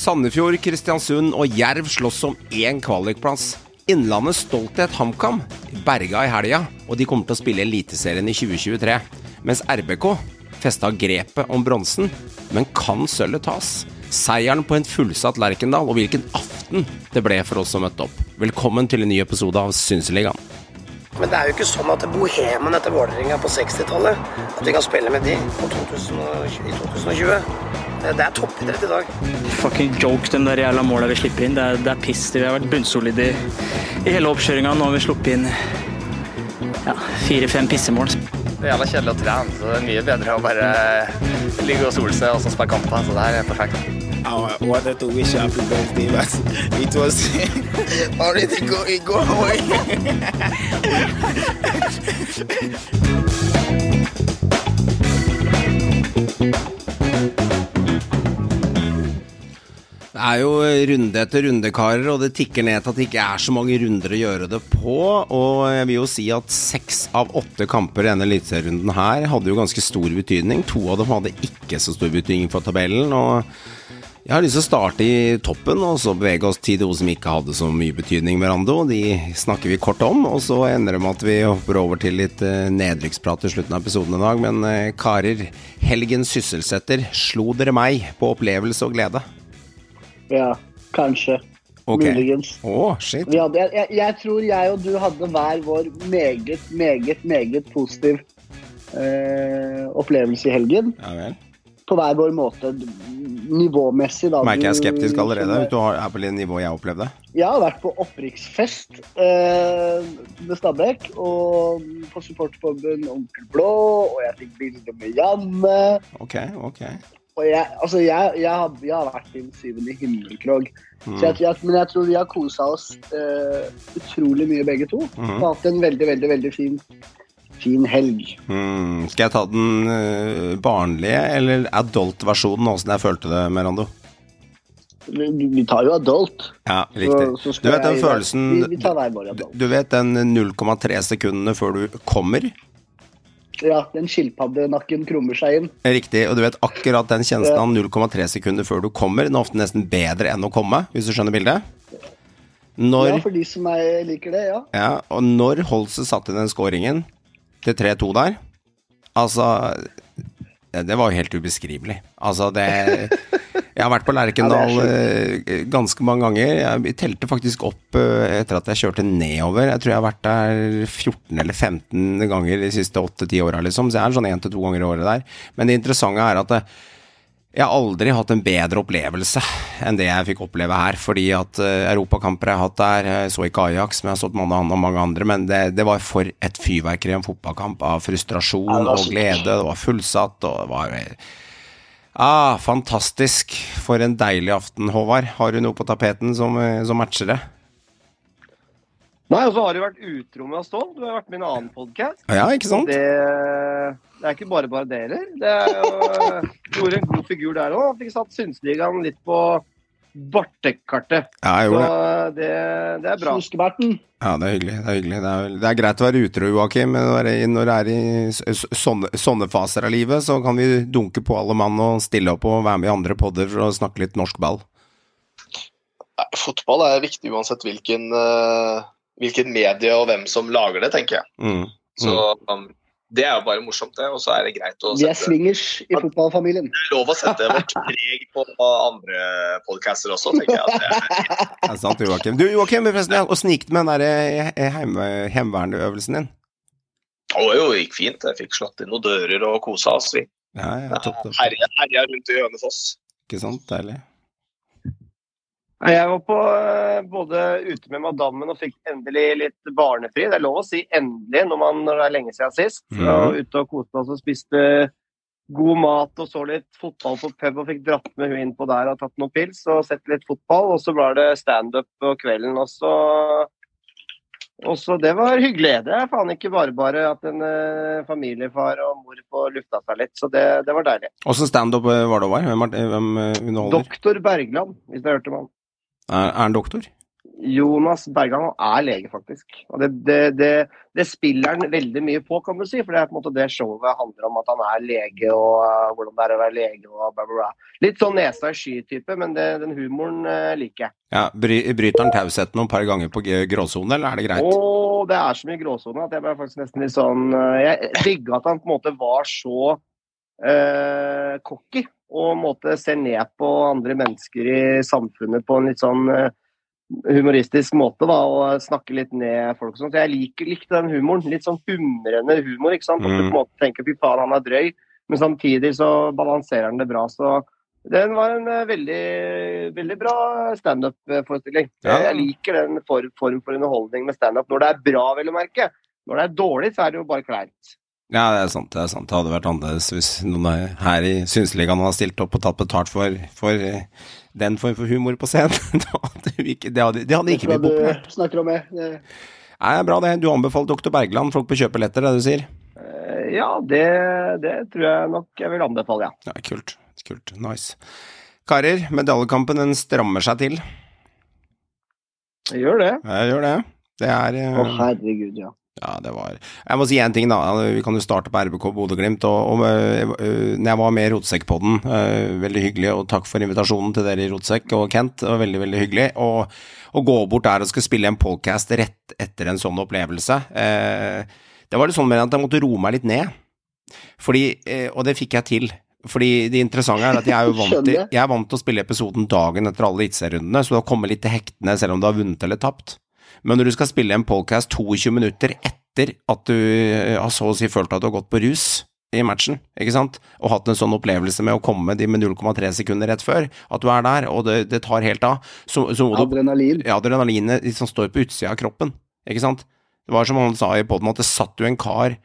Sandefjord, Kristiansund og Jerv slåss om én kvalikplass. Innlandets stolthet HamKam berga i helga, og de kommer til å spille Eliteserien i 2023. Mens RBK festa grepet om bronsen, men kan sølvet tas? Seieren på en fullsatt Lerkendal, og hvilken aften det ble for oss som møtte opp. Velkommen til en ny episode av Synseligaen. Men det er jo ikke sånn at bohemen etter Vålerenga på 60-tallet At vi kan spille med de på 2020, i 2020. Det det er toppidrett i dag. Fucking joke, de der jævla måla vi slipper inn. Det er, det er piss. Vi har vært bunnsolide i, i hele oppkjøringa. Nå har vi sluppet inn ja, fire-fem pissemål. Det er jævla kjedelig å trene, så det er mye bedre å bare ligge og sole seg og så spille kamper. Så det her er perfekt. I wanted to wish happy birthday, but it was already going go away. Det er jo runde etter runde, karer, og det tikker ned til at det ikke er så mange runder å gjøre det på. Og jeg vil jo si at seks av åtte kamper i denne eliteserierunden her hadde jo ganske stor betydning. To av dem hadde ikke så stor betydning for tabellen. og jeg har lyst til å starte i toppen, og så bevege oss til noe som ikke hadde så mye betydning, Merando. De snakker vi kort om, og så ender det med at vi hopper over til litt eh, nedrykksprat i slutten av episoden i dag. Men eh, karer, helgen sysselsetter. Slo dere meg på opplevelse og glede? Ja, kanskje. Okay. Muligens. Oh, shit. Vi hadde, jeg, jeg, tror jeg og du hadde hver vår meget, meget, meget positiv eh, opplevelse i helgen. Ja vel. På hver vår måte. Nivåmessig, da. Merker jeg er skeptisk allerede. du har- er på det nivået jeg opplevde. Jeg har vært på opprykksfest eh, med Stabæk, og på supporterforbund Onkel Blå, og jeg fikk bilde med Janne. Ok, ok. Og jeg, altså jeg, jeg, har, jeg har vært i den syvende himmelkrog. Mm. Jeg, men jeg tror vi har kosa oss uh, utrolig mye begge to. Mm. Og hatt en veldig, veldig veldig fin, fin helg. Mm. Skal jeg ta den uh, barnlige eller adult-versjonen, åssen jeg følte det, Merando? Vi, vi tar jo adult. Ja, riktig. Så, så Du vet den følelsen Vi, vi du, du vet den 0,3 sekundene før du kommer? Ja, den skilpaddenakken krummer seg inn. Riktig. Og du vet akkurat den kjenslen av 0,3 sekunder før du kommer. Den er ofte nesten bedre enn å komme, hvis du skjønner bildet. Når Ja, for de som er, liker det, ja. Ja, og når Holse satte den scoringen til 3-2 der Altså det, det var jo helt ubeskrivelig. Altså, det Jeg har vært på Lerkendal Ja, eh, ganske mange ganger. Jeg telte faktisk opp eh, etter at jeg kjørte nedover. Jeg tror jeg har vært der 14 eller 15 ganger de siste 8-10 åra, liksom. Så jeg er sånn 1-2 ganger i året der. Men det interessante er at det, jeg har aldri hatt en bedre opplevelse enn det jeg fikk oppleve her. Fordi at eh, europakamper jeg har hatt der Jeg så ikke Ajax, men jeg har stått med og mange andre. Men det, det var for et fyrverkeri en fotballkamp av frustrasjon og glede. Det var fullsatt, og det var Ah, fantastisk. For en deilig aften, Håvard. Har du noe på tapeten som, eh, som matcher det? Nei, og så har du vært utro med oss, Stål. Du har vært med i en annen podkast. Ja, ikke sant? Det, det er ikke bare bare det heller. Det er jo, gjorde en god figur der òg. Fikk satt Synsligaen litt på Bartek-kartet. Ja, jeg Så gjorde det. det, det er bra. Sluskeberten. Ja, det er hyggelig. Det er, hyggelig. Det er, det er greit å være utro, Joakim, men når det er- er i sånne, sånne faser av livet, så kan vi dunke på alle mann og stille opp og være med i andre podder for å snakke litt norsk ball. Nei, Fotball er viktig uansett hvilken, eh, hvilken medie og hvem som lager det, tenker jeg. Mm. Så um, Det er jo bare morsomt, det. Og så er det greit å Vi er sette swingers i fotballfamilien. Det er lov å sette vårt preg på andre podcaster også, tenker jeg. At det er, Det er sant, Joakim. Du, Joakim, forresten, og åssen med den der eh, heim, heimevernøvelsen din? Å, jo, det gikk fint. Jeg fikk slått inn noen dører og kosa oss. Vi Ja, ja, topp, topp. herja, herja rundt i Hønefoss. Ikke sant? Deilig. Jeg var på eh, både ute med madammen og fikk endelig litt barnefri. Det er lov å si endelig når, man, når det er lenge siden sist. Jeg var ute og koste oss og spiste god mat og så litt fotball på pub og fikk dratt med hun inn på der og tatt noen pils og sett litt fotball. Og så ble det standup på kvelden også. Og så Det var hyggelig. Det er faen ikke bare bare at en eh, familiefar og mor får lufta seg litt. Så det, det var deilig. Åssen standup eh, var det, Håvard? Hvem, hvem underholder? Doktor Bergland, hvis du har hørt om han. Er, er han doktor? Jonas Bergan er lege, faktisk. Og det, det, det, det, spiller han veldig mye på, kan du si. For det er på en måte det showet handler om at han er lege og uh, hvordan det er å være lege og bla, bla, bla. Litt sånn nesa i sky-type, men den humoren uh, liker jeg. Ja, bry, Bryter han tausheten noen par ganger på gråsone, eller er det greit? Å, det er så mye gråsone at jeg ble faktisk nesten litt sånn uh, Jeg digga at han på en måte var så cocky og måte ser ned på andre mennesker i samfunnet på en litt sånn humoristisk måte da, og snakke litt ned folk og sånt. Så jeg liker, likte den humoren. Litt sånn humrende humor. ikke sant? At du på en måte tenker fy faen, han er drøy, men samtidig så balanserer han det bra. Så den var en uh, veldig, veldig bra standup-forestilling. Ja. Jeg liker den form for, for underholdning med standup når det er bra, vel å merke. Når det er dårlig, så er det jo bare kleint. Ja, det er sant. Det er sant. Det hadde vært annerledes hvis noen her i Synsligaen hadde stilt opp og tatt betalt for, for eh, den form for humor på scenen. det hadde ikke, det hadde, det hadde ikke blitt populært. Snakker om det. Nei, bra det. Du anbefaler Dr. Bergland folk på kjøpebilletter, det du sier? Eh, ja, det, det, tror jeg nok jeg vil anbefale, ja. ja kult. Kult. Nice. Karer, medaljekampen den strammer seg til. Jeg gjør det. Jeg gjør det. Det er Å, herregud, ja. Ja, det var Jeg må si én ting, da. Vi kan jo starte på RBK Bodø-Glimt. Og, og uh, når jeg var med i Rotsekkpodden, uh, veldig hyggelig, og takk for invitasjonen til dere i Rotsekk og Kent. Var veldig, veldig hyggelig. Og å gå bort der og skal spille en podcast rett etter en sånn opplevelse Det var litt sånn med at jeg måtte roe meg litt ned. Fordi Og det fikk jeg til. Fordi det interessante er at jeg er jo vant til, jeg er vant til å spille episoden dagen etter alle eliteserierundene, så det har kommet litt til hektene selv om du har vunnet eller tapt. Men når du skal spille en podcast 22 minutter etter at du eh, har så å si følt at du har gått på rus i matchen, ikke sant, og hatt en sånn opplevelse med å komme de med 0,3 sekunder rett før, at du er der, og det, det tar helt av så, så Adrenalin. Ja, adrenalinet liksom står på utsida av kroppen, ikke sant. Det var som han sa i poden, at det satt jo en kar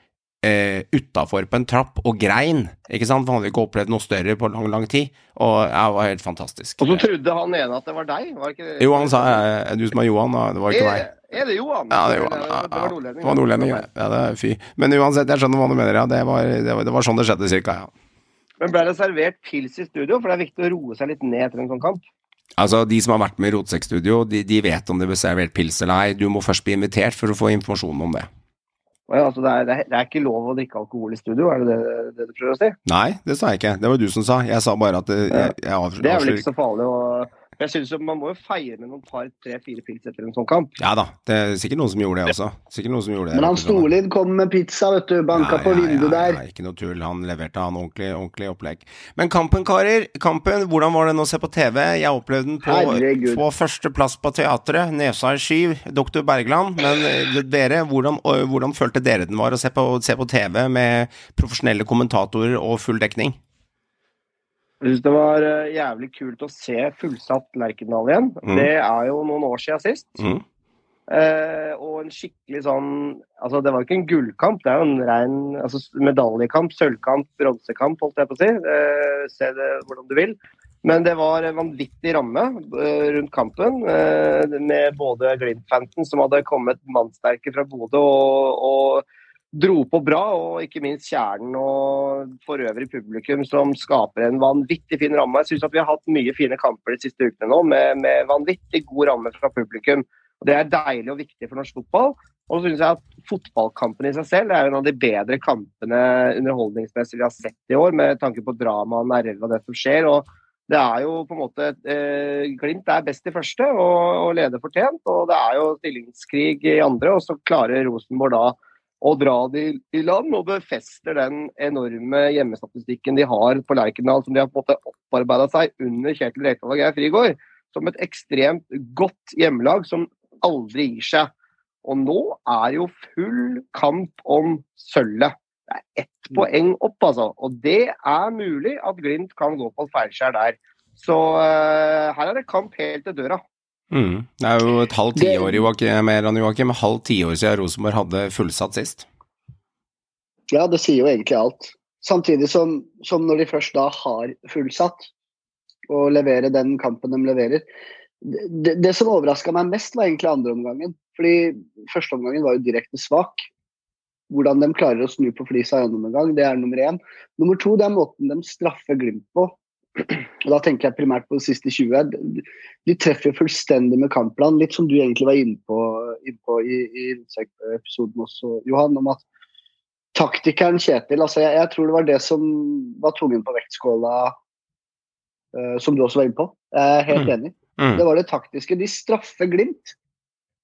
eh, utafor på en trapp og grein, ikke sant, for han hadde ikke opplevd noe større på lang, lang tid, og det var helt fantastisk. Og så trodde han ene at det var deg? Var ikke det? Jo, han sa eh, du som er Johan, da, det var ikke meg. Er det Johan? Ja, det, Johan. Ja, det var nordlending. Det var nordlending, ja. ja. Det er fy. Men uansett, jeg skjønner hva du mener, ja. Det var, det var, det var sånn det skjedde, cirka, ja. Men ble det servert pils i studio? For det er viktig å roe seg litt ned etter en sånn kamp. Altså, De som har vært med i Rotsekkstudio, de, de vet om det blir servert pils eller ei. Du må først bli invitert for å få informasjon om det. Ja, altså det, er, det, er, ikke lov å drikke alkohol i studio, er det det, det, du prøver å si? Nei, det sa jeg ikke. Det var du som sa. Jeg sa bare at jeg, jeg, jeg avslører Det er vel ikke så farlig å jeg synes jo Man må jo feire med noen par, tre, fire pils etter en sånn kamp. Ja da, det er sikkert noen som gjorde det også. Sikkert noen som gjorde det. Men han Storlid kom med pizza, vet du. Banka ja, på vinduet ja, der. Ja, ikke noe tull. Han leverte han ordentlig, ordentlig opplegg. Men kampen, karer. Kampen, hvordan var den å se på TV? Jeg opplevde den på, på førsteplass på teatret. Nesa i skiv. Doktor Bergland. Men eh, dere, hvordan, hvordan følte dere den var å se på, se på TV med profesjonelle kommentatorer og full dekning? Jeg syns det var uh, jævlig kult å se fullsatt Lerkendal igjen. Mm. Det er jo noen år siden sist. Mm. Eh, og en skikkelig sånn Altså, det var ikke en gullkamp, det er jo en ren altså, medaljekamp, sølvkamp, bronsekamp, holdt jeg på å si. Eh, se det hvordan du vil. Men det var en vanvittig ramme rundt kampen, med både Glimt-fansen, som hadde kommet mannsterke fra Bodø, og, og dro på bra, og ikke minst kjernen og for øvrig publikum, som skaper en vanvittig fin ramme. Jeg syns vi har hatt mye fine kamper de siste ukene nå, med, med vanvittig god ramme fra publikum. Og Det er deilig og viktig for norsk fotball. Og så syns jeg at fotballkampen i seg selv er en av de bedre kampene underholdningsmessig vi har sett i år, med tanke på drama og nerve og det som skjer. og det er jo på en måte eh, Glimt er best i første og, og leder fortjent. Og det er jo stillingskrig i andre, og så klarer Rosenborg da å dra de i land, og befester den enorme hjemmestatistikken de har på Lerkendal, som de har på en måte opparbeida seg under Kjetil Rekdal og Geir Frigård, som et ekstremt godt hjemmelag som aldri gir seg. Og nå er jo full kamp om sølvet. Det er ett mm. poeng opp, altså. Og det er mulig at Glimt kan gå på et feilskjær der. Så uh, her er det kamp helt til døra. Mm. Det er jo et halvt tiår mer enn Joakim, halvt tiår siden Rosenborg hadde fullsatt sist. Ja, det sier jo egentlig alt. Samtidig som, som når de først da har fullsatt, og leverer den kampen de leverer Det, det som overraska meg mest, var egentlig andre omgangen. Fordi første omgangen var jo direkte svak. Hvordan de klarer å snu på flisa i andre omgang, det er nummer én. Nummer to det er måten de straffer Glimt på og da tenker jeg primært på de siste 20, de- treffer fullstendig med kampplan. Litt som du egentlig var inne på, inne på i, i episoden også, Johan, om at taktikeren Kjetil altså jeg, jeg tror det var det som var tungen på vektskåla, uh, som du også var inne på. Jeg er helt Mm. enig. Mm. Det var det taktiske. De straffer Glimt.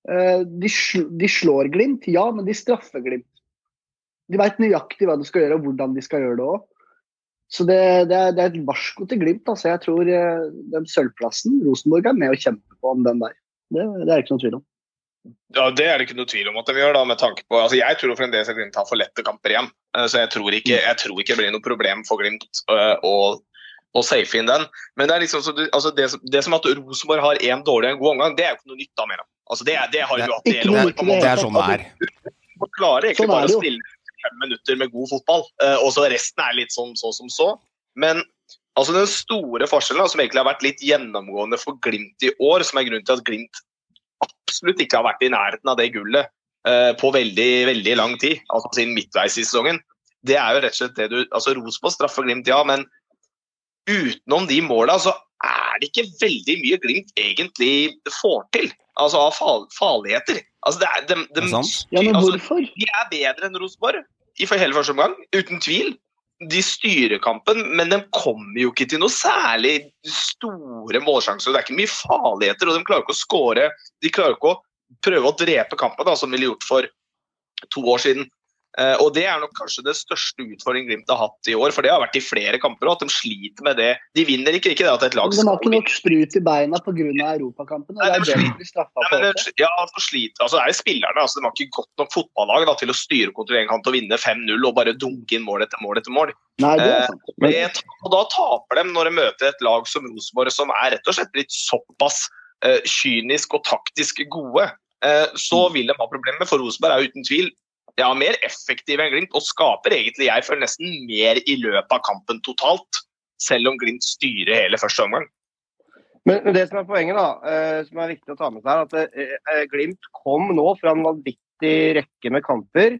Uh, De, sl de slår Glimt, ja, men de straffer Glimt. De veit nøyaktig hva de skal gjøre, og hvordan de skal gjøre det òg. Så det, det, er, det er et varsko til Glimt. Altså. Jeg tror eh, den sølvplassen Rosenborg er med å kjempe på om den der. Det, det er det ikke noe tvil om. Ja, Det er det ikke noe tvil om at de gjør. da, med tanke på, altså Jeg tror fremdeles at Glimt har for lette kamper igjen. Eh, Så jeg tror ikke, jeg tror ikke det blir noe problem for Glimt eh, å, å safe inn den. Men det er liksom altså det, som- det som at Rosenborg har én dårlig og en god omgang, det er jo ikke noe nytt da, mener jeg. Altså det, det har jo hatt i hele år. på en det måte. Det er sånn det er. Man klarer egentlig Sånn bare å spille fem minutter med god fotball, eh, og så resten er litt sånn så som så. Men altså den store forskjellen, som egentlig har vært litt gjennomgående for Glimt i år, som er grunnen til at Glimt absolutt ikke har vært i nærheten av det gullet eh, på veldig veldig lang tid, altså siden midtveis i sesongen, det er jo rett og slett det du altså Rosenborg straffer Glimt, ja, men utenom de måla så er det ikke veldig mye Glimt egentlig får til. Altså av farligheter. Altså det er, de, de, Det er. Ja, men altså, de er bedre enn Rosenborg i hele første omgang, uten tvil. De styrer kampen, men de kommer jo ikke til noe særlig store målsjanser. Det er ikke mye farligheter, og de klarer ikke å skåre. De klarer ikke å prøve å drepe kampen, da, som de ville gjort for to år siden. Eh, og Det er nok kanskje det største utfordringen Glimt har hatt i år. For det har vært i flere kamper, og at de sliter med det. De vinner ikke, ikke det at et lag Men de har ikke nok sprut i beina pga. europakampene. Det de er det sliter. de ja, altså, sliter, altså, det er spillerne. Altså, de har ikke godt nok fotballag da, til å styre kontrollere en kamp og vinne 5-0 og bare dunke inn mål etter mål etter mål. Nei, det er Eh, sant. Men, og da taper de når de møter et lag som Rosenborg, som er rett og slett blitt såpass uh, kynisk og taktisk gode. Så Mm. vil de ha problemer, for Rosenborg er uten tvil ja, mer effektive enn Glimt og skaper egentlig, jeg føler nesten mer i løpet av kampen totalt. Selv om Glimt styrer hele første omgang. Men, det som er poenget, da, eh, som er viktig å ta med seg, er at eh, eh, Glimt kom nå fra en vanvittig rekke med kamper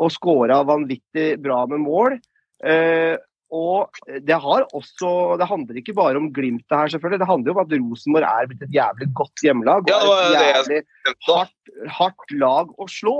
og skåra vanvittig bra med mål. Og det har også Det handler ikke bare om Glimt det her, selvfølgelig. Det handler jo om at Rosenborg er blitt et jævlig godt hjemmelag. Og et jævlig hardt, hardt lag å slå.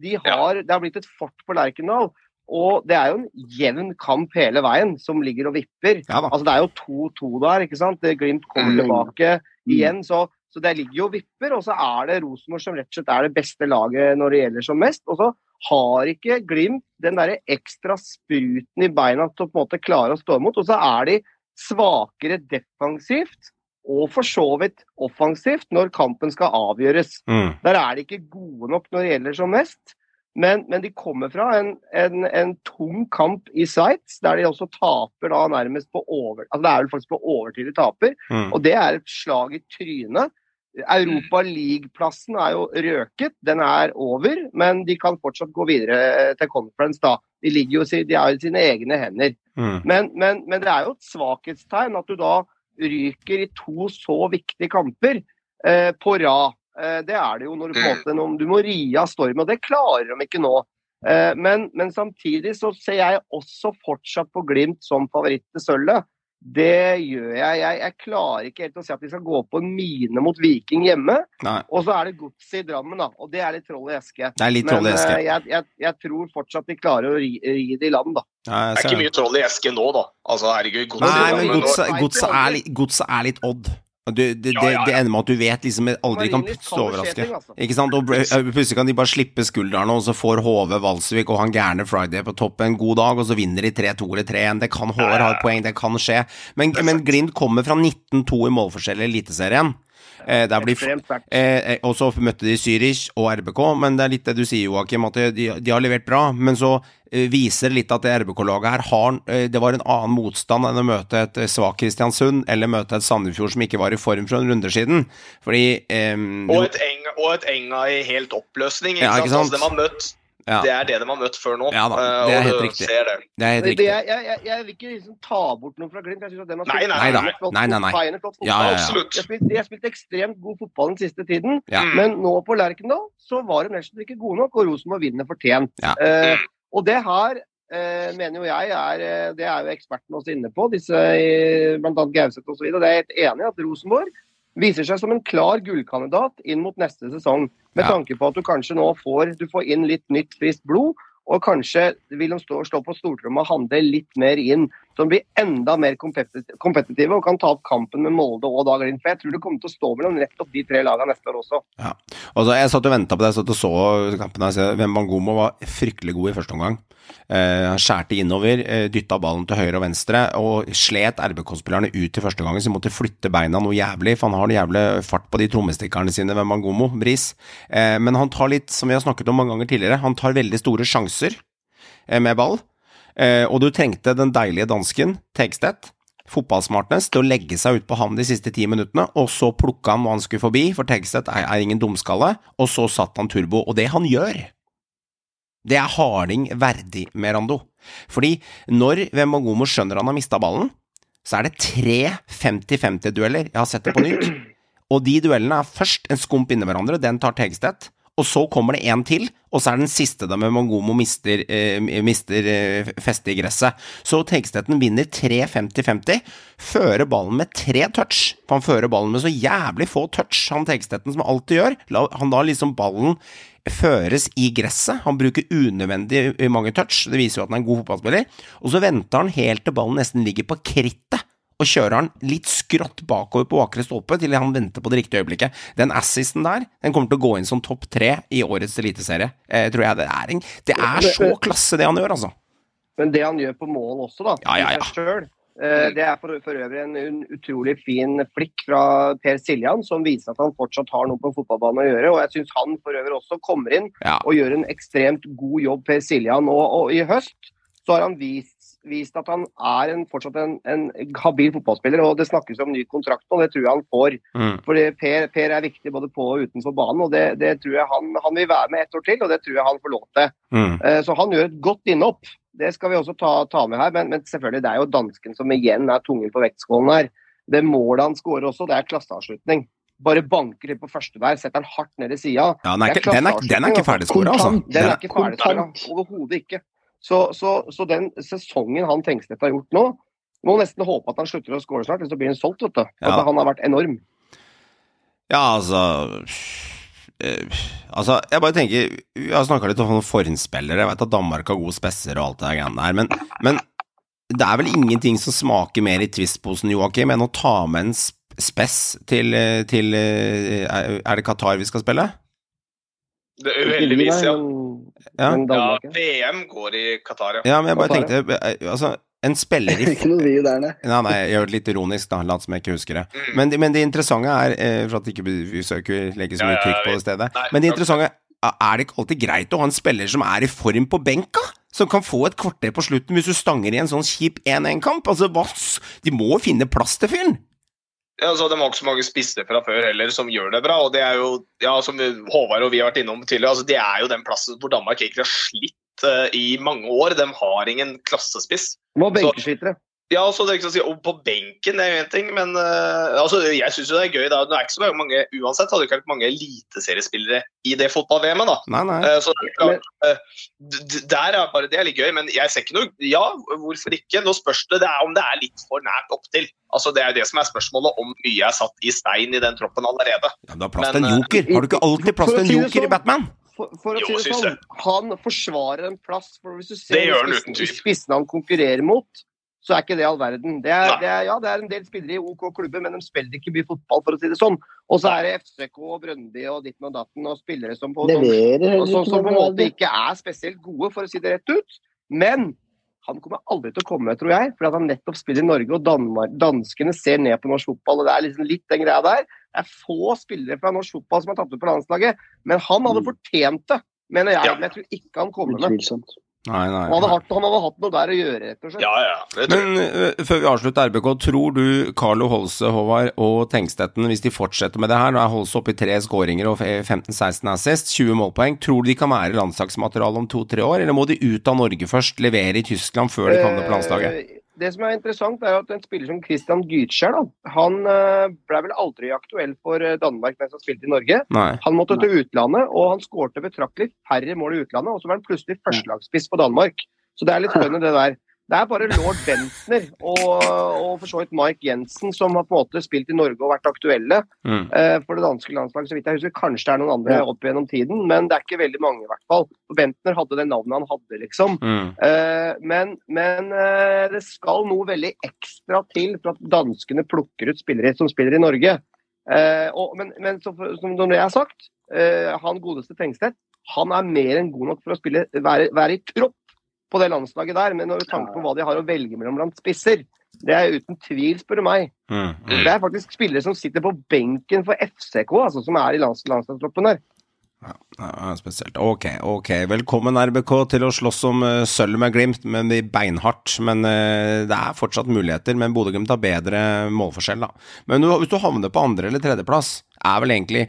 De har, Det har blitt et fort på Lerkendal. Og det er jo en jevn kamp hele veien som ligger og vipper. Ja. Altså Det er jo 2-2 der, ikke sant. Glimt kommer Mm. tilbake igjen. Så, så det ligger jo og vipper. Og så er det Rosenborg som rett og slett er det beste laget når det gjelder som mest. Og så har ikke Glimt den der ekstra spruten i beina til å på en måte klare å stå imot. Og så er de svakere defensivt og for så vidt offensivt når kampen skal avgjøres. Mm. Der er de ikke gode nok når det gjelder som mest. Men, men de kommer fra en, en, en tung kamp i Sveits, der de også taper da nærmest på over... Altså det er vel faktisk på overtid de taper, Mm. og det er et slag i trynet. Europa League-plassen er jo røket, den er over, men de kan fortsatt gå videre til conference. da. De, ligger jo, de er jo i sine egne hender. Mm. Men, men, men det er jo et svakhetstegn at du da ryker i to så viktige kamper eh, på rad. Eh, det er det jo når du på måte når du må ri av stormen, og det klarer de ikke nå. Eh, men, men samtidig så ser jeg også fortsatt på Glimt som favoritt til sølvet. Det gjør jeg. jeg. Jeg klarer ikke helt å si at vi skal gå på en mine mot Viking hjemme. Nei. Og så er det godset i Drammen, da. Og det er litt troll i eske. Det er litt troll i eske. Men jeg, jeg, jeg tror fortsatt de klarer å ri, ri det i land, da. Nei, Det er ikke mye troll i eske nå, da. Altså, herregud, Nei, godset- men nå- godset er, aldri. er litt odd. Du, det, Ja, ja, ja, det ender med at du vet liksom aldri kan plutselig overraske. altså. Ikke sant? Og øh, plutselig kan de bare slippe skuldrene, og så får HV Valsvik og han gærne Friday på topp en god dag, og så vinner de 3-2 eller 3-1. Det kan Håvard ha et poeng, det kan skje. Men, men Glimt kommer fra 19-2 i målforskjell i Eliteserien. Eh, der blir Ekstremt. Eh, eh, og så møtte de Zürich og RBK, men det er litt det du sier, Joakim, at de, de har levert bra. Men så eh, viser litt at det RBK-laget her har eh, Det var en annen motstand enn å møte et svak svakt Kristiansund eller møte et Sandefjord som ikke var i form for en runde siden. Fordi eh, Og et, enga, og et enga i helt oppløsning. Ikke Ja, sant? ikke sant? Altså, de har møtt, ja, Det er det de har møtt før nå. Ja da, eh, det er og helt riktig. Ser det. det er helt riktig. jeg, jeg, jeg, jeg vil ikke liksom ta bort noe fra Glimt. Jeg synes at har Nei, spilt nei, nei. flott Nei, nei, nei. fot- flott fotball. Ja, ja, ja. Absolutt. De har spilt, spilt ekstremt god fotball den siste tiden, Ja. Mm. men nå på Lerkendal så var de nesten ikke gode nok, og Rosenborg vinner fortjent. Ja. Eh, og det her eh, mener jo jeg er eh, Det er jo ekspertene også inne på, disse bl.a. Gauseth osv. Det er jeg helt enig i at Rosenborg viser seg som en klar gullkandidat inn mot neste sesong. Med Ja. tanke på at du kanskje nå får, du får inn litt nytt, friskt blod. Og kanskje vil de stå, stå på stortrommet og handle litt mer inn. De blir enda mer kompetitive og kan ta opp kampen med Molde og da Glimt. For jeg tror det kommer til å stå mellom nettopp de tre lagene neste år også. Ja. Altså, jeg satt og venta på det, jeg satt og så kampen. her, Wembangomo var fryktelig god i første omgang. Eh, han skjærte innover, eh, dytta ballen til høyre og venstre, og slet RBK-spillerne ut i første gangen, så de måtte flytte beina noe jævlig, for han har noe jævlig fart på de trommestikkerne sine, Wembangomo, Bris. Eh, men han tar litt, som vi har snakket om mange ganger tidligere, han tar veldig store sjanser med ball. Eh, og du trengte den deilige dansken, Tegstedt, fotballsmartness, til å legge seg ut på ham de siste ti minuttene, og så plukka han hva han skulle forbi, for Tegstedt er, er ingen dumskalle, og så satt han turbo. Og det han gjør, det er Harding verdig, Merando. Fordi når Vemagomo skjønner han har mista ballen, så er det tre 50-50-dueller. Jeg har sett det på nytt. Og de duellene er først en skump inni hverandre, den tar Tegstedt. Og så kommer det en til, og så er den siste da med Mangomo mister, eh, mister eh, festet i gresset. Så Tegstedten vinner 3-50-50, fører ballen med tre touch. For han fører ballen med så jævlig få touch, han Tegstedten, som alltid gjør. La, han lar liksom ballen føres i gresset. Han bruker unødvendig mange touch, det viser jo at han er en god fotballspiller. Og så venter han helt til ballen nesten ligger på krittet og kjører han litt skrått bakover på bakre stolpe til han venter på det riktige øyeblikket. Den assisten der, den kommer til å gå inn som topp tre i årets eliteserie. Eh, tror jeg det er en Det er så klasse, det han gjør, altså. Men det han gjør på mål også, da, Ja, ja, ja. eh, det er for, for øvrig en, en utrolig fin flikk fra Per Siljan, som viser at han fortsatt har noe på fotballbanen å gjøre. Og jeg syns han for øvrig også kommer inn Ja. og gjør en ekstremt god jobb, Per Siljan. Og, og i høst så har han vist, vist at han er en, fortsatt en, en habil fotballspiller. Og det snakkes om ny kontrakt nå, det tror jeg han får. Mm. Fordi per, per er viktig både på og utenfor banen, og det, det tror jeg han, han vil være med ett år til, og det tror jeg han får lov til. Mm. Uh, Så han gjør et godt innhopp. Det skal vi også ta, ta med her, men, men selvfølgelig, det er jo dansken som igjen er tungen på vektskålen her. Det målet han skårer også, det er klasseavslutning. Bare banker litt på første der, setter han hardt ned i sida. Ja, den er ikke, den er, den er ikke ferdigskåra, altså. Den Den er ikke ferdig skåra, overhodet ikke. Så, så, så den sesongen han Tengstedt har gjort nå, må nesten håpe at han slutter å skåre snart, ellers så blir han solgt. vet du. Ja. At han har vært enorm. Ja, altså eh, Altså, jeg bare tenker Vi har snakka litt om noen forhåndsspillere. Jeg vet at Danmark har gode spesser og alt det greiene der, men, men det er vel ingenting som smaker mer i twistposen, Joakim, enn å ta med en spess til, til eh, Er er det Qatar vi skal spille? Det er Uheldigvis, ja. Ja. ja. VM går i Qatar, ja. Ja, men jeg bare Qatar, tenkte eh, Altså, en spiller i Ikke noe vi der, nei. Nei, nei, jeg gjør det litt ironisk, da. Lat som jeg ikke husker det. Mm. Men, men det interessante er, eh, for at ikke vi søker legge så mye ja, trykk på det stedet Nei, Men det interessante er er det ikke alltid greit å ha en spiller som er i form på benka? Som kan få et kvarter på slutten hvis du stanger i en sånn kjip 1-1-kamp? Altså, hva De må finne plass til fyren! Ja, så De har ikke så mange spisser fra før heller som gjør det bra. og det er jo, ja, Som Håvard og vi har vært innom tidligere, altså, det er jo den plassen hvor Danmark egentlig har slitt uh, i mange år. De har ingen klassespiss. Må benkeskytere. Ja, altså, det er ikke så å si, og På benken det er jo én ting, men uh, altså, jeg syns det er gøy. da, Det er ikke så mange, Uansett hadde det ikke vært mange eliteseriespillere i det fotball-VM-et. da. Nei, nei. Uh, Så det er klart, d- d- der er bare det er litt gøy, men jeg ser ikke noe Ja, hvorfor ikke? Nå spørs det, det er om det er litt for nært opptil. Altså, Det er jo det som er spørsmålet, om mye er satt i stein i den troppen allerede. Ja, du har plass til en joker. Har du ikke alltid plass til en joker i sånn, Batman? For, for å Jo, si det sånn, han forsvarer en plass. for Hvis du ser spissene han konkurrerer mot, så er ikke det all verden. Det er, det er, ja, det er en del spillere i OK klubber, men de spiller ikke mye fotball, for å si det sånn. Og så er det FCK og Brøndby og ditten og datten og spillere som på, som, som, som på en måte ikke er spesielt gode, for å si det rett ut. Men han kommer aldri til å komme, tror jeg, fordi at han nettopp spiller i Norge, og Danmark, danskene ser ned på norsk fotball. og Det er liksom litt den greia der. Det er få spillere fra norsk fotball som har tatt ut på landslaget, men han hadde Mm. fortjent det, mener jeg. Men jeg tror ikke han kommer med. Nei, nei. Han hadde, hatt, han hadde hatt noe der å gjøre, rett og slett. Ja, ja. Men uh, før vi avslutter RBK, tror du Carlo Holse, Håvard og Tengstetten, hvis de fortsetter med det her, nå er Holse oppe i tre skåringer og 15-16 assist, 20 målpoeng, tror du de kan være landslagsmateriale om to-tre år, eller må de ut av Norge først, levere i Tyskland før de kommer på landslaget? Det som er interessant, er at en spiller som Christian Gytskjær, han eh, ble vel aldri aktuell for eh, Danmark mens han spilte i Norge. Nei. Han måtte til utlandet, og han skårte betraktelig færre mål i utlandet, og så var han plutselig førstelagsspiss på Danmark. Så det er litt spennende, det der. Det er bare lord Bentner og, og for så vidt Mike Jensen som har på en måte spilt i Norge og vært aktuelle Mm. uh, for det danske landslaget. Så vidt jeg husker, kanskje det er noen andre opp gjennom tiden, men det er ikke veldig mange i hvert fall. For Bentner hadde det navnet han hadde, liksom. Mm. Uh, men men uh, det skal noe veldig ekstra til for at danskene plukker ut spillere som spiller i Norge. Og, men men så, som det er har sagt, han godeste Tengstedt han er mer enn god nok for å spille, være, være i tropp på det landslaget der. Men med tanke på hva de har å velge mellom blant spisser, det er uten tvil, spør du meg. Mm. Det er faktisk spillere som sitter på benken for FCK, altså, som er i lands landslagstroppen der. Ja, ja, spesielt. Ok, ok. Velkommen RBK til å slåss om uh, sølv med Glimt, men det beinhardt. Men uh, det er fortsatt muligheter. Men Bodø-Glimt har bedre målforskjell, da. Men du, hvis du havner på andre- eller tredjeplass, er vel egentlig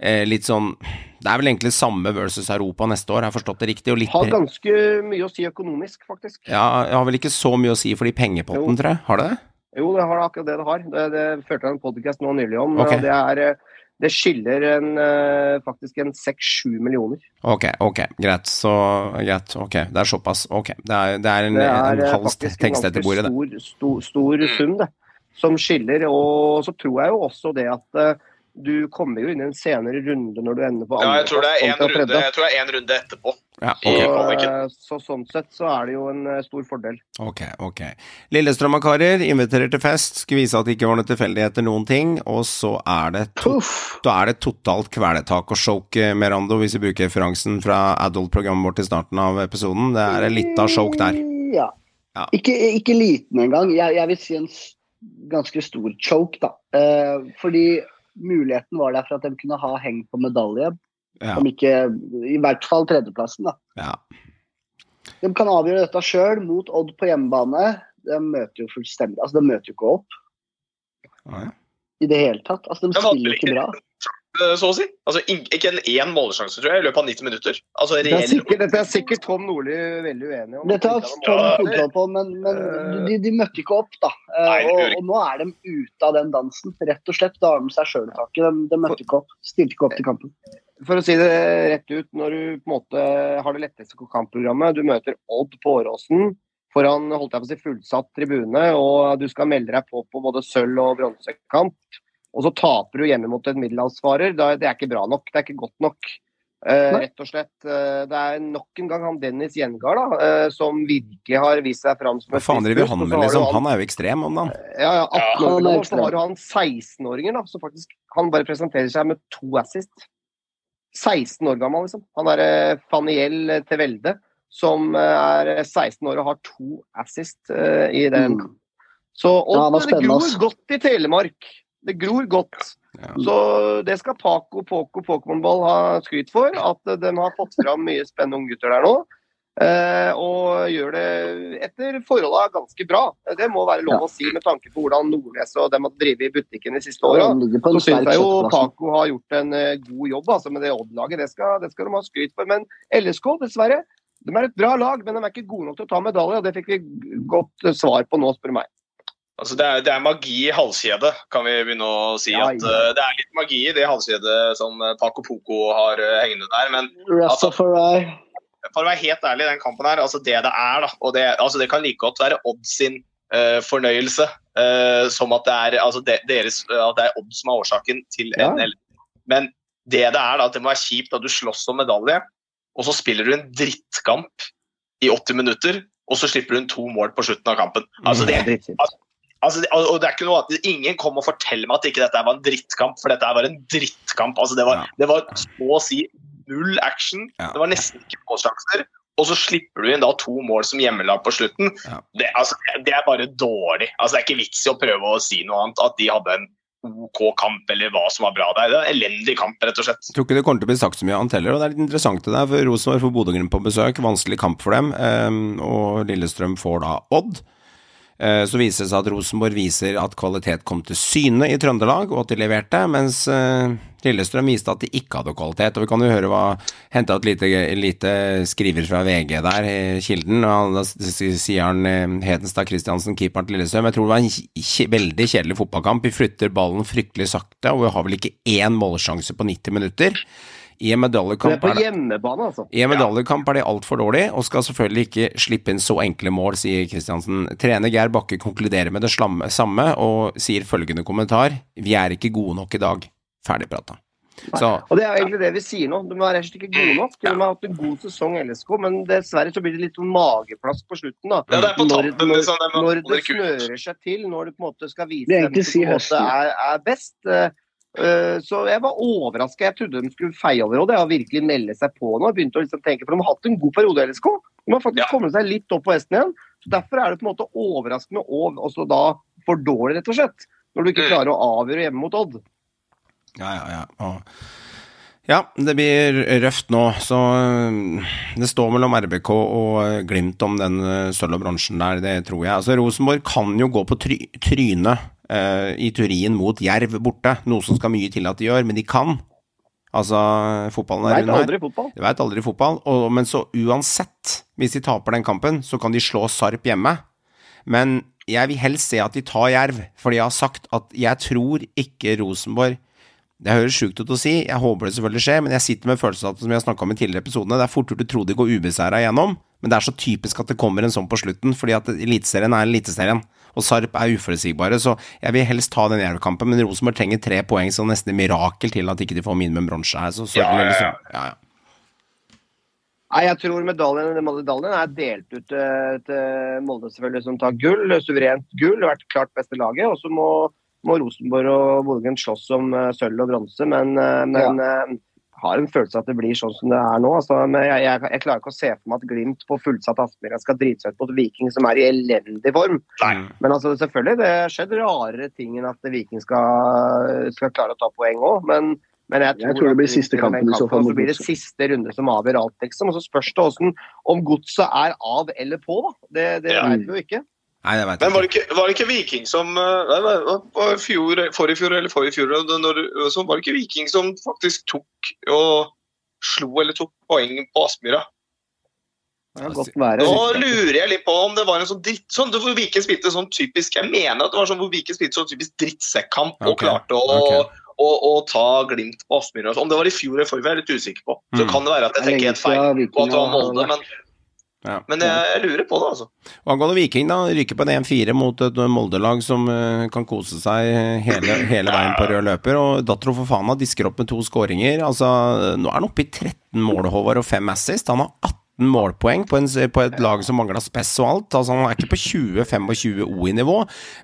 eh, litt sånn Det er vel egentlig samme versus Europa neste år, har jeg forstått det riktig? Og litt Har ganske mye å si økonomisk, faktisk. Ja, jeg har vel ikke så mye å si for de pengepotten, tror jeg. Har det det? Jo, det har akkurat det det har. Det, det førte jeg en podkast nå nylig om. Okay. og Det, er, eh, det skiller en, eh, faktisk en seks-sju millioner. Ok, ok, greit. Så greit. Ok, det er såpass. Ok. Det er, det er en, Det er en eh, halv tekst etter bordet, det. stor, stor, stor sum, det. Som skiller. Og så tror jeg jo også det at du kommer jo inn i en senere runde når du ender på Ja, jeg tror det er én en runde, runde etterpå. Ja, okay. så. Eh, Så sånn sett så er det jo en eh, stor fordel. Ok, ok. Lillestrøm og karer inviterer til fest, skulle vise at det ikke var noe tilfeldigheter noen ting, og så er det, to da er det totalt kvelertak og choke, Merando, hvis vi bruker referansen fra Adult-programmet vårt i starten av episoden. Det er litt av choke der. Ja. Ja. Ikke, ikke liten engang. Jeg, jeg vil si en ganske stor choke, da. Eh, fordi muligheten var der for at de kunne ha heng på medalje, Ja, om ikke i hvert fall tredjeplassen. da. ja. De kan avgjøre dette sjøl mot Odd på hjemmebane. De møter jo fullstendig Altså, de møter jo ikke opp Ja, i det hele tatt. Altså, de spiller ikke- bra. Eh, Så å si. Altså, ikke en én målesjanse, tror jeg, i løpet av 90 minutter. Altså, Det er sikkert, dette er sikkert Tom Nordli veldig uenig om. Dette har Tom Ja, på, men, men de, de møtte ikke opp, da. Eh, Nei, og, og nå er de ute av den dansen, rett og slett. Da har de seg sjøl i taket. De, de møtte ikke opp. Stilte ikke opp til kampen. For å si det rett ut, når du på en måte har det letteste kampprogrammet, du møter Odd på Åråsen foran holdt jeg på å si, fullsatt tribune, og du skal melde deg på på både sølv- og bronsekamp, og så taper du hjemme mot en middelhavsfarer, det er ikke bra nok. Det er ikke godt nok. Eh, rett og slett. Eh, det er nok en gang han Dennis Gjengard da, eh, som virkelig har vist seg fram som Hva faen driver han med, liksom? Han er jo ekstrem om dagen. ja, ja, 18 Ja, år gammel, så har du han 16-åringen da, som faktisk Han bare presenterer seg med to assist. 16 år gammel, liksom. Han er eh, Faniel til Velde, som eh, er 16 år og har to assist eh, i den. Mm. Så og Ja, det gror godt i Telemark. Det gror godt. Ja. Så det skal Paco Poco Pokémonball ha skryt for. At de har fått fram mye spennende unggutter der nå. Eh, og gjør det etter forholda ganske bra. Det må være lov Ja. å si med tanke på hvordan Nordnes og dem har drevet i butikken de siste åra. Så syns jeg jo. Paco har gjort en eh, god jobb altså, med det Odd-laget. Det, skal- det skal de ha skryt for. Men LSK, dessverre. De er et bra lag, men de er ikke gode nok til å ta medalje. og Det fikk vi godt svar på nå, spør du meg. Altså, det, er, det er magi i halskjedet, kan vi begynne å si. Ja, at eh, Det er litt magi i det halskjedet som eh, Paco Poco har uh, hengende der. Men altså, for å være helt ærlig, den kampen her, altså det det er, da, og det, altså det kan like godt være Odd sin uh, fornøyelse, som at det er altså de, deres, at det er Odd som er årsaken til Ja. NL. Men det det er, da, at det må være kjipt at du slåss om medalje, og så spiller du en drittkamp i 80 minutter, og så slipper du inn to mål på slutten av kampen. Altså det, Altså, det, og det er ikke noe at Ingen kom og fortell meg at ikke dette var en drittkamp, for dette var en drittkamp. Altså, det, var, Ja. det var så å si null action. Ja. Det var nesten ikke målsjanser. Og så slipper du inn da to mål som hjemmelag på slutten. Ja. Det, altså, det er bare dårlig. Altså, det er ikke vits i å prøve å si noe annet. At de hadde en OK kamp eller hva som var bra der. Det er en elendig kamp, rett og slett. Jeg tror ikke det kommer til å bli sagt så mye annet heller, og det er litt interessant det der, for Rosenborg får Bodø-Glimt på besøk, vanskelig kamp for dem, ehm, og Lillestrøm får da Odd. Eh, Så viser det seg at Rosenborg viser at kvalitet kom til syne i Trøndelag, og at de leverte, mens eh, Lillestrøm viste at de ikke hadde kvalitet. Og vi kan jo høre hva Henta et lite, lite skriver fra VG der, Kilden. og Da sier han eh, Hedenstad Christiansen, keeperen til Lillestrøm. Jeg tror det var en veldig kjedelig fotballkamp. Vi flytter ballen fryktelig sakte, og vi har vel ikke én målsjanse på 90 minutter. I en Det er medaljekamp er altså. i medaljekamp er de altfor dårlige, og skal selvfølgelig ikke slippe inn så enkle mål, sier Kristiansen. Trener Geir Bakke konkluderer med det slamme, samme, og sier følgende kommentar Vi er ikke gode nok i dag. Ferdigprata. Så Og det er egentlig det vi sier nå. De er rett og slett ikke gode nok. De har hatt en god sesong LSK, men dessverre så blir det litt sånn mageplask på slutten. da. Ja, det på Når, når, liksom. Det når det er snører seg til, når du på en måte skal vise hvem som si er, er best. Eh, Så jeg var overraska. Jeg trodde de skulle feie over og det, og virkelig melde seg på nå. Jeg begynte å liksom tenke, for De har hatt en god periode, LSK. De har faktisk Ja. kommet seg litt opp på hesten igjen. Så Derfor er det på en måte overraskende og også da for dårlig, rett og slett. Når du ikke Mm. klarer å avgjøre hjemme mot Odd. Ja, ja, ja. Ja, det blir røft nå, så øh, det står mellom RBK og øh, Glimt om den øh, sølv og bronsen der, det tror jeg. Altså, Rosenborg kan jo gå på try trynet uh, i Turin mot Jerv borte, noe som skal mye til at de gjør, men de kan. Altså, fotballen er Veit aldri fotball. Du veit aldri fotball, og, men så uansett, hvis de taper den kampen, så kan de slå Sarp hjemme. Men jeg vil helst se at de tar Jerv, fordi jeg har sagt at jeg tror ikke Rosenborg Det høres sjukt ut å si, jeg håper det selvfølgelig skjer, men jeg sitter med følelsen av at som jeg snakka om i tidligere episodene, det er fort gjort å tro de går ubeseira igjennom, men det er så typisk at det kommer en sånn på slutten, fordi at Eliteserien er Eliteserien. Og Sarp er uforutsigbare, så jeg vil helst ta den Jerv-kampen. Men Rosenborg trenger tre poeng, så nesten et mirakel til at ikke de får minimum bronse her. Så, så Ja, ja, ja. ja, ja. Nei, jeg tror medaljen, medaljen er delt ut eh, til Molde, selvfølgelig, som tar gull. Suverent gull. Vært klart beste laget. Og så må, må Rosenborg og Bodø-Glimt slåss om eh, sølv og bronse. Men, eh, men eh, har en følelse av at det blir sånn som det er nå. Altså, men jeg, jeg, jeg klarer ikke å se for meg at Glimt på fullsatt Aspmyra skal drite seg ut mot Viking, som er i elendig form. Nei. Men altså, selvfølgelig, det har skjedd rarere ting enn at Viking skal, skal klare å ta poeng òg. Men, men jeg tror, Jeg tror det blir siste kampen, kampen i så fall og Så blir det siste runde som avgjør alt, liksom. Og så spørs det hvordan, om godset er av eller på, da. Det, det Ja. vet vi jo ikke. Nei, jeg vet Men var det ikke, var det ikke Viking som eh, nei, nei, var fjor, Forrige fjor eller forrige fjor når, så var det ikke Viking som faktisk tok og slo eller tok poeng på Aspmyra? Nå lurer jeg litt på om det var en sånn dritt sånn, hvor Viking spilte sånn typisk Jeg mener at det var sånn hvor Viking spilte sånn typisk drittsekkamp og okay. klarte å, ok. Og, og, ta Glimt på Aspmyra. Om det var i fjor eller forrige, er jeg litt usikker på. Så Mm. kan det være at jeg tenker helt feil på at det var Molde, men, Ja. men jeg, lurer på det, altså. Og angående Viking, da. Ryker på en 1-4 mot et Molde-lag som uh, kan kose seg hele, hele veien på rød løper. Og Datro Fofana disker opp med to skåringer. Altså, nå er han oppe i 13 mål, Håvard, og 5 assist. Han har 18 målpoeng på, en, på et lag som mangla spess og alt. Altså, han er ikke på 20-25 OI-nivå,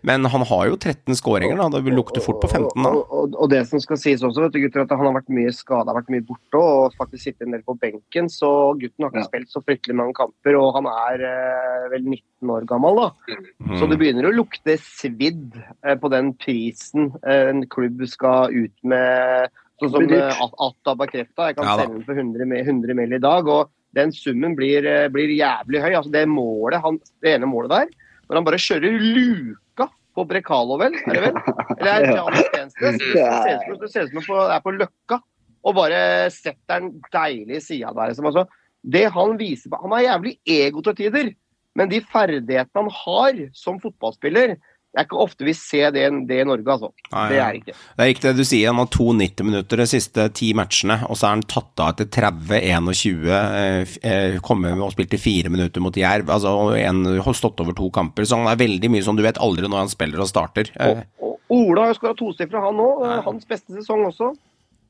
men han har jo 13 skåringer. Da. Det lukter fort på 15, da. Og, og, og det som skal sies også, vet du, gutter, at han har vært mye skada, vært mye borte og faktisk sittet en del på benken. Så gutten har ikke Ja. spilt så fryktelig mange kamper, og han er eh, vel 19 år gammel. da. Mm. Så det begynner å lukte svidd eh, på den prisen eh, en klubb skal ut med. Sånn som eh, At- Atta bekrefta. Jeg kan Ja selge den for 100, mi- 100 mill. i dag. og Den summen blir, eh, blir jævlig høy. altså Det målet, han, det ene målet der, når han bare kjører luka på Brekalo, vel? Er det vel? Eller er det Ja. Jan Stensnes? Det ser ut som det det er på Løkka. Og bare setter den deilig sida der. Liksom. Altså, det han viser på Han har jævlig ego til tider, men de ferdighetene han har som fotballspiller Det er ikke ofte vi ser det, det i Norge, altså. Nei, Det er ikke. Det er ikke det du sier, han har to 90 minutter de siste ti matchene, og så er han tatt av etter 30-21, eh, eh, kommet med og spilt i fire minutter mot Jerv, altså og en, har stått over to kamper, så han er veldig mye sånn, du vet aldri når han spiller og starter. Eh, Og, og Ola har jo skåra tosifra, han òg. Hans beste sesong også.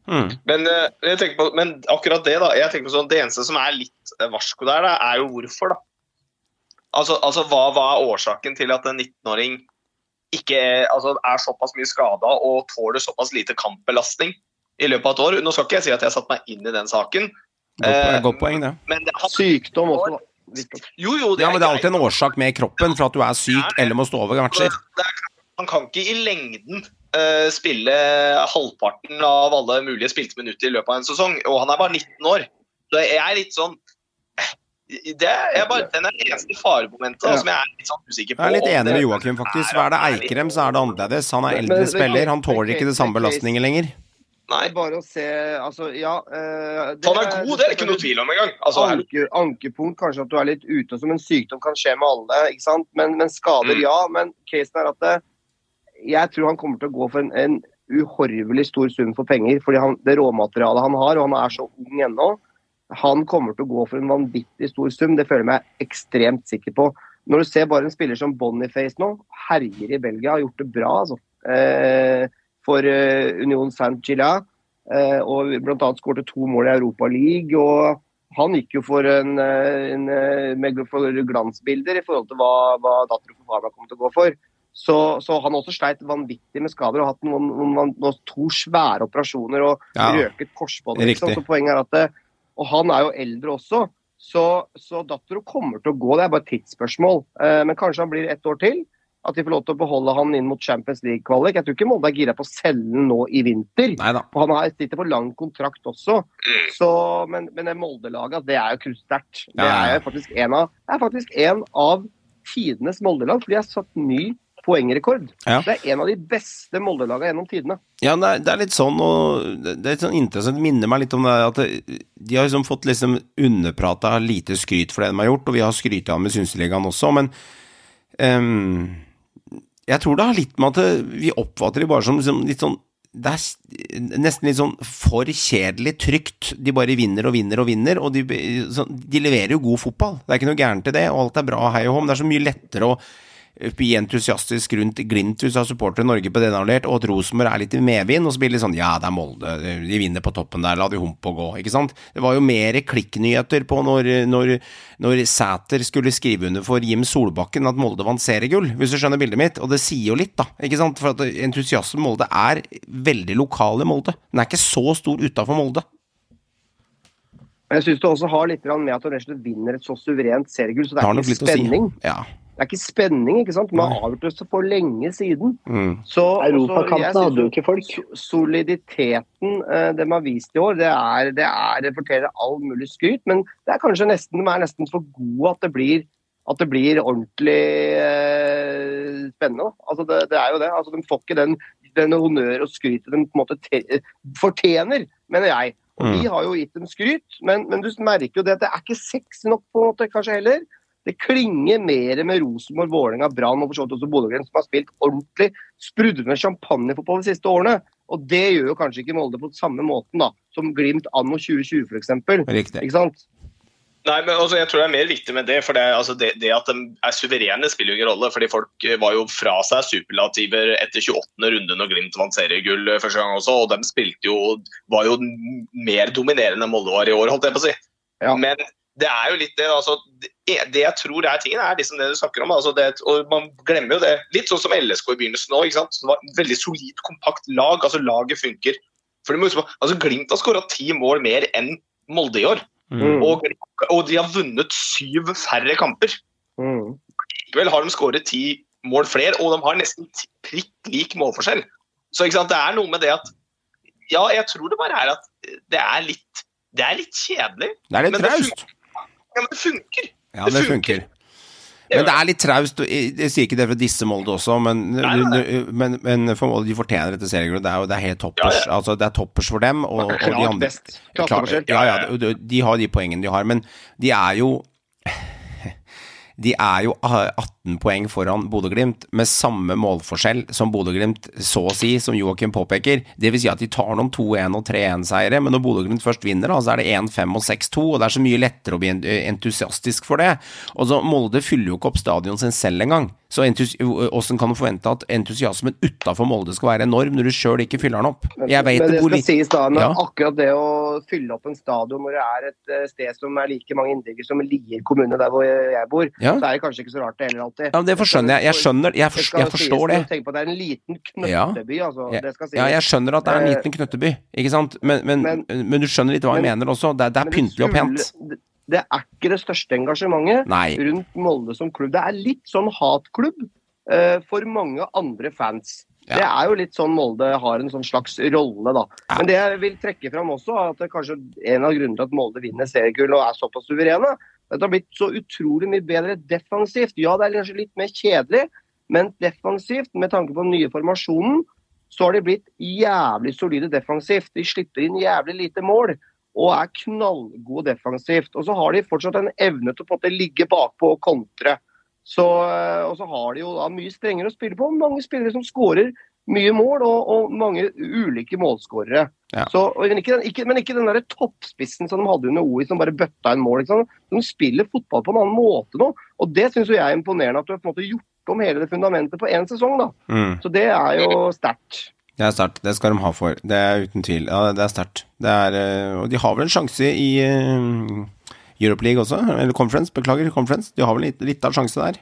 mm. Men, eh, jeg på, men akkurat det, da. jeg tenker på sånn, Det eneste som er litt varsko der, da, er jo hvorfor, da. Altså, altså hva, hva er årsaken til at en 19-åring ikke er, altså, er såpass mye skada og tåler såpass lite kampbelastning i løpet av et år? Nå skal ikke jeg si at jeg har satt meg inn i den saken, Godt, poeng, Eh, godt poeng, det. men det, har Sykdom også, Jo, jo, jo, Ja, men det er alltid en årsak med kroppen for at du er syk eller må stå over matcher. Det er Han kan ikke i lengden uh, spille halvparten av alle mulige spilte minutter i løpet av en sesong, og han er bare 19 år. Så jeg er litt sånn det er bare, Den er det eneste faremomentet Ja. som jeg er litt sånn usikker på. Jeg er litt enig med Joakim, faktisk. Er det Eikrem, så er det annerledes. Han er eldre men- spiller, han tåler ikke det samme belastningen lenger. Nei, Bare å se Altså, ja det, Han er god, det er det ikke noe tvil om engang. Altså, Anke, ankepunkt, kanskje at du er litt ute som en sykdom kan skje med alle. ikke sant? Men, men skader, Mm. ja. Men casen er at det, jeg tror han kommer til å gå for en, en uhorvelig stor sum for penger. fordi han, Det råmaterialet han har, og han er så ung ennå, han kommer til å gå for en vanvittig stor sum. Det føler jeg meg ekstremt sikker på. Når du ser bare en spiller som Boniface nå, herjer i Belgia, har gjort det bra altså. eh, for eh, Union Saint-Gillas. Eh, og bl.a. skårte to mål i Europa League. og han gikk jo for en, en, en, eh, for glansbilder i forhold til hva, hva datteren og Fabra kom til å gå for. Så, så han også sleit vanvittig med skader og hatt noen, noen, noen to svære operasjoner og Ja. røket korsbåndet. Liksom. Så poenget er at det, Og han er jo eldre også, så, så dattera kommer til å gå. Det er bare et tidsspørsmål. Eh, men kanskje han blir ett år til. At de får lov til å beholde han inn mot Champions League-kvalik. Jeg tror ikke Molde er gira på å selge den nå i vinter. Neida. Han har sitter på lang kontrakt også. Så, men, men det Molde-laget, det er jo kruttsterkt. Det er faktisk en av, det er faktisk en av tidenes Molde-lag, for de har satt ny poengrekord. Ja. Det er en av de beste Molde-lagene gjennom tidene. Ja, det er, det er litt sånn, og det er litt sånn interessant, det minner meg litt om det at det, de har liksom fått liksom underprata lite skryt for det de har gjort, og vi har skrytt av dem i Synseligaen også, men um, jeg tror det har litt med at vi oppfatter de bare som liksom litt sånn det er nesten litt sånn for kjedelig trygt. De bare vinner og vinner og vinner, og de, de leverer jo god fotball. Det er ikke noe gærent i det, og alt er bra, hei og hå, men det er så mye lettere å bli entusiastisk rundt Glimt hvis du har supportere Norge på det alliert, og at Rosenborg er litt i medvind, og så blir det litt sånn ja, det er Molde, de vinner på toppen der, la de humpe og gå, ikke sant? Det var jo mer klikknyheter på når, når, når Sæter skulle skrive under for Jim Solbakken at Molde vant seriegull, hvis du skjønner bildet mitt, og det sier jo litt, da, ikke sant? For at entusiasmen i Molde er veldig lokal i Molde. Den er ikke så stor utafor Molde. Men jeg syns det også har litt med at du vinner et så suverent seriegull, så det er ikke spenning. si. Ja. Det er ikke spenning, ikke sant? Man har avgjort det for lenge siden. Mm. Så, Europakampen hadde jo ikke folk. so- Soliditeten det de har vist i år, det, er, det, er, det forteller all mulig skryt. Men det er kanskje nesten, de er nesten for gode at det blir, at det blir ordentlig eh, spennende. Altså det, det er jo det. Altså de får ikke den, den honnør og skrytet de på en måte te, fortjener, mener jeg. Og Mm. Vi har jo gitt dem skryt, men, men du merker jo det at det er ikke sexy nok på en måte kanskje heller. Det klinger mer med Rosenborg, Vålerenga, Brann og for så vidt også Bodø-Glimt, som har spilt ordentlig sprudlende champagnefotball de siste årene. Og det gjør jo kanskje ikke Molde på samme måten da, som Glimt anno 2020 f.eks. Riktig. Ikke sant? Nei, men altså, Jeg tror det er mer viktig med det. for det, altså, det, det at de er suverene, spiller jo ingen rolle. fordi Folk eh, var jo fra seg superlativer etter 28. runde når Glimt vant seriegull eh, første gang også. og De spilte jo, var jo mer dominerende enn Molde var i år, holdt jeg på å si. Ja. Men det er jo litt det altså, det, jeg tror er tingen, er liksom det du snakker om. altså det, og Man glemmer jo det. Litt sånn som LSK i begynnelsen sant? Det var et veldig solid, kompakt lag. altså Laget funker. For du må huske på, altså Glimt har skåra ti mål mer enn Molde i år. Mm. Og, og de har vunnet syv færre kamper. Mm. Likevel har de skåret ti mål flere, og de har nesten prikk lik målforskjell. Så ikke sant, det er noe med det at Ja, jeg tror det bare er at det er litt, det er litt kjedelig. Det er litt traust. Ja, men det funker. Ja, Det det funker. funker. Men det er litt traust. Jeg sier ikke det for å disse Molde også, men, Nei, nei, men, men for Molde de fortjener dette seriegullet. Det er det er helt toppers. Altså, det er toppers for dem. Og, og de Klart andre. Klasseforskjell. ja, ja, de, de har de poengene de har, men de er jo De er jo 18 poeng foran Bodø-Glimt, med samme målforskjell som Bodø-Glimt, så å si, som Joakim påpeker. Det vil si at de tar noen 2-1 og 3-1-seiere, men når Bodø-Glimt først vinner, da, så er det 1-5 og 6-2, og det er så mye lettere å bli entusiastisk for det. Og så Molde fyller jo ikke opp stadion sin selv engang. Så åssen kan du forvente at entusiasmen utafor Molde skal være enorm når du sjøl ikke fyller den opp? Jeg vet Men det skal sies da, Ja. akkurat det å fylle opp en stadion når det er et eh, sted som er like mange innbyggere som Lier kommune, der hvor jeg bor, Ja. så er det kanskje ikke så rart det heller alltid. Ja, men det skjønner jeg. Jeg skjønner, jeg, for, jeg forstår det. Tenk på at det er en liten knøtteby, altså. Ja, Det skal sies. Ja, jeg skjønner at det er en Eh, liten knøtteby, ikke sant? Men, men, men, men- du skjønner litt hva jeg men- mener også. Det det er pyntelig og pent. Det- er ikke det største engasjementet Nei. rundt Molde som klubb. Det er litt sånn hatklubb uh, for mange andre fans. Ja. Det er jo litt sånn Molde har en sånn slags rolle, da. Ja. Men det jeg vil trekke fram også, er at det er kanskje en av grunnene til at Molde vinner seriegull og er såpass suverene, det har blitt så utrolig mye bedre defensivt. Ja, det er kanskje litt mer kjedelig, men defensivt, med tanke på den nye formasjonen, så har de blitt jævlig solide defensivt. De slipper inn jævlig lite mål og er knallgode defensivt. Og så har de fortsatt en evne til å på en måte ligge bakpå og kontre. Så, eh, og så har de jo da mye strengere å spille på. Mange spillere som skårer mye mål og, og mange ulike målskårere. Ja. Men, men ikke den der toppspissen som de hadde under OI, som bare bøtta inn mål. De spiller fotball på en annen måte nå. Og det syns jeg er imponerende, at du har på en måte gjort om hele det fundamentet på én sesong. da. Mm. Så det er jo sterkt. Det er sterkt. Det skal de ha for. Det er uten tvil. Ja, det er sterkt. Er, eh, og de har vel en sjanse i uh, Europe League også? Eller Conference, beklager, Conference. De har vel litt, litt av sjanse der?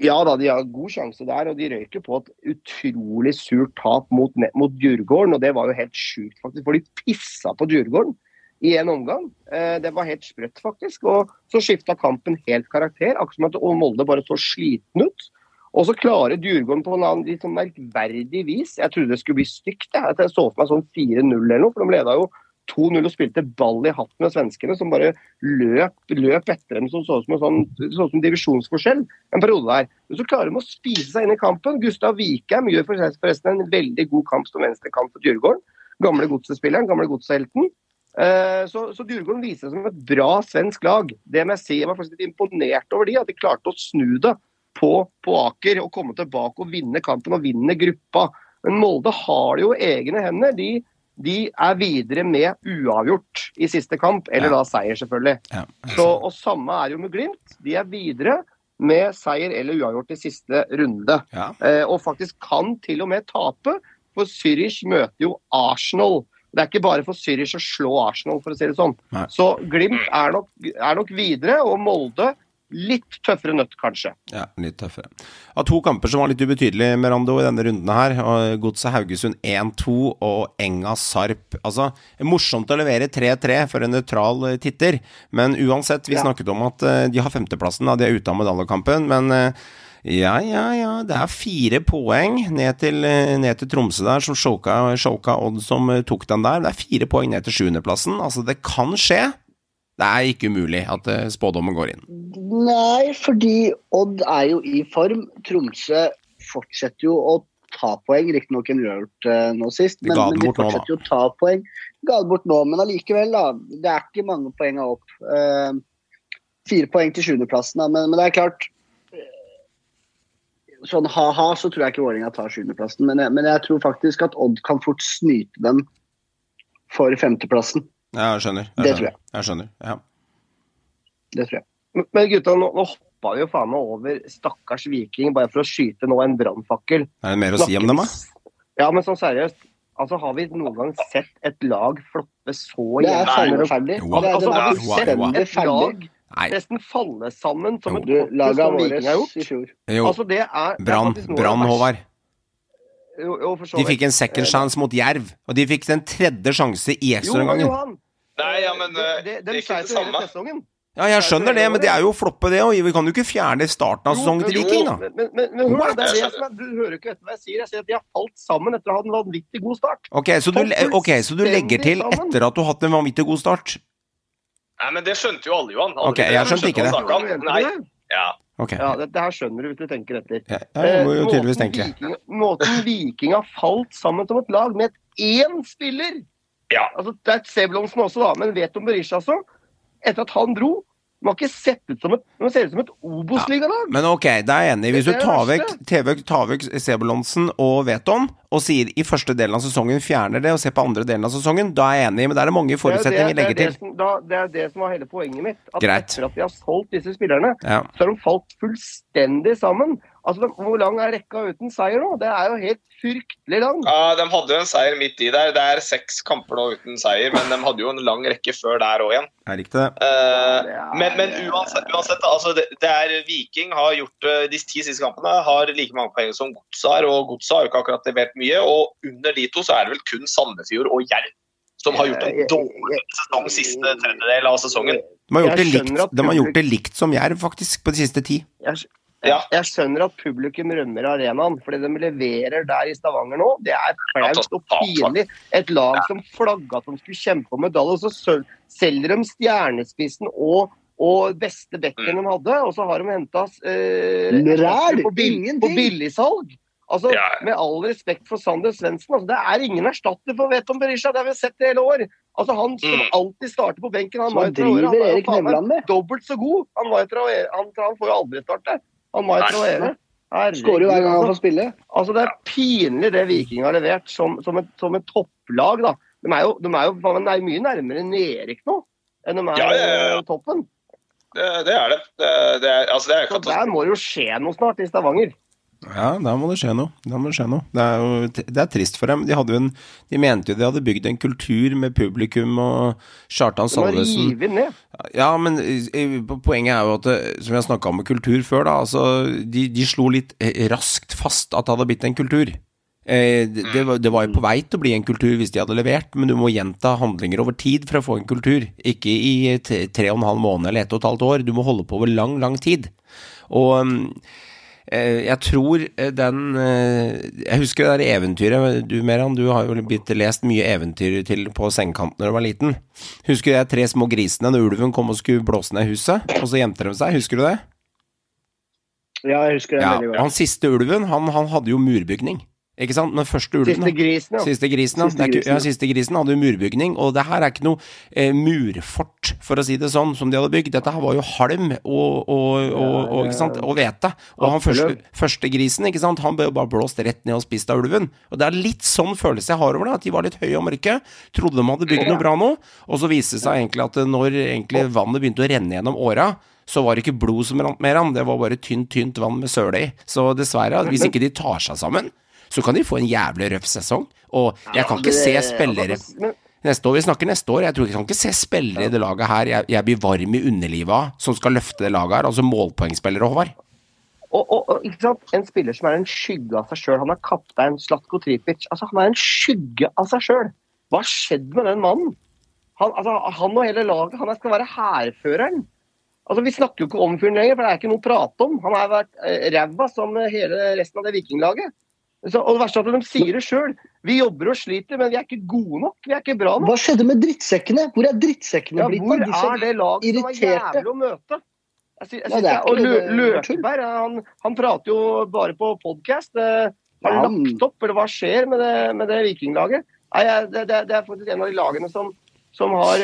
Ja da, de har god sjanse der, og de røyker på et utrolig surt tap mot, mot Djurgården. Og det var jo helt sjukt, faktisk, for de pissa på Djurgården i en omgang. Eh, det var helt sprøtt, faktisk. Og så skifta kampen helt karakter, akkurat som at Molde bare så sliten ut. Og så klarer Djurgården på en annen litt sånn merkverdig vis Jeg trodde det skulle bli stygt. Jeg, jeg så for meg sånn 4-0 eller noe, for de leda jo 2-0 og spilte ball i hatt med svenskene, som bare løp, løp etter dem som så ut som en sånn, så som divisjonsforskjell en periode der. Men så klarer de å spise seg inn i kampen. Gustav Vikheim gjør forresten en veldig god kamp som venstrekant for Djurgården. Gamle godsespilleren, gamle godshelten. Eh, Så, så Djurgården viser seg som et bra svensk lag. Det må jeg si, Jeg var faktisk litt imponert over de, at de klarte å snu det på, på Aker og komme tilbake og vinne kampen og vinne gruppa. Men Molde har det jo i egne hender. De, de er videre med uavgjort i siste kamp, eller Ja. da seier, selvfølgelig. Ja. Så, og samme er jo med Glimt. De er videre med seier eller uavgjort i siste runde. Ja. Eh, og faktisk kan til og med tape, for Zürich møter jo Arsenal. Det er ikke bare for Zürich å slå Arsenal, for å si det sånn. Nei. Så Glimt er nok, er nok videre, og Molde litt tøffere nøtt, kanskje. Ja, litt tøffere. Av to kamper som var litt ubetydelige, Merando, i denne runden her. Godset Haugesund 1-2 og Enga Sarp. Altså, morsomt å levere 3-3 for en nøytral eh, titter, men uansett, vi Ja. snakket om at eh, de har femteplassen, de er ute av medaljekampen, men eh, ja, ja, ja, det er fire poeng ned til, ned til Tromsø der, som Shoka, Shoka Odd som tok den der. Det er fire poeng ned til sjuendeplassen. Altså, det kan skje. Det er ikke umulig at eh, spådommen går inn. Nei, fordi Odd er jo i form. Tromsø fortsetter jo å ta poeng, riktignok en uavgjort eh, nå sist, men, men de fortsetter jo å ta poeng. Ga det bort nå, men allikevel, da. Det er ikke mange poeng opp. Uh, fire poeng til sjuendeplassen, da, men, men det er klart eh, Sånn ha-ha, så tror jeg ikke Vålerenga tar sjuendeplassen, men, men jeg tror faktisk at Odd kan fort snyte dem for femteplassen. Ja, jeg skjønner. Jeg Det skjønner. tror jeg. Jeg skjønner. Ja. Det tror jeg. Men- Men gutta, nå, nå hoppa vi jo faen meg over stakkars Viking bare for å skyte nå en brannfakkel. Er det mer å si om dem, da? Ja, men sånn seriøst. Altså, Har vi noen gang sett et lag floppe så Det er jævlig? ferdig. Det er, Altså, har er vi sett et lag nesten falle sammen som Jo. et lag av laget vårt Viking har gjort? i fjor. Jo, Altså, det er, er Brann, Håvard. Jo, jo, for så De fikk en second chance mot Jerv, og de fikk den tredje sjanse i ekstraomgangen. Nei, ja, men det, eh, det, det er ikke det samme. Ja, jeg skjønner det, men det er jo floppe, det Og Vi kan jo ikke fjerne starten av sesongen til Viking, da. Men, men, men, men hør, det er det som er, du hører ikke etter hva jeg sier. Jeg sier at de har falt sammen etter å ha hatt en vanvittig god start. Ok, så du, ok, så du legger til etter at du har hatt en vanvittig god start? Nei, men det skjønte jo alle, Johan. Aldri. Ok, jeg skjønte ikke det. Nei, ja. Ok. Ja, dette her skjønner du hvis du tenker etter. Ja, jeg må jo Eh, tydeligvis tenke. Viking, måten Viking har falt sammen som et lag med et én spiller Ja. Altså, Det er Sebulonsen også, da, men vet om Berisha altså. Etter at han dro De har ikke sett ut som et De ser ut som et Obos-ligalag. Men ok, da er jeg enig. Hvis du Det det tar vekk. TV, tar vekk Sebulonsen og Veton, og sier i første delen av sesongen fjerner det, og ser på andre delen av sesongen, da er jeg enig. Men da er det mange forutsetninger vi det, er legger til. som, da, det er det som var hele poenget mitt. At Greit. etter at de har solgt disse spillerne, Ja. så har de falt fullstendig sammen. Altså, Hvor lang er rekka uten seier nå? Det er jo helt fryktelig lang. Ja, De hadde jo en seier midt i der. Det er seks kamper nå uten seier, men de hadde jo en lang rekke før der òg igjen. Jeg likte det? Eh, men, men uansett, uansett altså det, det er Viking har gjort eh, de ti siste kampene har like mange poeng som Godset har, og Godset har jo ikke akkurat levert mye. Og under de to så er det vel kun Sandefjord og Jerv som har gjort en dårlig sesong siste tredjedel av sesongen. De har gjort det likt, de har gjort det likt som Jerv, faktisk, på de siste ti. Jeg, Ja. jeg skjønner at publikum rømmer arenaen, for det de leverer der i Stavanger nå, det er flaut og pinlig. Et lag som flagga at de skulle kjempe om medalje, og så selger de stjernespissen og, og beste bekken de hadde, og så har de henta eh, Ræl! på, bill, på billigsalg. Altså, Ja. Med all respekt for Sander Svendsen, altså, det er ingen erstatter for Veton Berisha. Det har vi sett i hele år. Altså, Han som Mm. alltid starter på benken, han var jo Traore, han var jo dobbelt så god. Han, var jo han, han får jo aldri starte. Han var jo. Skårer jo hver gang han får spille. Altså, det er pinlig det Viking har levert som, som, et, som et topplag. da. De er jo, de er jo de er mye nærmere nedrykk nå enn de er Ja, ja, ja. toppen. Det, det er det. Det, det er, altså, det er Så der må det jo skje noe snart i Stavanger. Ja, da må det skje noe. Da må det skje noe. Det er jo det er trist for dem. De, en, de mente jo de hadde bygd en kultur med publikum og Kjartan Salvesen. Ja, men eh, poenget er jo at, eh, som jeg snakka om med kultur før, da, altså de, de slo litt eh, raskt fast at det hadde blitt en kultur. Eh, det, det, var, jo på vei til å bli en kultur hvis de hadde levert, men du må gjenta handlinger over tid for å få en kultur. Ikke i tre og en halv måned eller ett og et halvt år. Du må holde på over lang, lang tid. Og mm, jeg tror eh, den eh, Jeg husker det der eventyret Du Meran, du har jo blitt lest mye eventyr til på sengekanten da du var liten. Husker du de tre små grisene når ulven kom og skulle blåse ned huset, og så gjemte de seg? Husker du det? Ja, jeg husker det Ja, veldig godt. Han siste ulven, han, han hadde jo murbygning. Ikke sant? Den første ulven Siste grisen, ja. Siste grisen, ja. Siste ikke, ja. ja. Siste grisen hadde jo murbygning, og det her er ikke noe eh, murfort, for å si det sånn, som de hadde bygd. Dette her var jo halm og, og, og, og, ikke sant? og hvete. Og han første, første grisen, ikke sant? han ble jo bare blåst rett ned og spist av ulven. Og det er litt sånn følelse jeg har over det, at de var litt høye og mørke. Trodde de hadde bygd noe bra nå, og så viste det seg egentlig at når egentlig vannet begynte å renne gjennom åra, så var det ikke blod som rant mer an, det var bare tynt, tynt vann med søle i. Så dessverre, hvis ikke de tar seg sammen, så kan de få en jævlig røff sesong. Og jeg kan ikke se spillere Neste år, Vi snakker neste år. Jeg tror jeg kan ikke se spillere i det laget her jeg, jeg blir varm i underlivet av, som skal løfte det laget her. Altså målpoengspillere, Håvard. og, og, og ikke sant? En spiller som er en skygge av seg sjøl. Han er kaptein Slatko Tripic. Altså, han er en skygge av seg sjøl. Hva har skjedd med den mannen? Han, altså, han og hele laget han skal være hærføreren. Altså, Vi snakker jo ikke om fyren lenger, for det er ikke noe å prate om. Han har vært eh, ræva som hele resten av det vikinglaget. Så, og det verste er at de sier det sjøl. Vi jobber og sliter, men vi er ikke gode nok. Vi er ikke bra nok. Hva skjedde med drittsekkene? Hvor er drittsekkene Ja, blitt hvor av? Disse er det laget som var jævlig å møte? Jeg synes, jeg synes det er og Lø- er. Løkberg han, han prater jo bare på podkast. Har Ja, han- lagt opp, eller hva skjer med det, med det vikinglaget? Nei, det, det, det er faktisk en av de lagene som, som har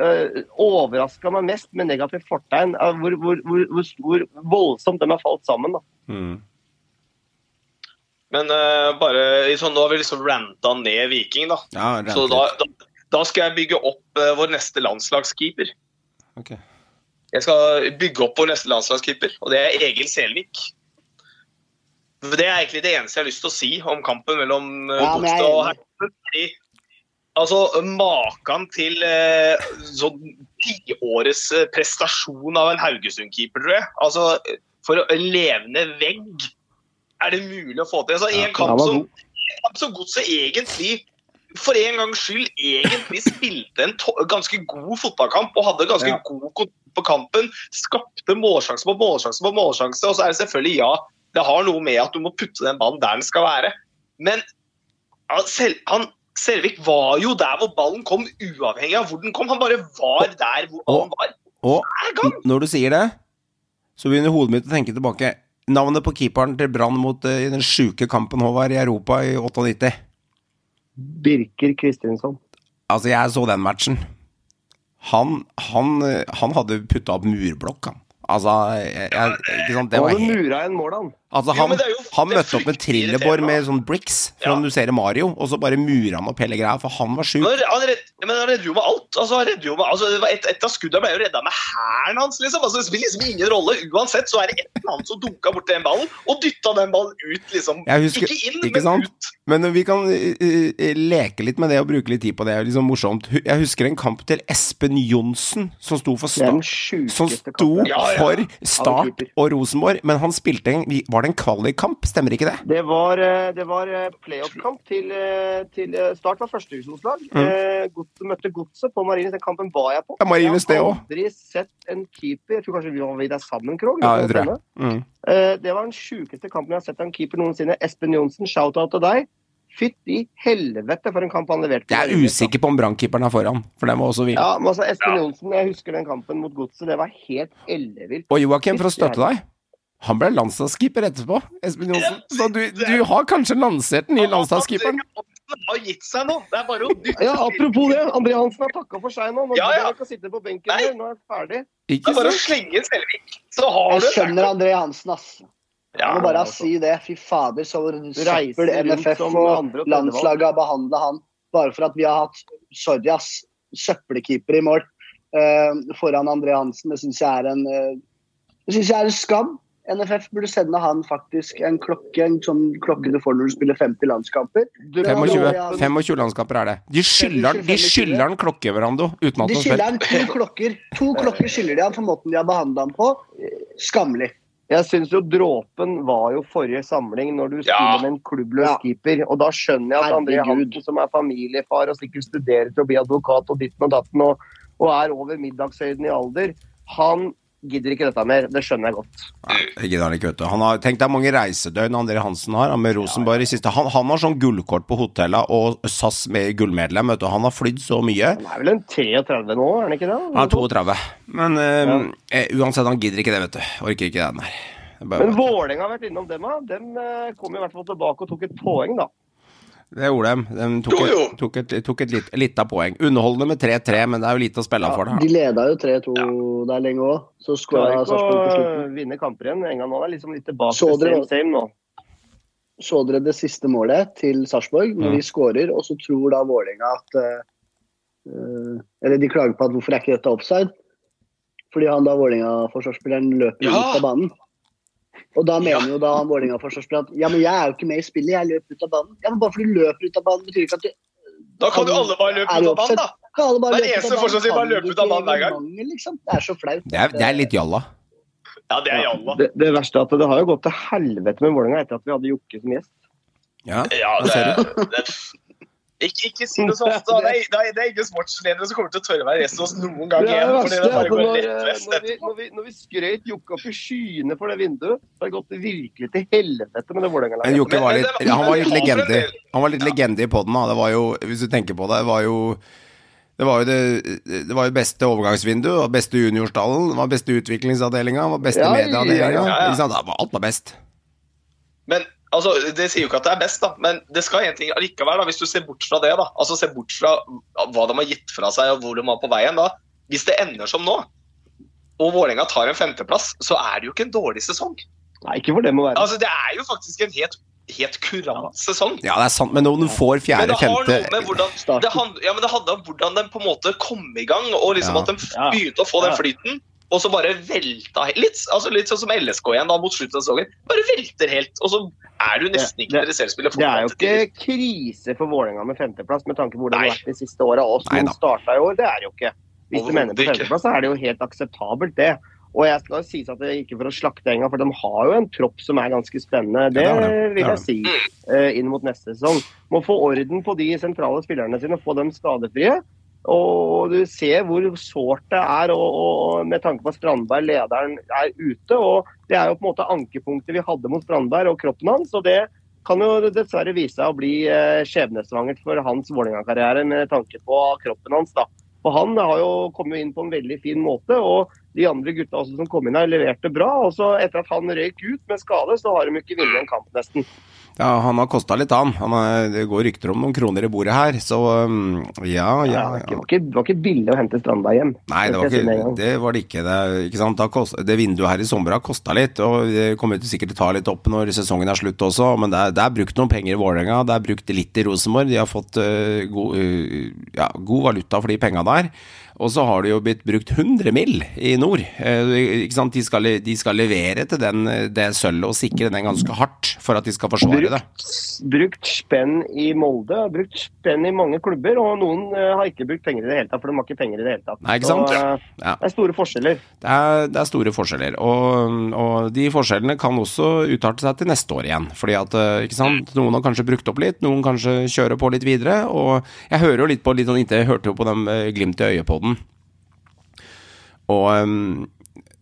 uh, overraska meg mest med negativt fortegn. hvor, hvor, hvor, hvor, hvor voldsomt de har falt sammen. da. Men uh, bare i sånn, nå har vi liksom ranta ned Viking, da. Ja, Så da, da, da skal jeg bygge opp uh, vår neste landslagskeeper. Okay. Jeg skal bygge opp vår neste landslagskeeper, og det er Egil Selvik. Det er egentlig det eneste jeg har lyst til å si om kampen mellom uh, Ja, Godset og enig. Altså, Maken til eh, sånn tiårets prestasjon av en Haugesund-keeper, tror jeg. Altså, For en levende vegg er det mulig å få til. Altså, en kamp som, en kamp som Godset egentlig for en gangs skyld egentlig spilte en ganske god fotballkamp og hadde ganske Ja. god kontroll på kampen. Skapte målsjanse på målsjanse på målsjanse. Og så er det selvfølgelig, ja, det har noe med at du må putte den ballen der den skal være. Men han, selv, han, Selvik var jo der hvor ballen kom, uavhengig av hvor den kom. Han bare var der hvor ballen var. Og når du sier det, så begynner hodet mitt å tenke tilbake. Navnet på keeperen til Brann mot uh, den sjuke kampen Håvard i Europa i 98. Birker Kristinsson. Altså, jeg så den matchen. Han, han, eh, han hadde putta opp murblokk, han. Altså, jeg, jeg, ikke sant, det Han hadde mura en mål, han. Altså, han, jo- han møtte opp med trillebår med sånn bricks, Ja. som du ser Mario, og så bare murer han opp hele greia, for han var sjuk. Men han, men han redder jo med alt. Altså, jo med, altså, det var et, et av skuddene ble jo redda med hæren hans. Liksom. Altså, det spiller liksom ingen rolle. Uansett så er det et eller annet som dunka borti den ballen, og dytta den ballen ut. liksom. Husker- ikke inn, ikke men sant? ut. Men vi kan eh, leke litt med det og bruke litt tid på det. Det er liksom morsomt. Jeg husker en kamp til Espen Johnsen, som sto for Start. Som sto. Ja, ja. for. Start og Rosenborg, men han spilte en Var det en kvalikkamp? Stemmer ikke det? Det var, eh, det var eh, playoff-kamp til, eh, til Start var førstedivisjonslag. Mm. Godset møtte Godset på Marienlyst. Den kampen var jeg på. Ja, Marienlyst, det også. aldri sett en keeper Jeg tror kanskje vi var der sammen, Krog? Ja, det tror jeg. Mm. Det var den sjukeste kampen jeg har sett av en keeper noensinne. Espen Johnsen, shout-out til deg. Fytti helvete for en kamp han leverte. Jeg er usikker på om brannkeeperen er foran, for den var også vill. Ja, men altså Espen Ja. Johnsen, jeg husker den kampen mot Godset. Det var helt ellevilt. Og Joakim, for å støtte deg, han ble landslagskeeper etterpå, Espen Johnsen. Så du, du har kanskje lansert den nye landslagskeeperen? Han har gitt seg nå. Det er bare å dytte Ja, apropos det. André Hansen har takka for seg nå. Nå Ja, ja, kan sitte på benken Nei. der. Nå er det ferdig. Det er bare å slenge en Selvik, så har Jeg du skjønner André Hansen, ass. Jeg må bare si det. Fy fader, så søppel NFF og og landslaget har behandla han bare for at vi har hatt sorry ass, søppelkeeper i mål uh, foran André Hansen. Det syns jeg er en uh, det synes jeg er en skam. NFF burde sende han faktisk en klokke, en sånn klokke du får når du spiller 50 landskamper. 25, Ja, 25 landskamper er det. De skylder, skylder han klokke, Verando, uten at De skylder spiller. han to klokker. To klokker skylder de han for måten de har behandla han på. Skammelig. Jeg syns jo dråpen var jo forrige samling, når du spiller Ja. med en klubbløs Ja. keeper. Og da skjønner jeg at André. Hansen, som er familiefar og sikkert studerer til å bli advokat og ditten og datten, og, og er over middagshøyden i alder, han gidder ikke dette mer. Det skjønner jeg godt. Jeg gidder han ikke, vet du. Han har, tenk deg mange reisedøgn André Hansen har med Rosenborg i siste. Han, han har sånn gullkort på hotellet og SAS med gullmedlem, vet du. Han har flydd så mye. Han er vel en 33 nå, er han ikke det? Han er 32. Men uh, ja. uansett, han gidder ikke det, vet du. Orker ikke det er bare- Men Vålerenga har vært innom dem, da. De eh, kom i hvert fall tilbake og tok et poeng, da. Det gjorde de. De tok Jo, jo. et, tok et, tok et litt, lite av poeng. Underholdende med 3-3, men det er jo lite å spille for. De det. leda jo 3-2 der lenge òg, så skåra Sarpsborg på slutten. vinne kamper igjen en gang nå. Det er liksom litt tilbake Så til dere- same same nå. Så dere det siste målet til Sarpsborg, når Ja. de skårer, og så tror da Vålerenga at eh, eh, Eller de klager på at hvorfor er ikke dette offside? Fordi han da Vålerenga-forsvarsspilleren løper Ja. ut av banen. Og da mener jo da Vålerenga-forsvarsspiller at ja, men jeg er jo ikke med i spillet, jeg løper ut av banen. Ja, men bare fordi du løper ut av banen, betyr ikke at du Da kan jo alle bare løpe ut av banen, da. kan alle bare Hver eneste forsvarsspiller bare Kan løper ut av banen hver gang. mangel, Liksom? Det er så flaut. Det er, det er litt jalla. Ja, det er jalla. Det, det verste er at det har jo gått til helvete med Vålerenga etter at vi hadde Jokke som gjest. Ja, Ja, det, det, ikke, ikke si det så da. Det er, det er, det er ingen sportsledere som kommer til å tørre å være gjest hos oss noen gang igjen. fordi det bare går når, rett vest når, vi, når, vi, når vi skrøt Jokke opp i skyene for det vinduet, så har det gått virkelig til helvete med det Vålerenga-laget. Jokke var litt, han var litt legende Han var litt legende i podden, da. Det var jo, hvis du tenker på det, det var jo det var jo det, det var jo beste overgangsvinduet, beste juniorstallen, det var beste utviklingsavdelinga, det var beste Ja, ja, medieavdelinga. ja, ja. Det var- Alt var best. Men altså, Det sier jo ikke at det er best, da, men det skal ting allikevel. da, Hvis du ser bort fra det, da, altså ser bort fra hva de har gitt fra seg og hvor de var på veien da, Hvis det ender som nå, og Vålerenga tar en femteplass, så er det jo ikke en dårlig sesong. Nei, ikke for det må være. Altså, Det er jo faktisk en helt, helt kurant sesong. Ja, det er sant, men om du får fjerde, femte hvordan det handler, ja, men det handler om hvordan de på en måte kom i gang, og liksom Ja. at de begynte å få den flyten. Og så bare velta litt, altså litt sånn som LSK igjen da mot slutten av sesongen. Bare velter helt, og så er du nesten ikke interessert i å spille Det er jo fotball. ikke krise for Vålerenga med femteplass, med tanke på hvor det har vært de siste åra. Og som starta i år, det er det jo ikke. Hvis du mener på femteplass, så er det jo helt akseptabelt, det. Og jeg skal si at det er ikke for å slakte engang, for de har jo en tropp som er ganske spennende. Det, Ja, det. Det vil jeg si, eh, inn mot neste sesong. Må få orden på de sentrale spillerne sine, få dem skadefrie. Og du ser hvor sårt det er, og, og med tanke på at Strandberg, lederen, er ute. Og det er jo på en måte ankepunktet vi hadde mot Strandberg og kroppen hans. og det kan jo dessverre vise seg å bli eh, skjebnesvangert for hans Vålerenga-karriere med tanke på kroppen hans. da. For Han har jo kommet inn på en veldig fin måte, og de andre gutta som kom inn her, leverte bra. og så Etter at han røyk ut med skade, så har de ikke vunnet en kamp, nesten. Ja, han har kosta litt, han. han er, det går rykter om noen kroner i bordet her, så um, ja, ja. det, ja. var ikke, det var ikke billig å hente Strandberg hjem. Nei, det var ikke det. Var det, ikke. Det, ikke? Kost, det vinduet her i sommer har kosta litt, og det kommer sikkert til å ta litt opp når sesongen er slutt også, men det er, det er brukt noen penger i Vålerenga, det er brukt litt i Rosenborg, de har fått uh, god, uh, ja, god valuta for de penga der. Og så har det jo blitt brukt 100 mill. i nord. Eh? De, skal, de skal levere til den, det sølvet og sikre den ganske hardt for at de skal forsvare det. Brukt spenn i Molde, brukt spenn i mange klubber, og noen eh, har ikke brukt penger i det hele tatt, for de har ikke penger i det hele tatt. Nei, ikke sant? Så, eh, Ja. Det er store forskjeller. Det er, det er store forskjeller, og, og de forskjellene kan også utarte seg til neste år igjen. Fordi at, ikke sant, Noen har kanskje brukt opp litt, noen kanskje kjører på litt videre. Og jeg hører jo litt på litt sånn inntil jeg hørte jo på dem glimt i øyet på den. Og um,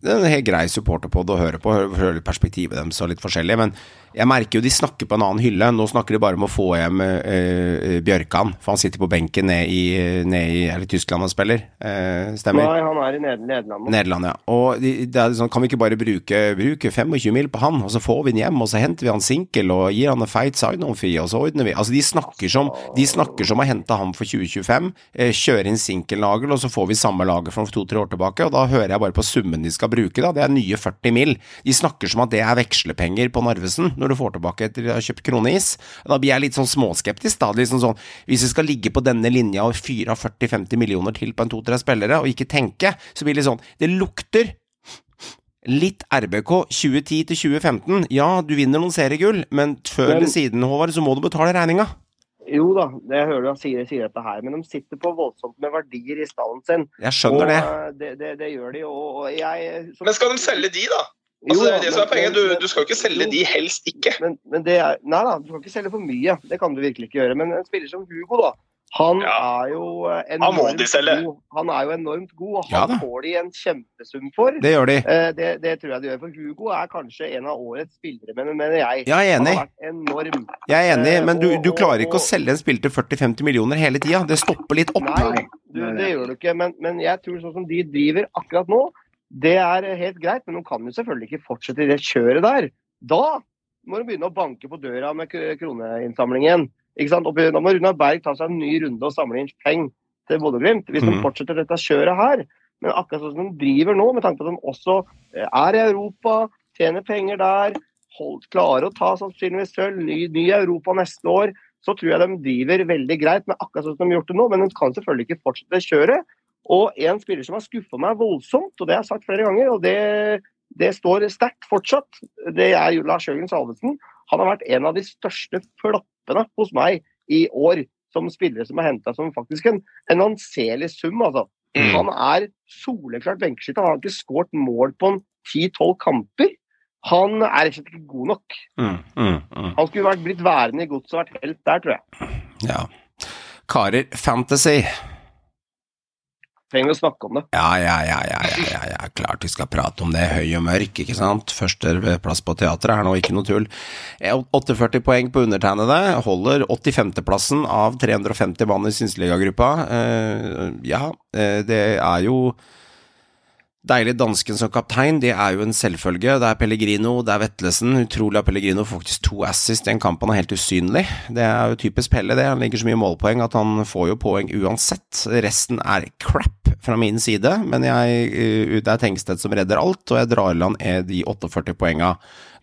det er en helt grei supporterpod å høre på, høre perspektivet deres og litt forskjellig. Men jeg merker jo de snakker på en annen hylle. Nå snakker de bare om å få hjem eh, eh, Bjørkan, for han sitter på benken nede i, ned i Er det Tyskland han spiller? Eh, stemmer? Nei, han er i Nederland. Nederland, ja. Og de, det er sånn, kan vi ikke bare bruke, bruke 25 mil på han, og så får vi han hjem, og så henter vi han sinkel og gir han en feit sign-on-fee, og så ordner vi Altså, de snakker som De snakker som å hente ham for 2025, eh, kjøre inn sinkelnagel, og så får vi samme laget fra to-tre år tilbake, og da hører jeg bare på summen de skal bruke, da. Det er nye 40 mil. De snakker som at det er vekslepenger på Narvesen når du får tilbake etter å ha kjøpt kroneis. Da blir jeg litt sånn småskeptisk, da. Liksom sånn, hvis vi skal ligge på denne linja og fyre av 40-50 millioner til på en to-tre spillere, og ikke tenke, så blir det sånn Det lukter Litt RBK 2010 2015. Ja, du vinner noen seriegull, men før Men- eller siden, Håvard, så må du betale regninga. Jo da, det jeg hører du han sier, sier dette her, men de sitter på voldsomt med verdier i stallen sin. Jeg skjønner det. og, det. det. Det, det gjør de, og, og jeg som- Men skal de selge de, da? Jo Altså, det er det som er poenget. Du, du skal jo ikke selge jo. de, helst ikke. Men, men det er Nei da, du skal ikke selge for mye. Det kan du virkelig ikke gjøre. Men en spiller som Hugo, da. Han Ja. er jo enormt Han god. Han er jo enormt god, og han ja, får de en kjempesum for. Det gjør de. Eh, Det, det tror jeg de gjør. For Hugo er kanskje en av årets spillere, men, mener jeg. Jeg er enig. har vært enorm. Jeg er enig, Eh, men du, du klarer ikke å selge en spiller til 40-50 millioner hele tida. Det stopper litt opp. Nei, du, det gjør du ikke. Men, men jeg tror sånn som de driver akkurat nå, det er helt greit. Men de kan jo selvfølgelig ikke fortsette i det kjøret der. Da må de begynne å banke på døra med kroneinnsamlingen. Da må Runar Berg ta seg en ny runde og samle inn penger til Bodø-Glimt. Hvis de Mhm. fortsetter dette kjøret her. Men akkurat sånn som de driver nå, med tanke på at de også eh, er i Europa, tjener penger der, holdt, klarer å ta sannsynligvis sølv, ny, ny Europa neste år, så tror jeg de driver veldig greit med akkurat sånn som de har gjort det nå. Men de kan selvfølgelig ikke fortsette kjøret. Og en spiller som har skuffa meg voldsomt, og det har jeg sagt flere ganger, og det, det står sterkt fortsatt, det er Lars Jørgen Salvesen. Han har vært en av de største floppene hos meg i år som spillere som har henta som faktisk en, en anselig sum. altså. Mm. Han er soleklart benkeskytter. Han har ikke skåret mål på en 10-12 kamper. Han er rett og slett ikke god nok. Mm, mm, mm. Han skulle vært blitt værende i godset og vært helt der, tror jeg. Ja. Karer, fantasy. Trenger vi å snakke om det. Ja, ja, ja, ja, ja, ja, klart vi skal prate om det. Høy og mørk, ikke sant. Førsteplass på teatret er nå ikke noe tull. Eh, 48 poeng på undertegnede. Holder 85.-plassen av 350 mann i Synseligagruppa. Uh, ja, eh, det er jo Deilig dansken som kaptein, det er jo en selvfølge. Det er Pellegrino, det er Vetlesen. Utrolig at Pellegrino faktisk to assist i en kamp han er helt usynlig. Det er jo typisk Pelle, det. Han ligger så mye målpoeng at han får jo poeng uansett. Resten er crap fra min side, men jeg, uh, det er Tengsted som redder alt, og jeg drar i land er de 48 poenga.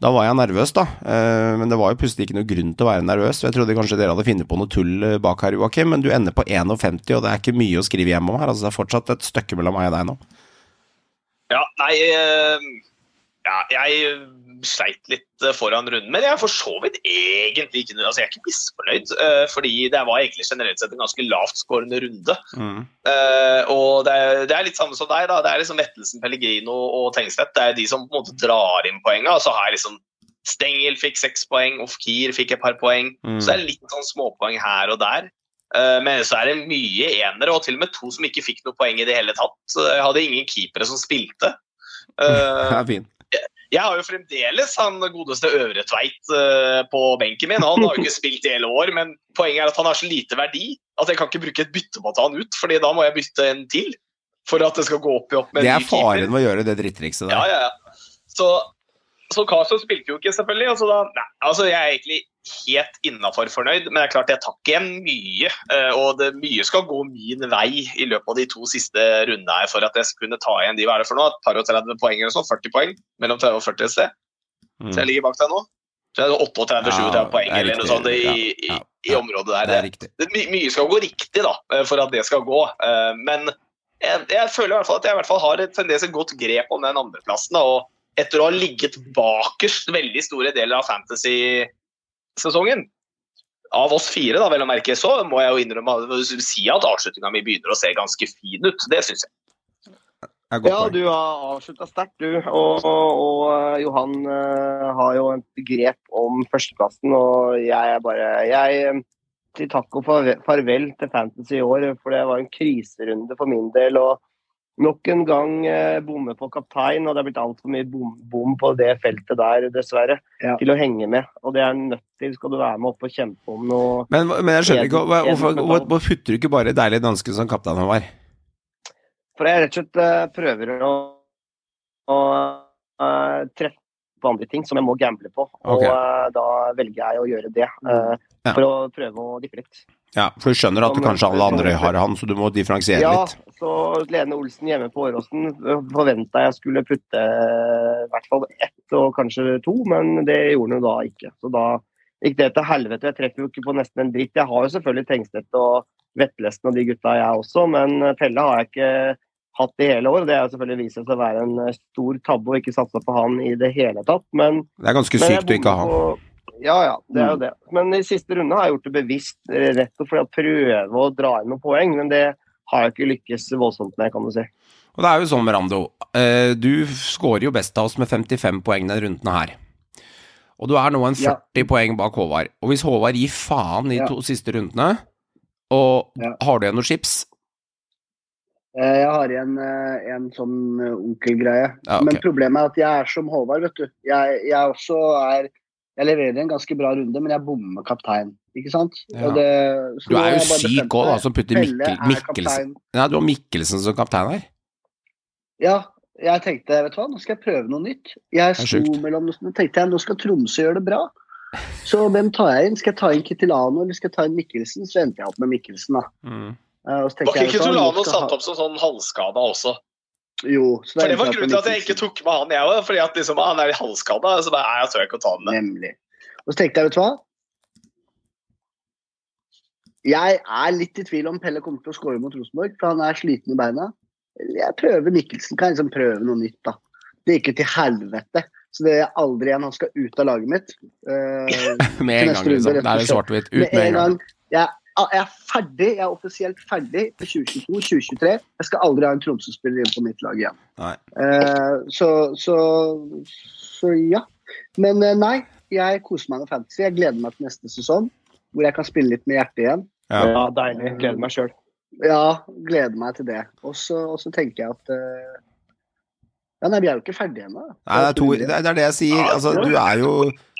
Da var jeg nervøs, da, uh, men det var jo plutselig ikke noe grunn til å være nervøs. Jeg trodde kanskje dere hadde funnet på noe tull bak her, Joakim, men du ender på 51, og det er ikke mye å skrive hjem om her. Altså, det er fortsatt et stykke mellom meg og deg nå. Ja, nei eh, ja, Jeg sleit litt eh, foran runden, men jeg er for så vidt egentlig ikke altså Jeg er ikke misfornøyd, eh, fordi det var egentlig generelt sett en ganske lavtskårende runde. Mm. Eh, og det er, det er litt samme som deg. da, Det er liksom Vettelsen, Pellegrino og Tengstedt. Det er de som på en måte drar inn poenga. Og så har jeg liksom Stengel fikk seks poeng, Ofkir fikk et par poeng. Mm. Så det er litt sånn småpoeng her og der. Eh, Men så er det mye enere, og til og med to som ikke fikk noe poeng i det hele tatt. Jeg hadde ingen keepere som spilte. Det Eh, er fint. Jeg har jo fremdeles han godeste Øvre Tveit på benken min. Han har jo ikke spilt i hele år, men poenget er at han har så lite verdi at jeg kan ikke bruke et bytte på å ta han ut, fordi da må jeg bytte en til for at det skal gå opp i opp med Det en er ny keeper. faren med å gjøre det drittrikset der. Ja, ja, ja. Så, så Caso spilte jo ikke, selvfølgelig. Altså, da, nei, altså, jeg er egentlig helt innafor fornøyd, men det er klart jeg tar ikke igjen mye. eh, Og det, mye skal gå min vei i løpet av de to siste rundene her for at jeg skal kunne ta igjen de hva er det for noe, et par og 30 poeng eller sånn, 40 poeng. Mellom 30 og 40 et sted. Mm. Så jeg ligger bak deg nå. Så er 38-37 Ja, poeng det er eller noe sånt i, i, ja, i området der. Det er det, my, mye skal gå riktig da, eh, for at det skal gå. Eh, Men jeg, jeg føler i hvert fall at jeg i hvert fall har et tendens godt grep om den andreplassen. Og etter å ha ligget bakerst veldig store deler av fantasy-sesongen, av oss fire, da, vel å merke, så må jeg jo innrømme si at avslutninga mi begynner å se ganske fin ut. Det syns jeg. Ja, du har avslutta sterkt, du. Og, og og Johan uh, har jo et grep om førsteplassen, og jeg er bare Jeg eh, sier takk og farvel til Fantasy i år, for det var en kriserunde for min del. og Nok en gang eh, bomme på kaptein, og det er blitt altfor mye bom, bom på det feltet der, dessverre, Ja. til å henge med. Og det er nødt til, skal du være med opp og kjempe om noe Men, men jeg skjønner ikke, hvorfor, hvor- hvorfor putter du ikke bare deilig danske som kaptein, Håvard? For jeg rett og slett eh, prøver å, å uh, treffe på andre ting som jeg må gamble på. Og eh, da velger jeg å gjøre det. Uh, Ja. For å prøve å dippe litt. Ja, for du skjønner at du kanskje alle andre har han, så du må differensiere Ja, litt. så og Lene Olsen hjemme på Åråsen forventa jeg skulle putte i hvert fall ett og kanskje to, men det gjorde hun da ikke. Så da gikk det til helvete. Jeg treffer jo ikke på nesten en dritt. Jeg har jo selvfølgelig Tengstedt og Vettlesen og de gutta, jeg også, men Felle har jeg ikke hatt i hele år. Det har selvfølgelig vist seg å være en stor tabbe å ikke satse på han i det hele tatt. Men, Det er ganske sykt å ikke ha han. Ja, ja, det er jo det. Men i siste runde har jeg gjort det bevisst, eh, rett og slett prøve å dra inn noen poeng. Men det har jeg ikke lykkes voldsomt med, kan du si. Og det er jo sånn, Rando. eh, Du skårer jo best av oss med 55 poeng denne runden her. Og du er nå en 40 Ja. poeng bak Håvard. Og hvis Håvard gir faen i Ja. to siste rundene, og Ja. har du igjen noen chips Eh, Jeg har igjen en sånn onkelgreie. Ja, okay. Men problemet er at jeg er som Håvard, vet du. Jeg, jeg også er Jeg leverer en ganske bra runde, men jeg bommer kaptein. Ikke sant? Ja. Og det, Du er jo syk òg, da, som putter Mikkel, Mikkelsen. Nei, du har Mikkelsen som kaptein her. Ja, jeg tenkte vet du hva, nå skal jeg prøve noe nytt. Jeg sto mellom, Nå tenkte jeg nå skal Tromsø gjøre det bra. Så hvem tar jeg inn? Skal jeg ta inn Kitilano eller skal jeg ta inn Mikkelsen? Så endte jeg opp med Mikkelsen, da. Mm. Og så Var ikke Kitilano satt opp som sånn halvskada også? Jo. For Det var grunnen til at jeg ikke tok med han, jeg òg. Fordi at liksom, han er halvskada. Så da er jeg tør ikke å ta den. Nemlig. Og så tenkte jeg, vet du hva? Jeg er litt i tvil om Pelle kommer til å skåre mot Rosenborg, for han er sliten i beina. Jeg prøver Mikkelsen, kan jeg liksom prøve noe nytt, da. Det gikk jo til helvete. Så det er aldri igjen han skal ut av laget mitt. Uh, Med en gang, liksom. Det er svart-hvitt. Ut med med en gang. Jeg, jeg er ferdig. Jeg er offisielt ferdig for 2022-2023. Jeg skal aldri ha en Tromsø-spiller inn på mitt lag igjen. Nei. Eh, så, så, så ja. Men eh, nei, jeg koser meg med fantasy. Jeg gleder meg til neste sesong, hvor jeg kan spille litt med hjertet igjen. Ja. Ja, deilig. Gleder meg sjøl. Ja, gleder meg til det. Og så og så tenker jeg at eh, Ja, nei, vi er jo ikke ferdige ennå. Nei, det er, to, det, er, det er det jeg sier. Altså, du, er jo,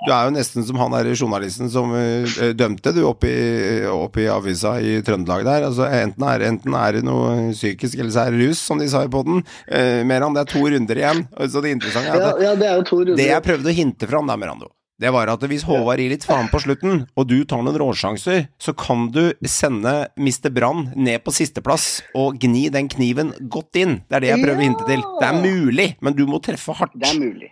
du er jo nesten som han der journalisten som uh, dømte du oppe i, avisa i Trøndelag der. Altså, enten, er, enten er det noe psykisk, eller så er det rus, som de sa i poden. Uh, Meran, det er to runder igjen. Så det interessante er at det, ja, det er jo to runder. det jeg prøvde å hinte fram da, Merando, det var at hvis Håvard gir litt faen på slutten, og du tar noen råsjanser, så kan du sende Mr. Brann ned på sisteplass og gni den kniven godt inn. Det er det jeg prøver å hinte til. Det er mulig, men du må treffe hardt. Det er mulig.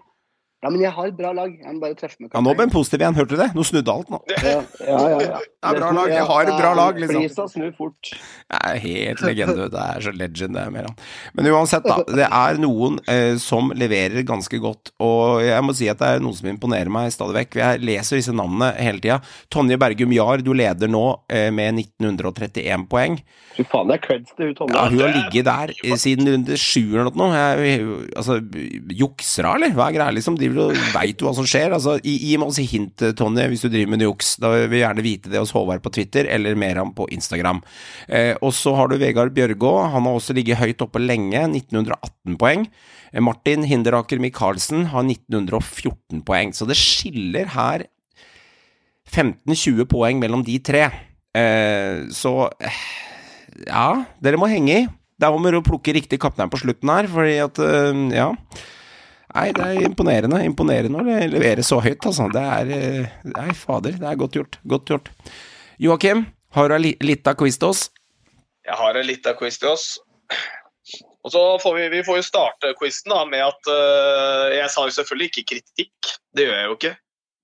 Ja, men jeg har et bra lag. Jeg må bare treffe med Ja, nå ble han positiv igjen, hørte du det? Nå snudde alt nå. Ja, ja, ja, ja. Det er bra lag, jeg har et bra lag, liksom. Flisa snur fort. Det er helt legende, det er så legend det er mer av. Men uansett, da. Det er noen eh, som leverer ganske godt, og jeg må si at det er noen som imponerer meg stadig vekk. Jeg leser disse navnene hele tida. Tonje Bergum Jahr, du leder nå eh, med 1931 poeng. Fy faen, det er creds til hun Tonje. Ja, hun har ligget der siden runde sju eller noe. Jeg, altså, jukser hun, eller? Hva er greia, liksom? Driver og veit hva som skjer? Altså, gi, meg også hint, Tonje, hvis du driver med juks. Da vil vi gjerne vite det hos Håvard på Twitter, eller Meram på Instagram. Eh, og så har du Vegard Bjørgå. Han har også ligget høyt oppe lenge, 1918 poeng. Eh, Martin Hinderaker Michaelsen har 1914 poeng. Så det skiller her 15-20 poeng mellom de tre. Eh, så eh, ja, dere må henge i. Det er om å plukke riktig kaptein på slutten her, fordi at øh, Ja. Nei, det er imponerende. Imponerende å le- levere så høyt, altså. Det er øh, Nei, fader, det er godt gjort. Godt gjort. Joakim, har du ei litt av quiz til oss? Jeg har ei lita quiz til oss. Og så får vi, vi får jo starte quizen med at uh, Jeg sa jo selvfølgelig ikke kritikk. Det gjør jeg jo ikke.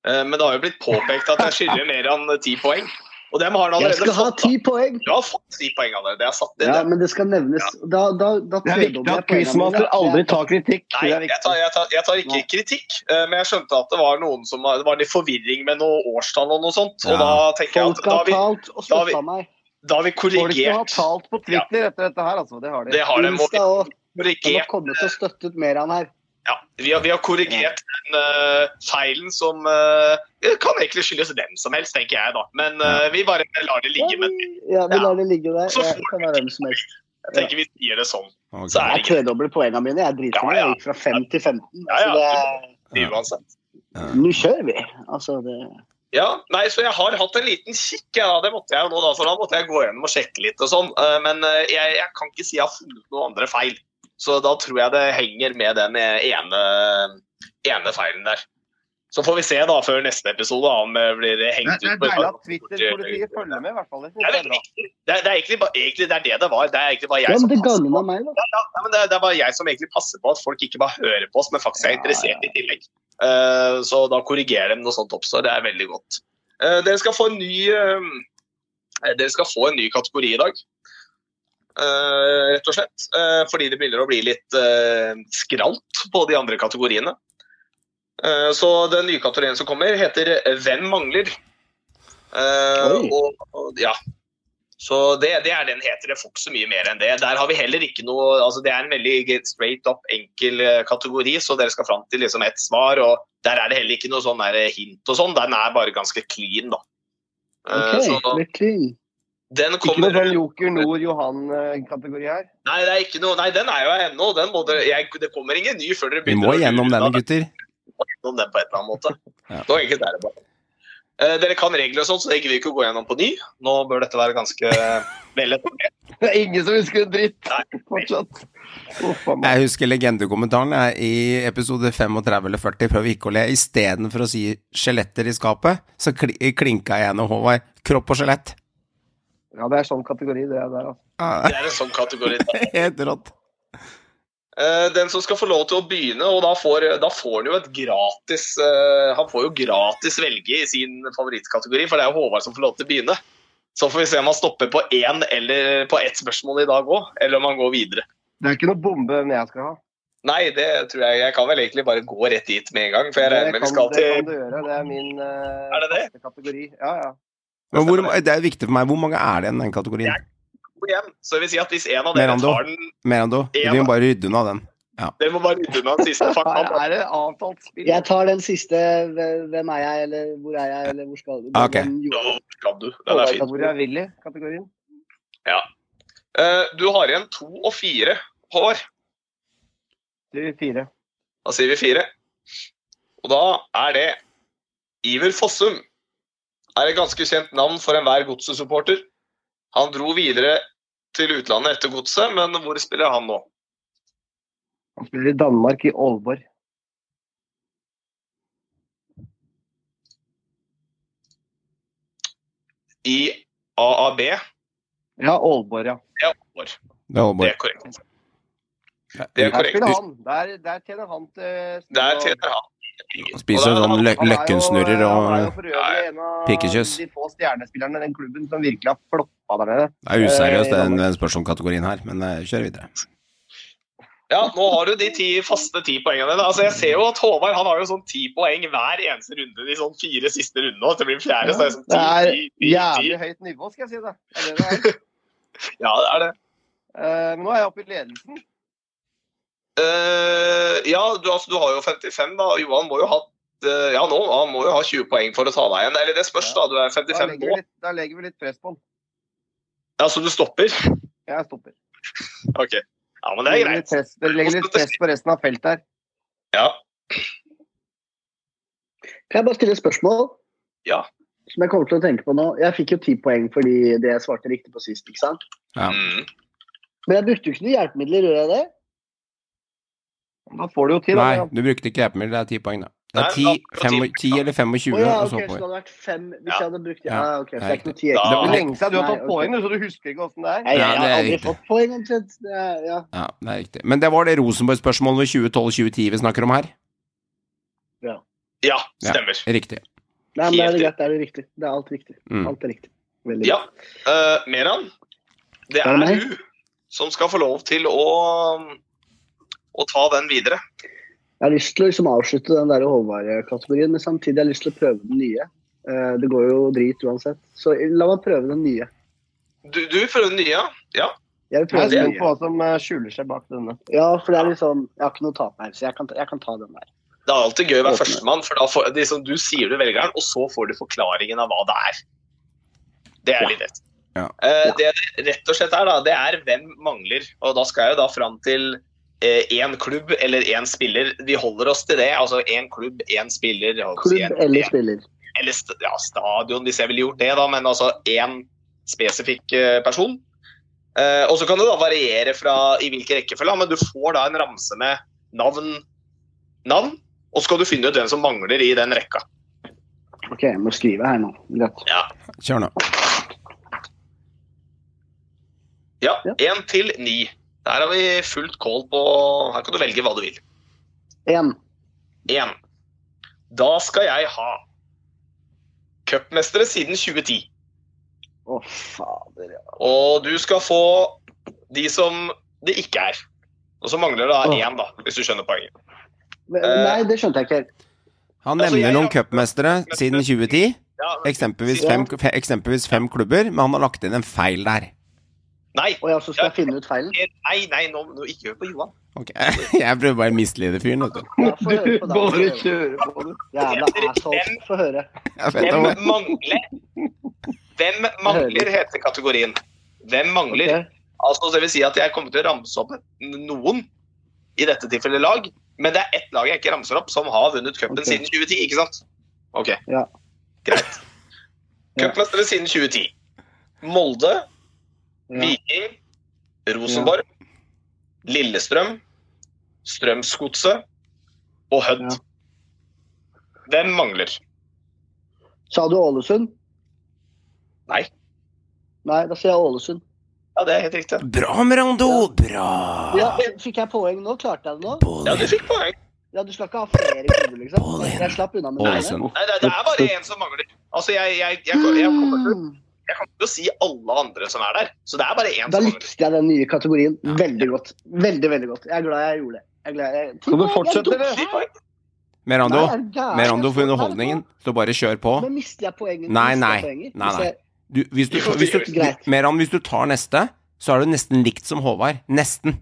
Uh, men det har jo blitt påpekt at jeg skylder mer enn ti poeng. Og dem har han Jeg skal ha ti poeng! Du har fått ti poeng allerede. Jeg har satt inn Ja, det. men det skal nevnes. Da, da, da Det er viktig at quizmaster aldri tar kritikk. Nei, jeg tar, jeg, tar, jeg tar ikke kritikk, eh, men jeg skjønte at det var noen som var- Det var litt forvirring med noe årstall og noe sånt. Og da tenker jeg at da har vi, da har vi- da har vi korrigert. Folk skal ha talt på Twitter etter dette her, altså. Det har de. Det har de. Insta og korrigert. De har kommet og støttet mer enn her. Ja, vi har, vi har korrigert den uh, feilen som uh, kan egentlig skyldes hvem som helst, tenker jeg da. Men uh, vi bare lar det ligge. Ja, Men vi, ja, vi lar det ligge der. Så får kan være hvem som helst. jeg tenker vi sier det sånn. Okay. Så er Jeg tredobler poengene mine. Jeg driter Ja, meg. ja. Jeg gikk fra 5 til 15. Ja, Altså, ja. det, er uansett. nå kjører vi. Altså, det Ja, nei, så jeg har hatt en liten kikk, ja, det måtte jeg jo nå da, så da måtte jeg gå gjennom og sjekke litt og sånn. Men jeg, jeg kan ikke si jeg har funnet noen andre feil. Så da tror jeg det henger med den ene, ene feilen der. Så får vi se da før neste episode om det blir Det, hengt det er ut. på- deilig at Twitter-politiet følger med, i hvert fall. Det Det er viktig. Det er, det er egentlig, egentlig det er det det var. Det er egentlig bare jeg Ja, som passer på. meg, da. Ja, men det, er- det er bare jeg som egentlig passer på at folk ikke bare hører på oss, men faktisk er interessert i tillegg. Uh, så da korrigerer de noe sånt oppstår. Det er veldig godt. Uh, dere skal få en ny uh, Dere skal få en ny kategori i dag. Eh, rett og slett. Eh, fordi det begynner å bli litt uh, skralt på de andre kategoriene. Eh, så den nye kategorien som kommer, heter Hvem mangler? Eh, og, og, ja. Så det, det er den heter. Det får ikke så mye mer enn det. Der har vi heller ikke noe altså Det er en veldig straight up enkel eh, kategori, så dere skal fram til liksom ett svar. og Der er det heller ikke noe sånn hint og sånn. Den er bare ganske clean, da. Eh, Ok, så litt clean. Den Ikke kommer noe sånn Joker Nord-Johan-kategori her. Nei, det er ikke noe, nei, den er jo her ennå. Den må dere, jeg, det kommer ingen ny før dere Vi må gjennom denne, gutter. Må gjennom den på et eller annet måte. Ja. Nå er det bare. Eh, dere kan regler og sånt, så det gidder vi ikke å gå gjennom på ny. Nå bør dette være ganske vel etablert. Det er ingen som husker en dritt fortsatt. Oh. Jeg husker legendekommentaren jeg, i episode 35 eller 40 før vi gikk le. Istedenfor å si skjeletter i skapet, så kl klinka jeg gjennom Håvard. Kropp og skjelett. Ja, det er sånn kategori, det er der, altså. Ah, Det er en sånn kategori. Helt rått. Eh, Den som skal få lov til å begynne, og da får, da får han jo et gratis eh, Han får jo gratis velge i sin favorittkategori, for det er jo Håvard som får lov til å begynne. Så får vi se om han stopper på én eller på ett spørsmål i dag òg, eller om han går videre. Det er ikke noe bombe den jeg skal ha. Nei, det tror jeg Jeg kan vel egentlig bare gå rett dit med en gang, for jeg Det regner med vi skal til det kan du gjøre. Det er min uh, Er det det? kategori. Ja, ja. Men hvor, det er viktig for meg. Hvor mange er det i den kategorien? to igjen. Så det vil si at hvis en av dere Merando. tar den Merando? Vi må bare rydde unna den. Dere må bare rydde unna den siste er det avtalt spill. Jeg tar den siste. Hvem er jeg, eller hvor er jeg, eller hvor skal du? Ah, ok. Den kan du. Den er fin. Hvor er Willy-kategorien? Ja. Du har igjen to og fire, Håvard. Fire. Da sier vi fire. Og da er det Iver Fossum. Er et ganske kjent navn for enhver godset-supporter. Han dro videre til utlandet etter godset, men hvor spiller han nå? Han spiller i Danmark, i Aalborg. I AAB? Ja, Aalborg, ja. Ja, Aalborg. Det holder Det er korrekt. Det er Der korrekt. spiller han. Der, der tjener han til Der tjener han. Spiser Og da- sånn lø løkkensnurrer er og pikekyss. øvrig en av de få stjernespillerne i den klubben som virkelig har floppa der nede. Det er useriøst, Eh, den, den spørsmålskategorien her, men eh, kjør videre. Ja, nå har du de ti faste ti poengene. dine. Altså, jeg ser jo at Håvard han har jo sånn ti poeng hver eneste runde de sånn fire siste rundene. og Det blir fjerde, så det er sånn Det ti, er ti, ti, jævlig høyt nivå, skal jeg si det, er det, det er. Ja, det er det. Uh, men nå er jeg oppe i ledelsen. Eh, ja, du, altså, du har jo 55, da. Johan må jo ha uh, ja, nå, han må jo ha 20 poeng for å ta deg igjen. Eller det spørs, da. Du er 55 da nå. litt, da legger vi litt press på han. Ja, Så du stopper? Jeg stopper. OK. Ja, men det er greit. press, det legger litt press på resten av feltet her. Ja. Kan jeg bare stille et spørsmål? Ja. Som jeg kommer til å tenke på nå. Jeg fikk jo ti poeng fordi det jeg svarte riktig på sist. ikke sant? Ja. Mm. Men jeg brukte jo ikke noen hjelpemidler, gjorde jeg det? Da får du jo tid. Nei, du brukte ikke hjelpemiddel, det er ti poeng, da. Det er 10, da- ti- 10 eller 25, Oh, ja, og ok, så så det poeng. hadde vært fem hvis Ja. jeg hadde brukt Ja. ja, ok, så det er ikke noe ti Da- Det ekstra. er lenge siden du har tatt poeng, så du husker ikke åssen det er. Nei, jeg, Ja, jeg har aldri riktig. fått poeng omtrent. Ja. Ja, det er riktig. Men det var det Rosenborg-spørsmålet 2012-2010 vi snakker om her? Ja, stemmer. Riktig. Nei, men det er greit. Det er det riktig. Det er alt riktig. Mm. Alt er riktig. Veldig Ja. Uh, Meran, det Er det er du som skal få lov til å, å ta den videre. Jeg har lyst til å liksom avslutte den der Håvard-kategorien, men samtidig har jeg lyst til å prøve den nye. Eh, Det går jo drit uansett. Så la meg prøve den nye. Du, du prøver den nye, ja? ja. Jeg vil prøve jeg den nye. på hva som eh, skjuler seg bak denne. Ja, for det er litt sånn Jeg har ikke noe å tape her, så jeg kan, jeg kan ta den der. Det er alltid gøy å være førstemann, for da får, det er du sier du velger den, og så får du forklaringen av hva det er. Det er litt rett. Ja. Ja. det det rett og slett er, da, det er hvem mangler. Og da skal jeg jo da fram til én klubb eller én spiller. Vi holder oss til det. Altså én klubb, én spiller. Klubb en- eller spiller. eller ja, stadion, hvis jeg ville gjort det, da, men altså én spesifikk eh, person. Eh, og så kan det da variere fra i hvilken rekkefølge, men du får da en ramse med navn, navn Og så skal du finne ut hvem som mangler i den rekka. Ok, jeg må skrive her nå. Greit. Ja. Kjør nå. Ja, Ja. én til ni. Der har vi fullt kål på Her kan du velge hva du vil. Én. Én. Da skal jeg ha cupmestere siden 2010. Å, fader. ja. Og du skal få de som det ikke er. Og så mangler det da én, da, hvis du skjønner poenget. Eh. Nei, det skjønte jeg ikke helt. Han Altså, nevner noen cupmestere siden 2010. Ja, Eksempelvis fem, eksempelvis fem klubber, men han har lagt inn en feil der. Nei, Og jeg så skal jeg finne ut feilen. nei, nei nå, nå ikke hør på Johan. Ok, Jeg prøver bare å mislede fyren, vet du. Bare kjører på, du. Jævla asshole. Få høre. Hvem mangler? Hvem mangler, heter kategorien. Hvem mangler? Okay. Altså, det vil si at jeg kommer til å ramse opp noen, i dette tilfellet lag, men det er ett lag jeg ikke ramser opp, som har vunnet cupen okay. siden 2010, ikke sant? Ok, Ja. greit. Ja. Cupmestere siden 2010. Molde. Viking, Rosenborg, Lillestrøm, Strømsgodset og Hødd. Ja. Hvem mangler? Sa du Ålesund? Nei. Nei, da sier jeg Ålesund. Ja, det er helt riktig. Bra, Mirando! Bra! Ja, Fikk jeg poeng nå? Klarte jeg det nå? Ja, du fikk poeng. Ja, Du skal ikke ha flere klubber, liksom? Båler. Jeg slapp unna med det. Nei, det, det er bare én som mangler. Altså, jeg, jeg, jeg, jeg, jeg, kommer til, Mm. Jeg kan ikke si alle andre som er der. Så det er bare én Da likte jeg den nye kategorien veldig godt. Veldig, veldig godt. Jeg er glad jeg gjorde det. Jeg er glad jeg... Skal du fortsette, eller? Merando, er. Merando for underholdningen, så bare kjør på. Men mister jeg poenget? Nei, nei. Nei, nei. Du, hvis, du, hvis, du, Greit. Meran, hvis du tar neste, så er du nesten likt som Håvard. Nesten.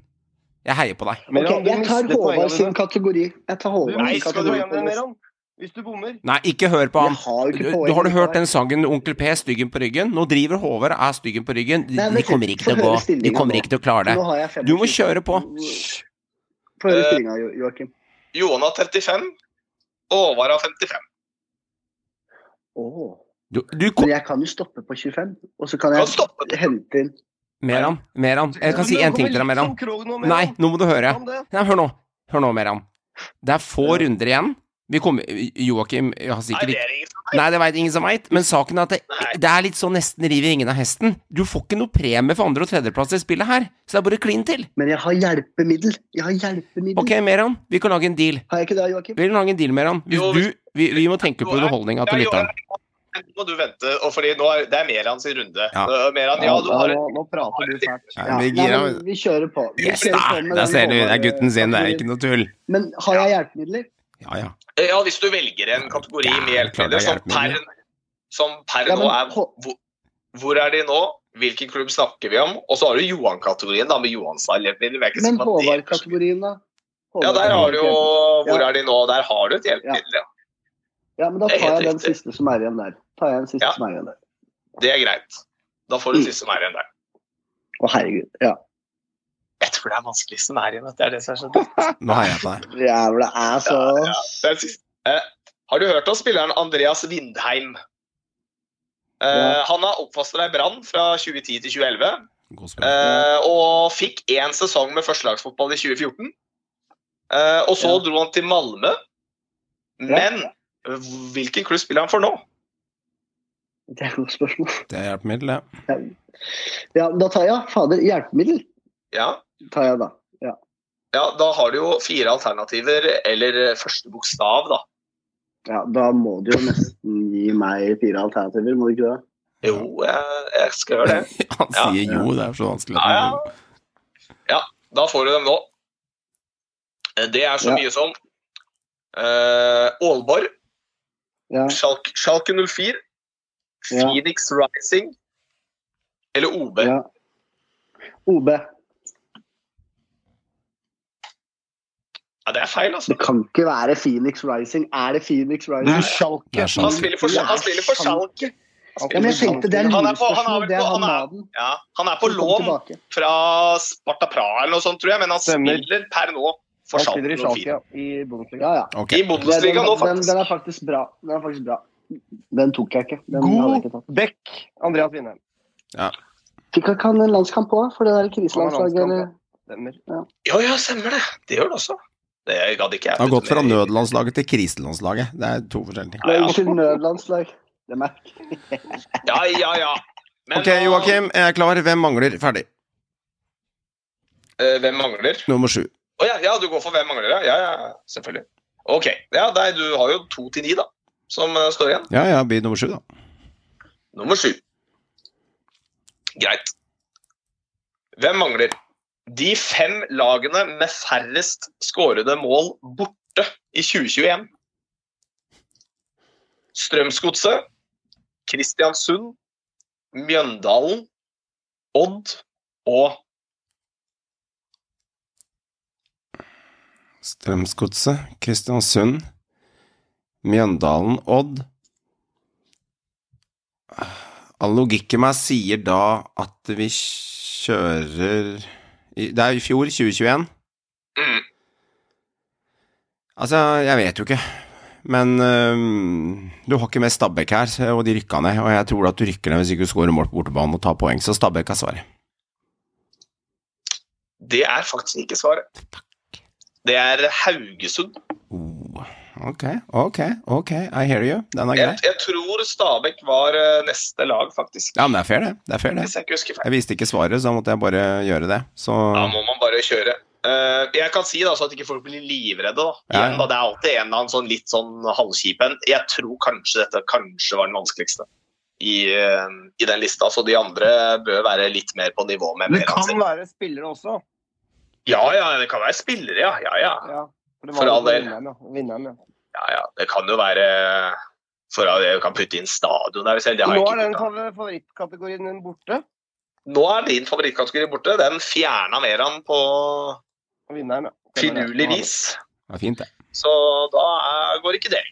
Jeg heier på deg. Meran, Ok, jeg tar Håvard sin kategori. Jeg tar Håvard sin skal du kategori. Meran. Hvis du bommer. Nei, ikke hør på ham. har Du, ikke du har du hørt den sangen 'Onkel P, styggen på ryggen'? Nå driver Håvard og er styggen på ryggen. De, Nei, de kommer ikke til å gå. De kommer nå. ikke til å klare det. Nå har jeg 25. Du må kjøre på. Få høre Eh, stillinga, Jo- Joakim. Johan har 35, og Håvard har 55. Oh. Du, du kom, Men jeg kan jo stoppe på 25, og så kan jeg kan hente inn Meran, Meran. Jeg kan si én en ting til deg, Meran. Nei, nå må du høre. Nei, hør nå. Hør nå, Meran. Det er få runder igjen. Vi kommer Joakim jeg har Nei, sikkert det ikke er ingen som Nei, det veit ingen som veit, men saken er at det, det er litt sånn nesten riv i ringen av hesten. Du får ikke noe premie for andre- og tredjeplass i spillet her, så det er bare klin til. Men jeg har hjelpemiddel. Jeg har hjelpemiddel. Ok, Meran, vi kan lage en deal. Har jeg ikke det, Joakim? Vi kan lage en deal, Meran. Hvis du vi, vi må tenke på underholdninga til lytteren. Nå må du vente, og fordi nå er, det er Meran sin runde. Ja. Meran, ja, du har nå, nå prater du fælt. Ja, Ja, vi nei, kjører på. Vi Yes, kjører da! på med ser du, det er gutten sin, det er ikke noe tull. Men har jeg hjelpemidler? Ja, ja. Ja, hvis du velger en kategori Ja, med hjelpemidler er som per, som per Ja, nå er hvor, hvor er de nå? Hvilken klubb snakker vi om? Og så har du Johan-kategorien, da, med Johans hjelpemidler. Vi er ikke Men Håvard-kategorien, da? Ja, der har du jo Hvor Ja. er de nå? Der har du et hjelpemiddel, ja. Ja, men da tar jeg den riktig. siste som er igjen der. Tar jeg den siste Ja. som er igjen der. Det er greit. Da får du Mm. siste som er igjen der. Å, herregud. Ja. Jeg tror det er vanskelig som er igjen. vet. Det er det som er så dumt. Nå heier jeg på deg. Jævla ass, Ja, ja. er. Eh, har du hørt om spilleren Andreas Vindheim? Eh, Ja. Han har oppfostret i Brann fra 2010 til 2011. God eh, og fikk én sesong med førstelagsfotball i 2014. Eh, og så Ja. dro han til Malmö. Men hvilken klubb spiller han for nå? Det er et godt spørsmål. Det er hjelpemiddel, det. Ja, da tar jeg fader hjelpemiddel. Ja, Tar jeg da. ja, Da har du jo fire alternativer, eller første bokstav, da. Ja, da må du jo nesten gi meg fire alternativer, må du ikke det? Jo, jeg, jeg skal gjøre det. Han Ja. sier jo, det er så vanskelig. Ja, ja. Da får du dem nå. Det er så Ja. mye som uh, Aalborg, Ja. Schalke, Schalke 04, Ja. Phoenix Rising eller OB. ja. OB. Ja, det er feil, altså. Det kan ikke være Phoenix Rising. Er det Phoenix Rising? Det er Han spiller for, han spiller for Schalke. Ja, men jeg tenkte det er Han er på- han er er på- han han er- Ja, han er på lån fra Sparta Praha eller noe sånt, tror jeg, men han spiller per nå for Schalke. i Schalke Schalke 04. ja, i Bundesliga. Ja, ja. Ok. I Den, Bundesliga nå, den, faktisk. den er faktisk bra. Den er faktisk bra. Den tok jeg ikke. Den God ikke Andreas Vindheim. Fikk han kan en landskamp òg, for det der kriselandslaget? Stemmer. Ja, ja, stemmer det. Det gjør det også. Det gadd ikke jeg. Han har gått fra nødlandslaget til kriselandslaget. Det er to forskjellige ting. Det er nødlandslag. Det merker merk. Ja, ja, ja. Men Ok, Joakim, jeg er klar. Hvem mangler? Ferdig. eh, hvem mangler? Nummer sju. Å ja, ja, du går for hvem mangler, ja? Ja, ja, selvfølgelig. Ok. Ja, nei, du har jo to til ni, da, som eh, står igjen. Ja, ja, bli nummer sju, da. Nummer sju. Greit. Hvem mangler? De fem lagene med færrest skårede mål borte i 2021. Strømsgodset, Kristiansund, Mjøndalen, Odd og Strømsgodset, Kristiansund, Mjøndalen, Odd. All logikk meg sier da at vi kjører Det er i fjor, 2021. mm, Altså, jeg vet jo ikke. Men øhm, du har ikke med Stabæk her, og de rykka ned. Og jeg tror at du rykker ned hvis ikke du scorer mål på bortebane og tar poeng, så Stabæk er svaret. Det er faktisk ikke svaret. Det er Haugesund. Oh, ok, ok, ok, I hear you. Den er grei. Jeg, jeg tror Stabæk var eh, neste lag, faktisk. Ja, men det er fair, det. Det er fair, det. Hvis jeg ikke husker feil. Jeg visste ikke svaret, så da måtte jeg bare gjøre det. Så Da må man bare kjøre. Uh, jeg kan si da, så at ikke folk blir livredde. Da. Ja. Igjen, da, det er alltid en eller annen sånn litt sånn halvkjip en. Jeg tror kanskje dette kanskje var den vanskeligste i, uh, i den lista. Så de andre bør være litt mer på nivå med Det kan være spillere også. Ja, ja, det kan være spillere, ja. Ja, ja. Ja, for For all del. vinneren, ja. Ja. ja. Det kan jo være For all del, kan putte inn stadion der. selv. Det har jeg Nå ikke er den favorittkategorien din borte. Nå er din favorittkategori borte. Den fjerna Meran på Vinneren, ja. finurlig vis. det er fint, det. Så da er, går ikke det.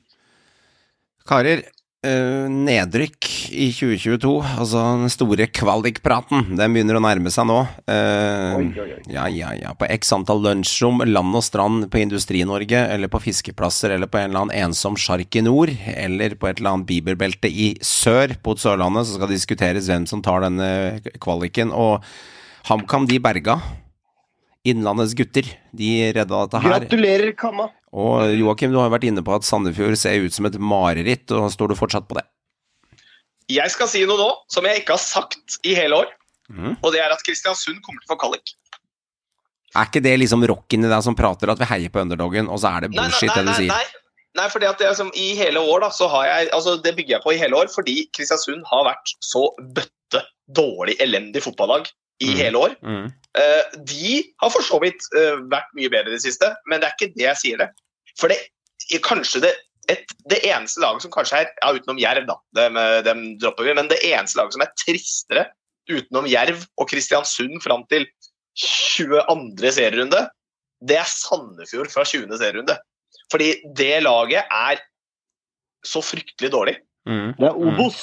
Karer, eh, nedrykk i 2022, altså den store kvalikpraten, den begynner å nærme seg nå. Uh, Oi, oi, oi. Ja, ja, ja. På x antall lunsjrom, land og strand på Industri-Norge, eller på fiskeplasser, eller på en eller annen ensom sjark i nord, eller på et eller annet biberbelte i sør, på Sørlandet, så skal det diskuteres hvem som tar denne kvaliken. Og HamKam, de berga. Innlandets gutter, de redda dette her. Gratulerer, Kamma. Og Joakim, du har vært inne på at Sandefjord ser ut som et mareritt, og står du fortsatt på det? Jeg skal si noe nå som jeg ikke har sagt i hele år. mm. Og det er at Kristiansund kommer til å få kvalik. Er ikke det liksom rocken i deg som prater at vi heier på underdogen, og så er det Nei, nei, bullshit nei, det du sier? nei. nei fordi at det er som I hele år da, så har jeg altså Det bygger jeg på i hele år fordi Kristiansund har vært så bøtte dårlig, elendig fotballag i mm. hele år. Mm. Uh, de har for så vidt uh, vært mye bedre i det siste, men det er ikke det jeg sier det. For det er kanskje det, et, det eneste laget som kanskje er ja, utenom Jerv, da, dem, eh, dem dropper vi, men det eneste laget som er tristere utenom Jerv og Kristiansund fram til 22. serierunde, det er Sandefjord fra 20. serierunde. Fordi det laget er så fryktelig dårlig. Mm. Det er Obos.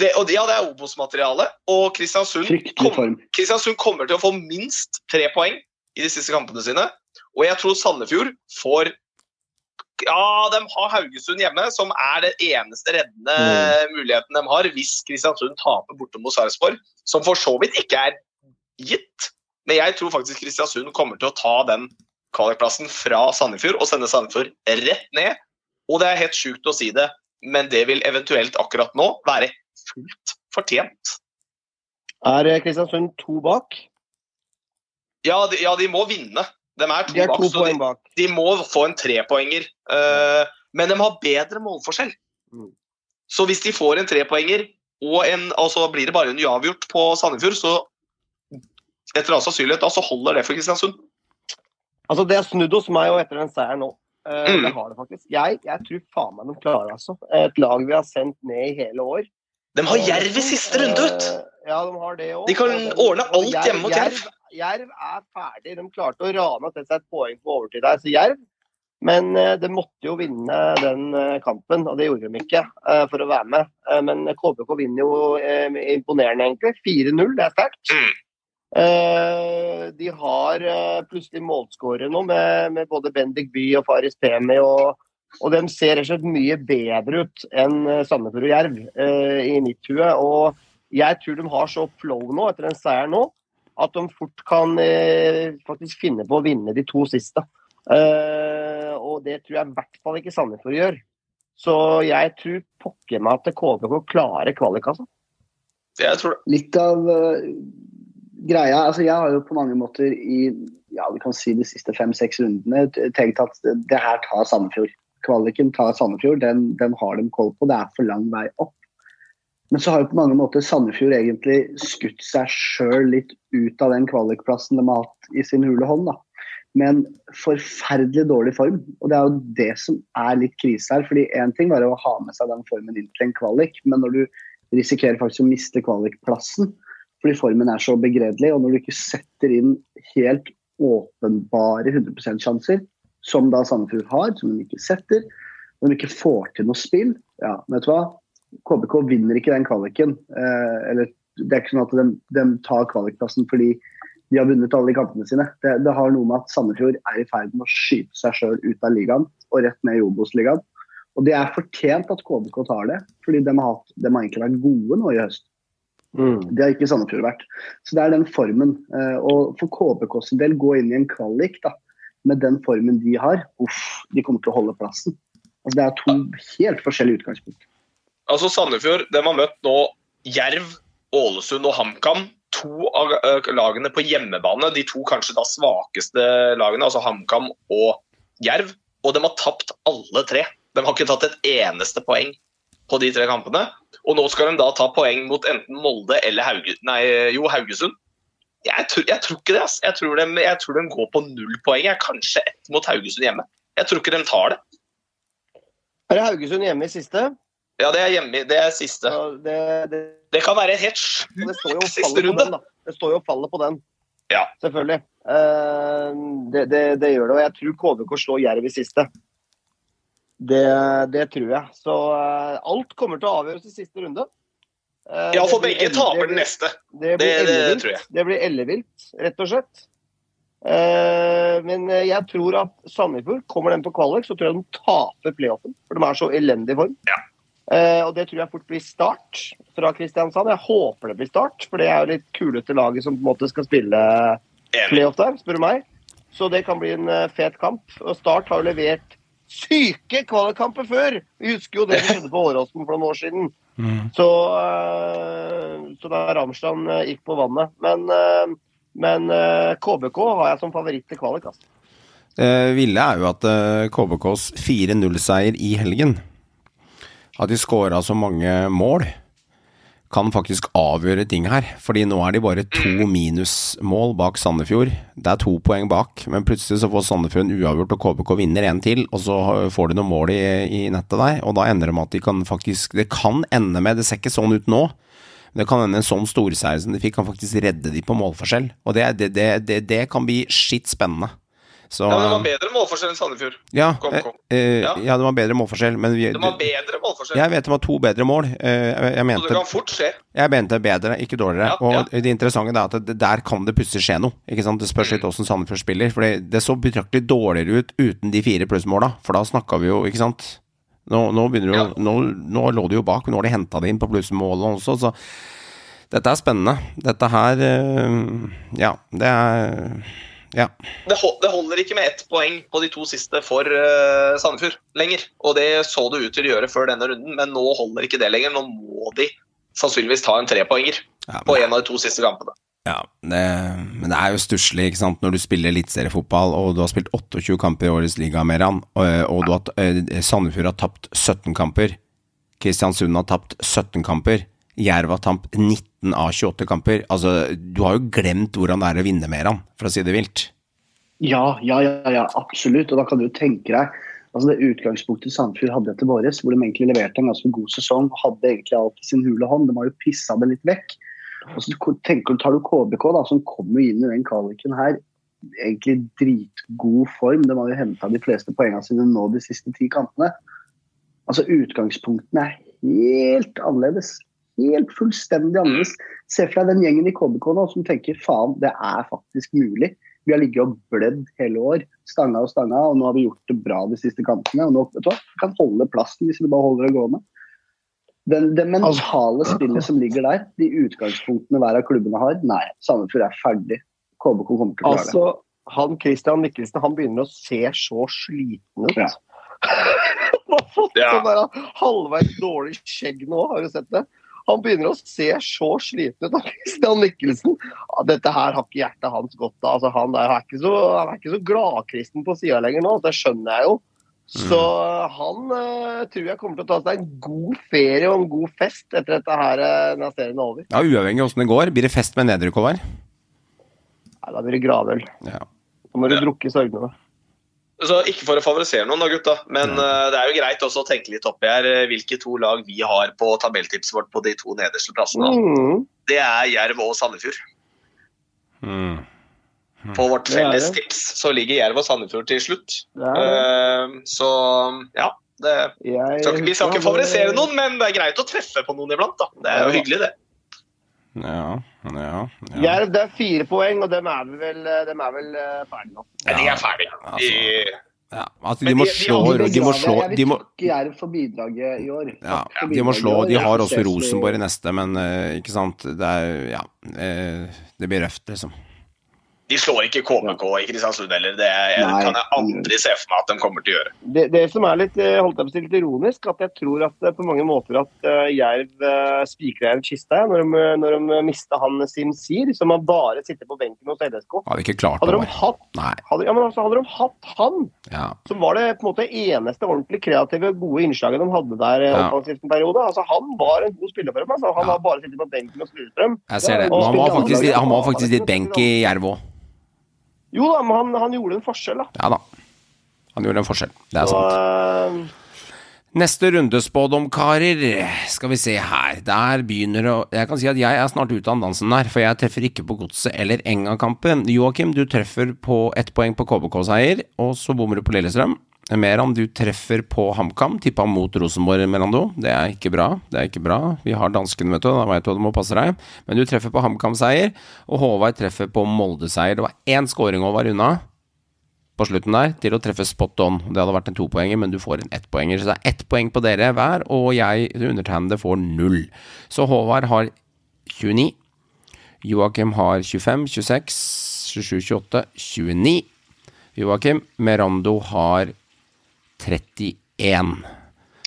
Det, og ja, det er Obos-materiale. Og Kristiansund, kom. Kristiansund kommer til å få minst tre poeng i de siste kampene sine. Og jeg tror Sandefjord får Ja, de har Haugesund hjemme, som er den eneste reddende muligheten de har hvis Kristiansund taper borte mot Sarpsborg, som for så vidt ikke er gitt. Men jeg tror faktisk Kristiansund kommer til å ta den kvalikplassen fra Sandefjord og sende Sandefjord rett ned. Og det er helt sjukt å si det, men det vil eventuelt akkurat nå være fullt fortjent. Er eh, Kristiansund to bak? Ja, de, ja, de må vinne. De er to, De er bak, to så de, bak. de må få en trepoenger. Uh, men de har bedre målforskjell. Mm. Så hvis de får en trepoenger, og en, altså blir det bare en uavgjort på Sandefjord, så etter all sannsynlighet da, så holder det for Kristiansund. Altså, det er snudd hos meg og etter den seieren nå. Uh, Mm. Det har det faktisk. Jeg, jeg tror faen meg de klarer altså. Et lag vi har sendt ned i hele år. De har Jerv i siste runde, vet Eh, Ja, de har det òg. De kan ordne alt hjemme mot Jerv. Jerv er ferdig. De klarte å rane til seg et poeng på overtid der, så Jerv. Men eh, de måtte jo vinne den eh, kampen, og det gjorde de ikke eh, for å være med. Men KBK vinner jo imponerende, egentlig. 4-0, det er sterkt. Mm. De har plutselig målskårere nå med, med både Bendik Bye og Faris Pemi. Og, og de ser rett og slett mye bedre ut enn eh, Sandefjord og Jerv eh, i mitt hue. Og jeg tror de har så flow nå, etter en seier nå, at de fort kan eh, faktisk finne på å vinne de to siste. Eh, og det tror jeg i hvert fall ikke Sandefjord gjør. Så jeg tror pokker meg at KBK klarer kvalik, altså. Jeg tror det. Litt av uh, greia altså Jeg har jo på mange måter i ja, vi kan si de siste fem-seks rundene tenkt at det, det her tar Sandefjord. Kvaliken tar Sandefjord, den, den har de koll på. Det er for lang vei opp. Men så har jo på mange måter Sandefjord egentlig skutt seg sjøl litt ut av den kvalikplassen de har hatt i sin hule hånd. Med en forferdelig dårlig form. Og det er jo det som er litt krise her. fordi én ting var å ha med seg den formen inn til en kvalik, men når du risikerer faktisk å miste kvalikplassen fordi formen er så begredelig, og når du ikke setter inn helt åpenbare 100% sjanser, som da Sandefjord har, som de ikke setter, når de ikke får til noe spill, ja, vet du hva? KBK vinner ikke den kvaliken. Eh, eller det er ikke sånn at de, de tar kvalikplassen fordi de har vunnet alle de kampene sine. Det, det har noe med at Sandefjord er i ferd med å skyte seg sjøl ut av ligaen og rett ned i Obos-ligaen. Og det er fortjent at KBK tar det, fordi de har, hatt, de har egentlig vært gode nå i høst. Det har ikke Sandefjord vært. Så det er den formen. Eh, og for KBK sin del, gå inn i en kvalik da, med den formen de har, uff, de kommer til å holde plassen. Altså, det er to helt forskjellige utgangspunkt. Altså Sandefjord de har møtt nå Jerv, Ålesund og HamKam. To av lagene på hjemmebane. De to kanskje da svakeste lagene, altså HamKam og Jerv. Og de har tapt alle tre. De har ikke tatt et eneste poeng på de tre kampene. Og nå skal de da ta poeng mot enten Molde eller Hauge, nei, jo, Haugesund. Jeg tror, jeg tror ikke det. ass. Jeg tror, de, jeg tror de går på null poeng. Jeg. Kanskje ett mot Haugesund hjemme. Jeg tror ikke de tar det. Er det Haugesund hjemme i siste? Ja, det er hjemme, det er siste. Ja, det, det, Det kan være en helt sjuk siste runde. den. Det står jo og faller på den. Ja. Selvfølgelig. Uh, det, det, det gjør det. Og jeg tror KVK slår Jerv i siste. Det, det tror jeg. Så uh, alt kommer til å avgjøres i siste runde. Ja, for begge taper den neste. Det blir Det- det ellevilt. tror jeg. Det blir ellevilt, rett og slett. Eh, men eh, jeg tror at Sandefjord, kommer den på kvalik, så tror jeg de taper playoffen. For de er så elendig form. Ja. Eh, og det tror jeg fort blir start fra Kristiansand. Jeg håper det blir start, for det er jo litt kuleste laget som på en måte skal spille playoff der, spør du meg. Så det kan bli en fet kamp. Og Start har jo levert syke kvalikkamper før! Vi husker jo det som skjedde på Åråsen for noen år siden. Så, eh, så da Ramsland eh, gikk på vannet. Men, eh, men KBK har jeg som favoritt til kvalik. Altså. Det ville er jo at KBKs 4-0-seier i helgen At de skåra så mange mål, kan faktisk avgjøre ting her. Fordi nå er de bare to minusmål bak Sandefjord. Det er to poeng bak, men plutselig så får Sandefjord en uavgjort, og KBK vinner en til, og så får de noen mål i, i nettet der. Og da ender det med at de kan faktisk Det kan ende med Det ser ikke sånn ut nå. Det kan hende en sånn storseier som de fikk, kan faktisk redde de på målforskjell. Og det, det, det, det, kan bli skitt spennende. Så, Ja, men det var bedre målforskjell enn Sandefjord. ja, Kom, kom. eh, eh, Ja. ja, det var bedre målforskjell, men vi, det var bedre målforskjell. jeg vet de har to bedre mål. Eh, Jeg, mente, Så det kan fort skje. jeg mente bedre, ikke dårligere. Ja. Og det interessante er at det, der kan det plutselig skje noe. Ikke sant? Det spørs Mm. litt hvordan Sandefjord spiller. For det, det så betraktelig dårligere ut uten de fire plussmåla, for da snakka vi jo, ikke sant. Nå, nå, begynner jo, nå, nå lå de jo bak, nå har de henta det inn på plussmålene også, så dette er spennende. Dette her eh, Ja, det er Ja. Det, hol- det holder ikke med ett poeng på de to siste for uh, Sandefjord lenger. Og det så det ut til å gjøre før denne runden, men nå holder ikke det lenger. Nå må de sannsynligvis ta en trepoenger ja på en av de to siste kampene. Ja, det, men det er jo stusslig når du spiller eliteseriefotball og du har spilt 28 kamper i årets liga, Meran, og, og du har, eh, Sandefjord har tapt 17 kamper. Kristiansund har tapt 17 kamper. Jerv har tapt 19 av 28 kamper. Altså, du har jo glemt hvordan det er å vinne, Meran, for å si det vilt. Ja, ja, ja, ja, absolutt. Og da kan du jo tenke deg altså det utgangspunktet Sandefjord hadde etter våres, hvor de egentlig leverte en ganske god sesong og hadde egentlig alt i sin hule hånd. De har jo pissa det litt vekk. Og så tenker du, tar du KBK, da, som kommer inn i den kvaliken her egentlig dritgod form. De har jo henta de fleste poengene sine nå de siste ti kampene. Altså Utgangspunktene er helt annerledes. Helt fullstendig annerledes. Se for deg den gjengen i KBK nå som tenker faen, det er faktisk mulig. Vi har ligget og blødd hele år, stanga og stanga, og nå har vi gjort det bra de siste kampene. og nå vet du hva, Vi kan holde plassen hvis vi bare holder det gående. Den, det mentale spillet som ligger der, de utgangspunktene hver av klubbene har, nei, Sandefjord er ferdig. KBK kommer til å klare det. Altså, han Christian Mikkelsen han begynner å se så sliten ut. Ja. han har fått Ja. sånn halvveis dårlig skjegg nå, har du sett det? Han begynner å se så sliten ut. Christian Mikkelsen. Dette her har ikke hjertet hans godt av. Altså, han, er, han er ikke så, han er ikke så gladkristen på sida lenger nå, det skjønner jeg jo. Så han uh, tror jeg kommer til å ta seg en god ferie og en god fest etter dette her uh, når serien er over. Ja, Uavhengig av åssen det går, blir det fest med nedrykk, over? Nei, da blir det gravøl. Ja. Da må du Ja. drukke sorgene. Så Ikke for å favorisere noen, da, gutta, men uh, det er jo greit også å tenke litt oppi her eh, hvilke to lag vi har på tabelltipset vårt på de to nederste plassene. Mm. Det er Jerv og Sandefjord. Mm. På vårt felles det. tips så ligger Jerv og Sandefjord til slutt. Det det. Eh, så ja. Det, Jeg skal, vi skal ikke favorisere noen, men det er greit å treffe på noen iblant. da. Det er jo Ja. hyggelig, det. Ja, ja, ja. Jerv, det er fire poeng, og dem er vel, dem er vel eh, ferdige nå. Ja, de er ferdige. altså. De, ja. Altså, de må slå De må slå de må, Jerv for bidraget i år. ja, de må slå. De har også Rosenborg i neste, men eh, ikke sant Det er Ja. eh, det blir røft, liksom. De slår ikke KBK i Kristiansund heller. Det er, Nei. kan jeg aldri se for meg at de kommer til å gjøre. Det, det som er litt, eh, holdt jeg på å si, litt ironisk, at jeg tror at eh, på mange måter at uh, Jerv spikra en kiste når de, når de mista han Sim Sir, som har bare sittet på benken hos LSK. Hadde ikke klart Hadde det. de hatt, hadde, ja, men altså, hadde de hatt han, Ja. så var det på en måte eneste ordentlig kreative, gode innslaget de hadde der eh, Ja. offensivt en periode. Altså, han var en god spiller for dem. Altså. Han Ja. har bare sittet på benken hos Lillestrøm. Jeg ser det. han var faktisk, han var faktisk litt benk i Jerv òg. Jo da, men han, han gjorde en forskjell, da. Ja da. Han gjorde en forskjell. Det er Så, sant. eh, Neste rundespådom, karer. Skal vi se her. Der begynner å Jeg kan si at jeg er snart ute av dansen der, for jeg treffer ikke på Godset eller Enga-kampen. Joakim, du treffer på ett poeng på KBK-seier, og så bommer du på Lillestrøm. Meran, du treffer på HamKam. Tippa mot Rosenborg, Melando. Det er ikke bra. Det er ikke bra. Vi har danskene, vet du. Da veit du hva du må passe deg. Men du treffer på HamKam-seier, og Håvard treffer på Molde-seier. Det var én scoring Håvard unna på slutten der til å treffe spot on. Det hadde vært en topoenger, men du får en ettpoenger. Så det er ett poeng på dere hver, og jeg undertegnede får null. Så Håvard har 29. Joakim har 25, 26, 27, 28, 29. Joakim Merando har 31.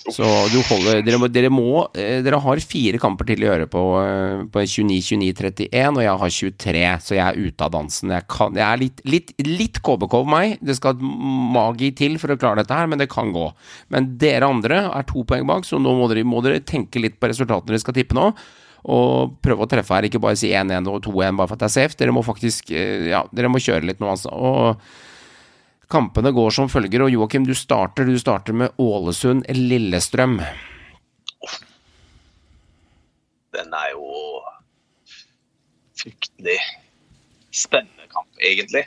Så holder Dere må, dere, må, eh, dere har fire kamper til å gjøre på, eh, på 29, 29, 31, og jeg har 23, så jeg er ute av dansen. Jeg, kan, jeg er litt, litt, litt KBK over meg. Det skal magi til for å klare dette her, men det kan gå. Men dere andre er to poeng bak, så nå må dere, må dere tenke litt på resultatene dere skal tippe nå. Og prøve å treffe her, ikke bare si 1-1 og 2-1 bare for at det er safe. Dere må faktisk eh, Ja, dere må kjøre litt nå, altså. Og Kampene går som følger, og Joakim, du starter. Du starter med Ålesund-Lillestrøm. Den er jo fryktelig spennende kamp, egentlig.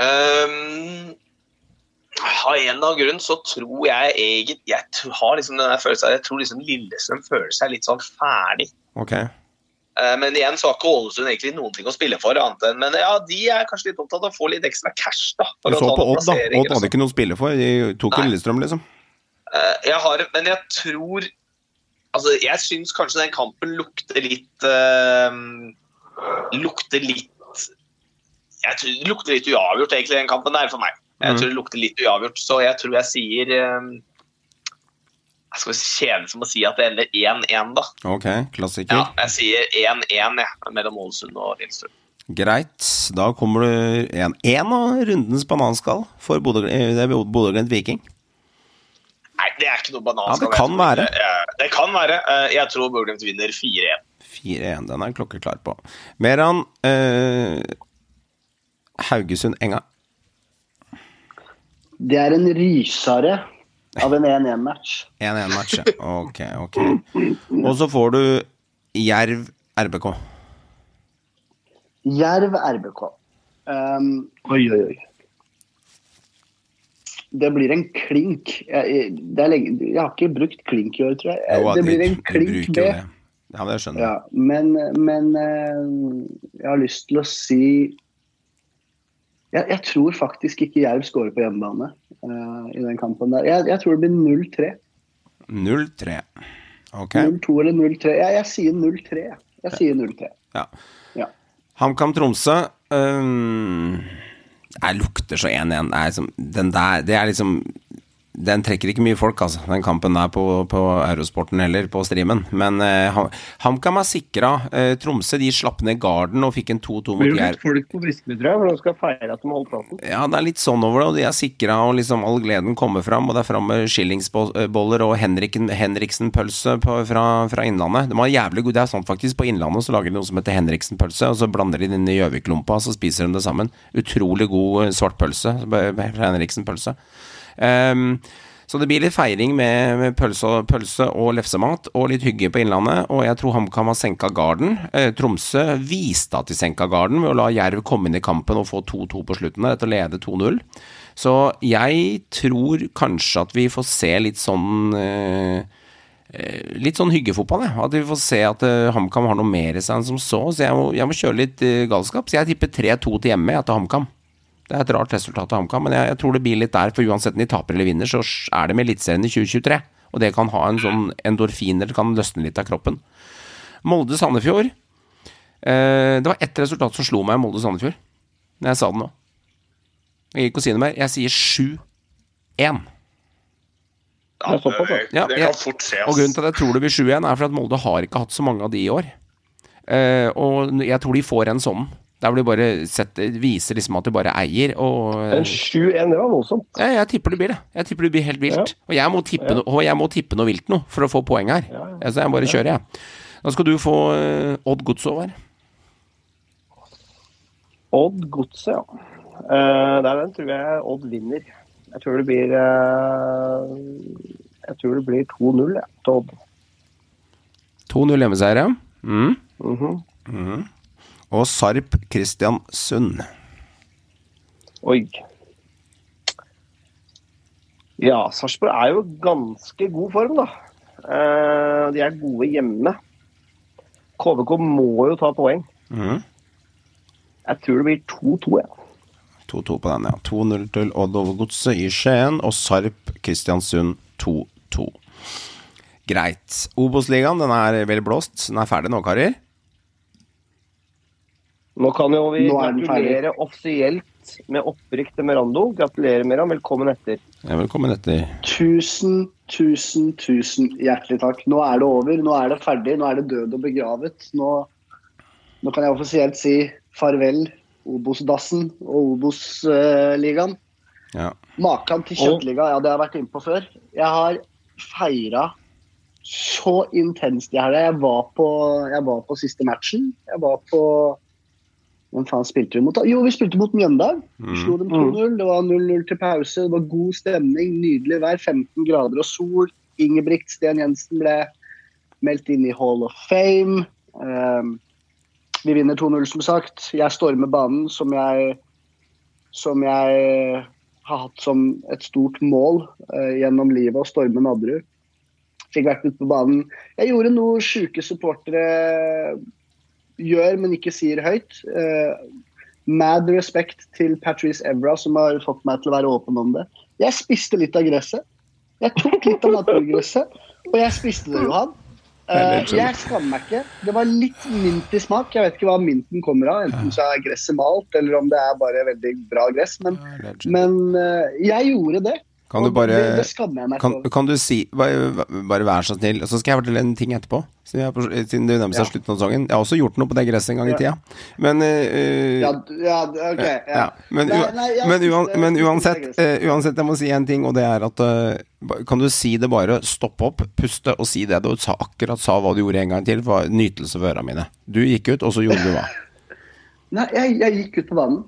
Um, av en eller annen grunn så tror jeg egentlig Jeg har liksom den følelsen Jeg tror liksom Lillestrøm føler seg litt sånn ferdig. Ok. Eh, Men igjen så har ikke Ålesund egentlig noen ting å spille for. annet enn, Men ja, de er kanskje litt opptatt av å få litt ekstra cash. da. Du så på Odd, da. Odd hadde ikke noe å spille for. De tok jo Lillestrøm, liksom. Eh, Jeg har, men jeg tror Altså, jeg syns kanskje den kampen lukter litt uh, Lukter litt Jeg tror det lukter litt uavgjort, egentlig, den kampen der, for meg. Jeg Mhm. tror det lukter litt uavgjort, så jeg tror jeg sier eh, Jeg skal kjede som å si at det ender 1-1, da. Ok, klassiker. Ja, jeg sier 1-1 jeg, mellom Ålesund og Lillestrøm. Greit. Da kommer du 1-1 av rundens bananskall for Bodø- eh, det er Bodø-Glimt Viking. Nei, det er ikke noe bananskall. Ja, det kan være. Det, Det kan være. Eh, Jeg tror Bodø-Glimt vinner 4-1. 4-1. Den er klokkeklar på. Meran eh, Haugesund-Enga. Det er en rysare av en 1-1-match. 1-1-match, ja. Ok, ok. Og så får du Jerv RBK. Jerv RBK. Um, Oi, oi, oi. det blir en klink. Jeg, det er lenge, jeg har ikke brukt klink i år, tror jeg. Jo, det blir en klink B. Ja, det skjønner jeg. Ja, men, men eh, jeg har lyst til å si jeg, jeg tror faktisk ikke Jerv skårer på hjemmebane i den kampen der. Jeg, jeg tror det blir 0-3. 0-3. Ok. 0-2 eller 0-3. Jeg, jeg sier 0-3. jeg. Jeg sier 0-3. Ja. Ja. HamKam Tromsø. um, Det lukter så 1-1. Det er liksom- Den der, det er liksom Den trekker ikke mye folk, altså, den kampen der på, på Eurosporten heller, på streamen. Men eh, HamKam er sikra. Eh, Tromsø de slapp ned garden og fikk en 2-2 mot Blir det Jerv. litt folk på Briskeby, tror jeg, for de skal feire at de holdt plassen. Ja, det er litt sånn over det, og de er sikra, og liksom all gleden kommer fram. Og det er fram med skillingsboller og Henriksen-pølse fra, fra Innlandet. De var jævlig gode. Det er sånn faktisk. På Innlandet så lager de noe som heter Henriksen-pølse, og så blander de det inn i Gjøvik-lompa, så spiser de det sammen. Utrolig god svartpølse, svart pølse fra Henriksen-pølse. Ehm, så det blir litt feiring med, med pølse, og, pølse og lefsemat, og litt hygge på Innlandet. Og jeg tror HamKam har senka garden. Eh, Tromsø viste at de senka garden ved å la Jerv komme inn i kampen og få 2-2 på slutten der, etter å lede 2-0. Så jeg tror kanskje at vi får se litt sånn eh, eh, Litt sånn hyggefotball, jeg. At vi får se at eh, HamKam har noe mer i seg enn som så. Så jeg må, jeg må kjøre litt eh, galskap. Så jeg tipper 3-2 til hjemme, til HamKam. Det er et rart resultat av HamKam, men jeg, jeg tror det blir litt der. For uansett om de taper eller vinner, så er det med Eliteserien i 2023. Og det kan ha en sånn endorfiner, det kan løsne litt av kroppen. Molde-Sandefjord. Eh, det var ett resultat som slo meg i Molde-Sandefjord. Når jeg sa det nå. Jeg gir ikke å si noe mer. Jeg sier 7-1. Ja, Det det, Ja, det kan fort skje. Og grunnen til at jeg tror det blir 7-1, er for at Molde har ikke hatt så mange av de i år. Eh, og jeg tror de får en sånn. Der hvor du bare setter, viser liksom at du bare eier. Og En 7-1, det var voldsomt. ja, jeg tipper det blir det. Jeg tipper det blir helt vilt. Og, jeg må tippe no, og jeg må tippe noe vilt nå for å få poeng her. Ja, ja. Ja, Så jeg bare kjører, jeg. Da skal du få eh, Odd Godset her. Odd Godset, ja. Uh, der den tror jeg Odd vinner. Jeg tror det blir uh, Jeg tror det blir 2-0 ja, til Odd. 2-0 hjemmeseier, ja. Mm. Mhm. Og Sarp Kristiansund. Oi. Ja, Sarpsborg er jo ganske god form, da. Eh, de er gode hjemme. KVK må jo ta poeng. Mm. Jeg tror det blir 2-2, jeg. 2-2 på den, ja. 2-0 til Odd Overgodset i Skien, og Sarp Kristiansund 2-2. Greit. Obos-ligaen, den er vel blåst. Den er ferdig nå, karer. Nå kan jo vi er gratulere offisielt med opprykk til Merando. Gratulerer, Meran. Velkommen etter. Ja, velkommen etter. Tusen, tusen, tusen hjertelig takk. Nå er det over. Nå er det ferdig. Nå er det død og begravet. Nå, nå kan jeg offisielt si farvel Obos-dassen og Obos-ligaen. Ja. Makan til kjøttliga, ja, det har jeg vært inne på før. Jeg har feira så intenst i helga. Jeg, var på- jeg var på siste matchen. Jeg var på Hvem faen spilte vi mot? da? Jo, vi spilte mot Mjøndalen. Vi Mm. slo dem 2-0. Det var 0-0 til pause. Det var god stemning, nydelig vær, 15 grader og sol. Ingebrigt Sten Jensen ble meldt inn i Hall of Fame. Um, vi vinner 2-0, som sagt. Jeg stormer banen som jeg, som jeg har hatt som et stort mål eh, gjennom livet, å storme Nadderud. Fikk vært ute på banen. Jeg gjorde noe sjuke supportere gjør, men ikke sier høyt. Eh, mad respect til Patrice Evra, som har fått meg til å være åpen om det. Jeg spiste litt av gresset. Jeg tok litt av naturgresset, og jeg spiste det, Johan. Eh, jeg skammer meg ikke. Det var litt mint i smak. Jeg vet ikke hva minten kommer av. Enten så er gresset malt, eller om det er bare veldig bra gress. Men, men eh, jeg gjorde det. Kan du bare det, det kan, kan du si Bare, bare vær så snill, så skal jeg fortelle en ting etterpå. Siden, jeg, på- siden det nærmer seg Ja. slutten av sesongen. Jeg har også gjort noe på det gresset en gang i tida. Men uh, Ja, ja, OK. Ja. Men, Nei, nei, men, uan, men uansett, eh, uansett, jeg må si en ting, og det er at uh, Kan du si det bare, Stopp opp, puste og si det du sa, akkurat sa hva du gjorde en gang til, var nytelse for ørene mine. Du gikk ut, og så gjorde du hva? Nei, jeg, jeg gikk ut på banen.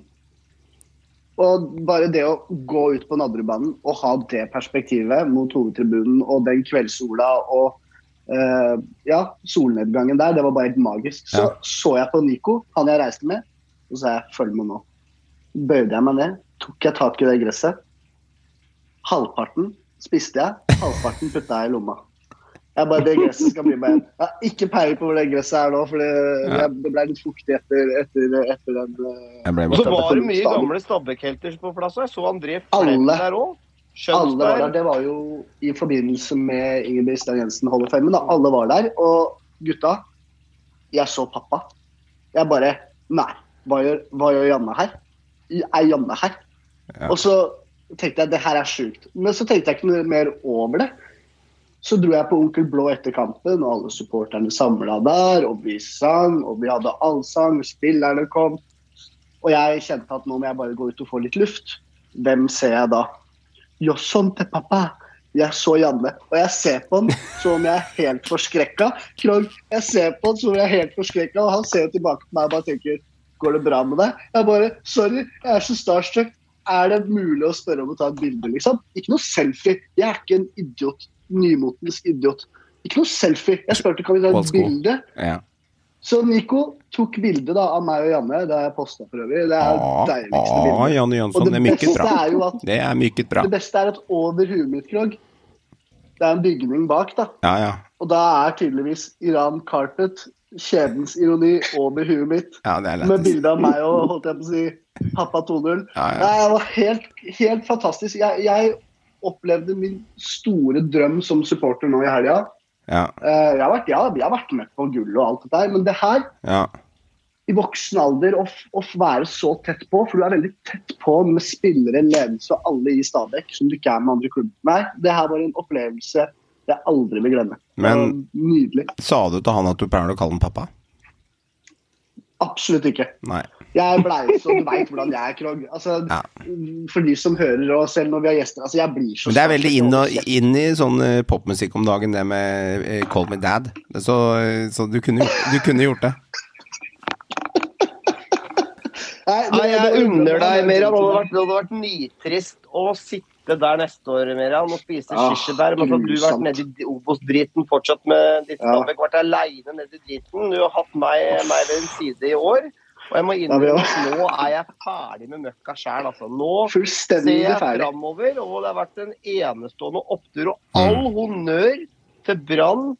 Og bare det å gå ut på Nadderudbanen og ha det perspektivet mot hovedtribunen og den kveldssola og uh, ja, solnedgangen der, det var bare helt magisk. Så Ja. så jeg på Nico, han jeg reiste med, og så sa jeg 'følg med nå'. Bøyde jeg meg ned, tok jeg tak i det gresset. Halvparten spiste jeg, halvparten putta jeg i lomma. Jeg bare, Det gresset skal bli med. Jeg har ikke peiling på hvor det gresset er nå, for det, Ja. det ble litt fuktig etter, etter, etter den eh, Og så var det mye gamle Stabæk-helter på plass. Jeg så André Flem der òg. Alle var der. Det var jo i forbindelse med Ingebrigt Stein Jensen holder Da. Alle var der. Og gutta, jeg så pappa. Jeg bare Nei. hva gjør, hva gjør Janne her? Er Janne her? Ja. Og så tenkte jeg det her er sjukt. Men så tenkte jeg ikke noe mer over det. Så dro jeg på Onkel Blå etter kampen, og alle supporterne samla der. Og vi sang, og vi hadde allsang, spillerne kom. Og jeg kjente at nå må jeg bare gå ut og få litt luft. Hvem ser jeg da? Yo son te pappa. Jeg så Janne, og jeg ser på han som om jeg er helt forskrekka. Krog, jeg ser på han som om jeg er helt forskrekka, og han ser jo tilbake på meg og bare tenker Går det bra med deg? Jeg bare Sorry, jeg er så starstruck. Er det mulig å spørre om å ta et bilde, liksom? Ikke noe selfie. Jeg er ikke en idiot. Nymotens idiot. Ikke noe selfie. Jeg spurte kan vi ta et bilde. Ja. Så Nico tok bilde da, av meg og Janne. Det har jeg posta for øvrig. Det er Ah, deiligste ah, bildet. Janne Jønsson, det det er bra. er jo at Det er mykket bra. det beste er at over huet mitt, Krog, det er en bygning bak, da. Ja, ja. Og da er tydeligvis Iran Carpet kjedens ironi over huet mitt. ja det er Med bilde av meg og holdt jeg på å si pappa 2-0. Ja, ja. Det var helt, helt fantastisk. Jeg, jeg opplevde min store drøm som supporter nå i helga. Ja, Eh, Jeg har vært, ja, jeg har vært med på gull og alt det der, men det her ja. i voksen alder å, være så tett på, for du er veldig tett på med spillere, ledelse og alle i Stabæk som du ikke er med andre klubber. Nei, det her var en opplevelse jeg aldri vil glemme. Men- Nydelig. Sa du til han at du pleier å kalle ham pappa? Absolutt ikke. Nei. Jeg blei så Du veit hvordan jeg er, Krog. Altså, Ja. For de som hører, og selv når vi har gjester altså, Jeg blir så Men det er veldig inn, og, inn i sånn eh, popmusikk om dagen, det med uh, 'Call Me Dad'. Så, så du, kunne, du kunne gjort det. Nei, det- Nei, jeg unner deg, Merian. Det hadde vært, det hadde vært nitrist å sitte der neste år, Miriam, og spise Ah, kirsebær. Men du har vært nedi Obos-driten fortsatt med ditt Ja. Vært aleine nede i driten. Du har hatt meg, meg ved din side i år. Og jeg må innrømme at nå er jeg ferdig med møkka sjæl, altså. Nå ser jeg framover, og det har vært en enestående opptur. Og all honnør til Brann,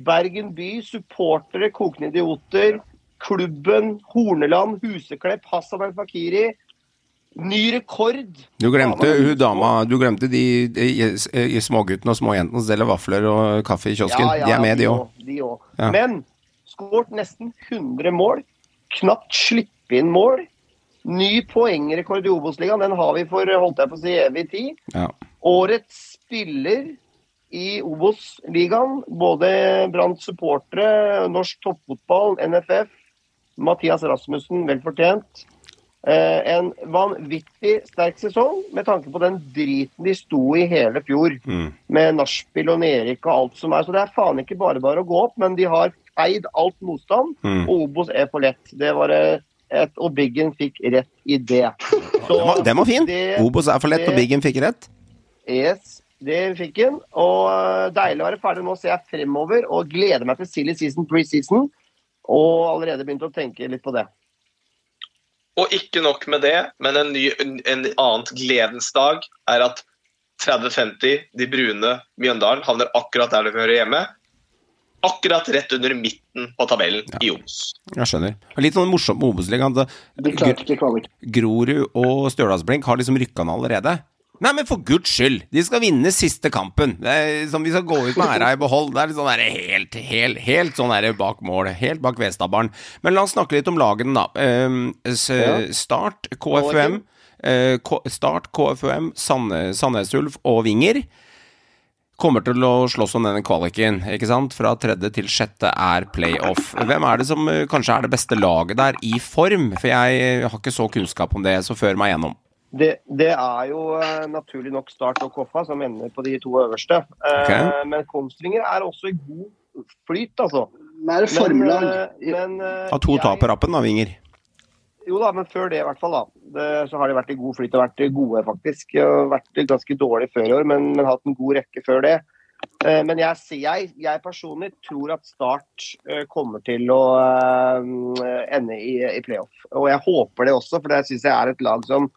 Bergen by, supportere, kokende idioter, klubben, Horneland, Huseklepp, Hassan El Fakiri. Ny rekord! Du glemte hun dama Du glemte de, de, de småguttene og småjentene som selger vafler og kaffe i kiosken. de er med, de. De òg. Ja. Men skåret nesten 100 mål. Knapt slippe inn mål. Ny poengrekord i Obos-ligaen, den har vi for holdt jeg på å si evig tid. Ja. Årets spiller i Obos-ligaen, både Branns supportere, norsk toppfotball, NFF, Mathias Rasmussen, vel fortjent. Eh, en vanvittig sterk sesong med tanke på den driten de sto i hele fjor. Mm. Med nachspiel og nedrykk og alt som er. Så det er faen ikke bare bare å gå opp, men de har feid alt motstand. Mm. Og Obos er for lett. Det var et, Og Biggen fikk rett i det. Så Den var, den var fin. det- Obos er for lett, og det- Biggen fikk rett. Yes, det fikk han. Og eh, deilig å være ferdig. Nå ser jeg fremover og gleder meg til silly season preseason. Og allerede begynt å tenke litt på det. Og ikke nok med det, men en, ny, en, en annen gledens dag er at 30-50, de brune Mjøndalen, havner akkurat der de hører hjemme. Akkurat rett under midten på tabellen i Obos. Jeg skjønner. Litt sånn morsomt med Obos-ligaen. Grorud og Stjørdalsblink har liksom rykka ned allerede. Nei, men for guds skyld! De skal vinne siste kampen. Det er som Vi skal gå ut med æra i behold. Det er sånn der helt, helt, helt sånn der bak mål. Helt bak Vestabaren. Men la oss snakke litt om lagene, da. Ehm, Start, KFUM. eh, Start, KFUM, Sand- Sandnes Ulf og Vinger kommer til å slåss om denne kvaliken, ikke sant? Fra tredje til sjette er playoff. Hvem er det som eh, kanskje er det beste laget der i form? For jeg har ikke så kunnskap om det, så før meg gjennom. Det, det er jo eh, naturlig nok Start og Koffa som ender på de to øverste. Okay. Ok. Men Kongsvinger er også i god flyt, altså. Men er det formlag? Men, eh, men, eh, Har to jeg- tap på rappen, da, Vinger. Jo da, men før det i hvert fall, da. Det, så har de vært i god flyt og vært gode, faktisk. Og vært ganske dårlig før i år, men, men hatt en god rekke før det. Eh, Men jeg, jeg, jeg personlig tror at Start eh, kommer til å eh, ende i, i playoff. Og jeg håper det også, for det syns jeg er et lag som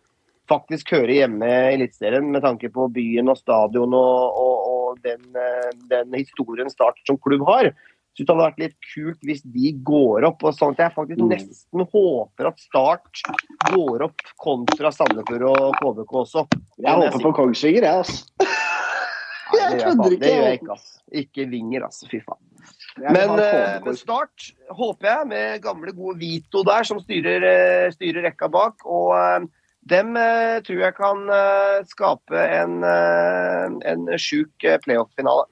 faktisk hører hjemme i Eliteserien med tanke på byen og stadion og, og, og den, den historien Start som klubb har. Så det hadde vært litt kult hvis de går opp. og sånn at Jeg faktisk Mm. nesten håper at Start går opp kontra Sandefjord og KBK også. Jeg håper på Kongsvinger, jeg, altså. Nei, det Jeg jeg, det gjør jeg jeg. ikke, ass. Ikke Vinger, altså. Fy faen. Men, med eh, Start håper jeg, med gamle, gode Vito der, som styrer, eh, styrer rekka bak. Og eh, dem eh, tror jeg kan skape en, en sjuk playoff-finale.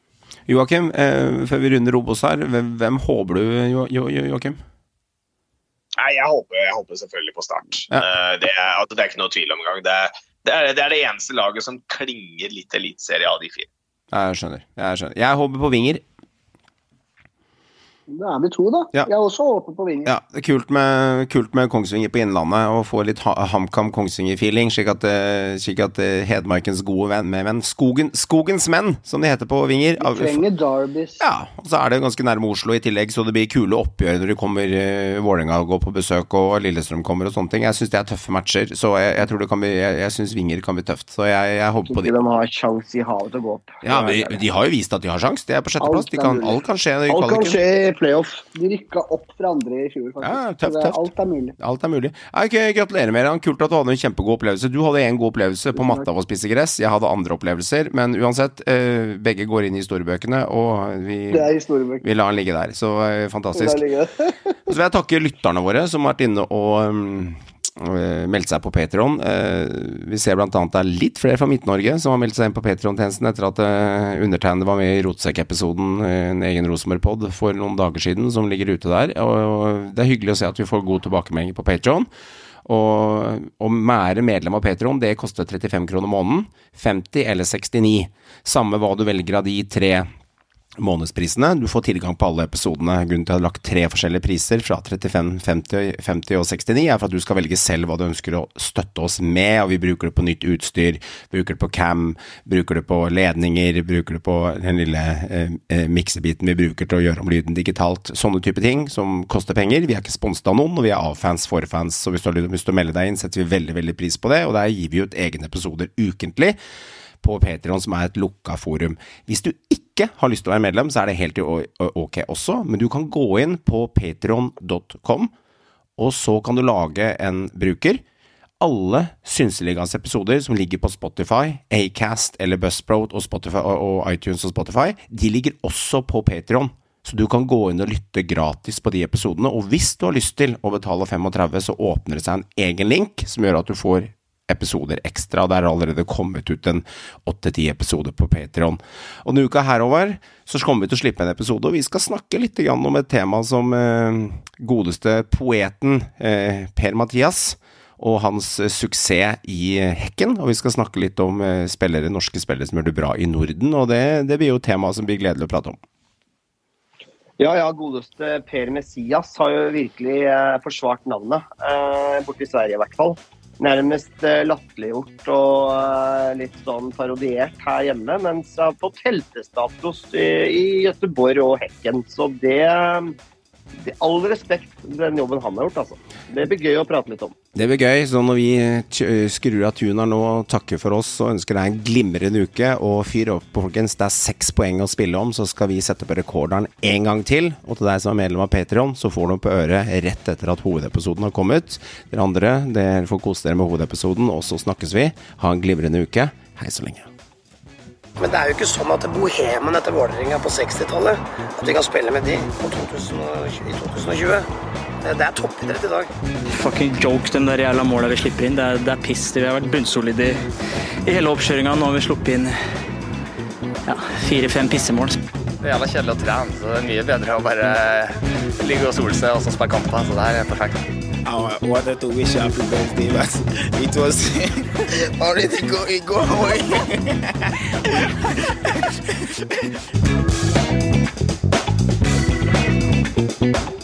Joakim, eh, før vi runder Obos her, hvem, hvem håper du, jo, jo, jo, Joakim? Nei, jeg håper, jeg håper selvfølgelig på Start. Ja. Uh, det, er, altså, det er ikke noe tvil om engang. Det, det, det er det eneste laget som klinger litt eliteserie av de fire. Jeg skjønner. Jeg skjønner. Jeg håper på Vinger. Da er vi to, da. Ja. Jeg er også åpen på Vinger. Ja, det er kult med, kult med Kongsvinger på Innlandet, og få litt ha- HamKam-Kongsvinger-feeling, slik eh, slik at eh, Hedmarkens gode venn, med venn Skogen, Skogens menn, som de heter på Vinger Vi trenger Derbys. Ja, og så er det ganske nærme Oslo i tillegg, så det blir kule oppgjør når det kommer uh, Vålerenga går på besøk og Lillestrøm kommer og sånne ting. Jeg syns det er tøffe matcher, så jeg, jeg tror det kan bli Jeg, jeg syns Vinger kan bli tøft, så jeg, jeg håper på de. de har sjans i havet til å gå opp. Ja, men de har jo vist at de har sjans. De er på sjetteplass. Alt kan, alt kan skje Alt kan skje playoff. De rykka opp fra andre i fjor, faktisk. Ja, tøft, tøft. alt er mulig. Alt er mulig. Okay, ok, gratulerer med det. Kult at du hadde en kjempegod opplevelse. Du hadde en god opplevelse på matta av å spise gress. Jeg hadde andre opplevelser. Men uansett, eh, begge går inn i historiebøkene, og vi, Det historiebøker. vi lar den ligge der. Så eh, fantastisk. Og så vil jeg takke lytterne våre som har vært inne og øh, meldt seg på Patron. vi ser bl.a. det er litt flere fra Midt-Norge som har meldt seg inn på Patron-tjenesten etter at uh, undertegnede var med i Rotsekk-episoden, en egen Rosenborg-pod, for noen dager siden, som ligger ute der. Og, det er hyggelig å se at vi får god tilbakemelding på Patron. Og å være medlem av Patron, det koster 35 kroner måneden. 50 eller 69. Samme hva du velger av de tre månedsprisene. Du får tilgang på alle episodene. Grunnen til at jeg har lagt tre forskjellige priser, fra 35, 50, 50 og 69, er for at du skal velge selv hva du ønsker å støtte oss med. Og vi bruker det på nytt utstyr, bruker det på cam, bruker det på ledninger, bruker det på den lille eh, eh, miksebiten vi bruker til å gjøre om lyden digitalt. Sånne type ting som koster penger. Vi er ikke sponset av noen, og vi er avfans for fans. Så hvis du har lyst til å melde deg inn, setter vi veldig, veldig pris på det. Og der gir vi ut egne episoder ukentlig på Patreon, som er et lukka forum. Hvis du ikke har lyst til å være medlem, så er det helt ok også, men du kan gå inn på patreon.com, og så kan du lage en bruker. Alle Synseligaens episoder som ligger på Spotify, Acast eller Buzzsprout og, og iTunes og Spotify, de ligger også på Patreon. Så du kan gå inn og lytte gratis på de episodene, og hvis du har lyst til å betale 35, så åpner det seg en egen link som gjør at du får episoder ekstra. Det er allerede kommet ut en åtte-ti episoder på Patreon. Og denne uka herover så kommer vi til å slippe en episode, og vi skal snakke litt om et tema som eh, godeste poeten eh, Per-Mathias og hans suksess i Hekken. Og vi skal snakke litt om eh, spillere, norske spillere som gjør det bra i Norden, og det, det blir jo et tema som blir gledelig å prate om. Ja, ja, godeste Per Messias har jo virkelig eh, forsvart navnet. Eh, borte i Sverige, i hvert fall. Nærmest eh, latterliggjort og eh, litt sånn parodiert her hjemme, mens jeg har fått heltestatus i, i Göteborg og Hekken. Så det, det All respekt den jobben han har gjort, altså. Det blir gøy å prate litt om. Det blir gøy. Så når vi skrur av tuner nå og takker for oss og ønsker deg en glimrende uke, og fyr opp, folkens. Det er seks poeng å spille om, så skal vi sette på rekorderen en gang til. Og til deg som er medlem av Patreon, så får du på øret rett etter at hovedepisoden har kommet. Dere andre, dere får kose dere med hovedepisoden, og så snakkes vi. Ha en glimrende uke. Hei så lenge. Men det er jo ikke sånn at bohemen etter Vålerenga på 60-tallet At vi kan spille med de på 2020, i 2020. Det er toppidrett i dag. Fucking joke, de der jævla måla vi slipper inn. Det er, det er piss. Vi har vært bunnsolide i, i hele oppkjøringa. Nå har vi sluppet inn ja, fire-fem pissemål. Det er jævla kjedelig å trene, så det er mye bedre å bare ligge og sole seg og så spille kamper. Så det her er perfekt. I wanted to wish her happy birthday, but it was already going, go away.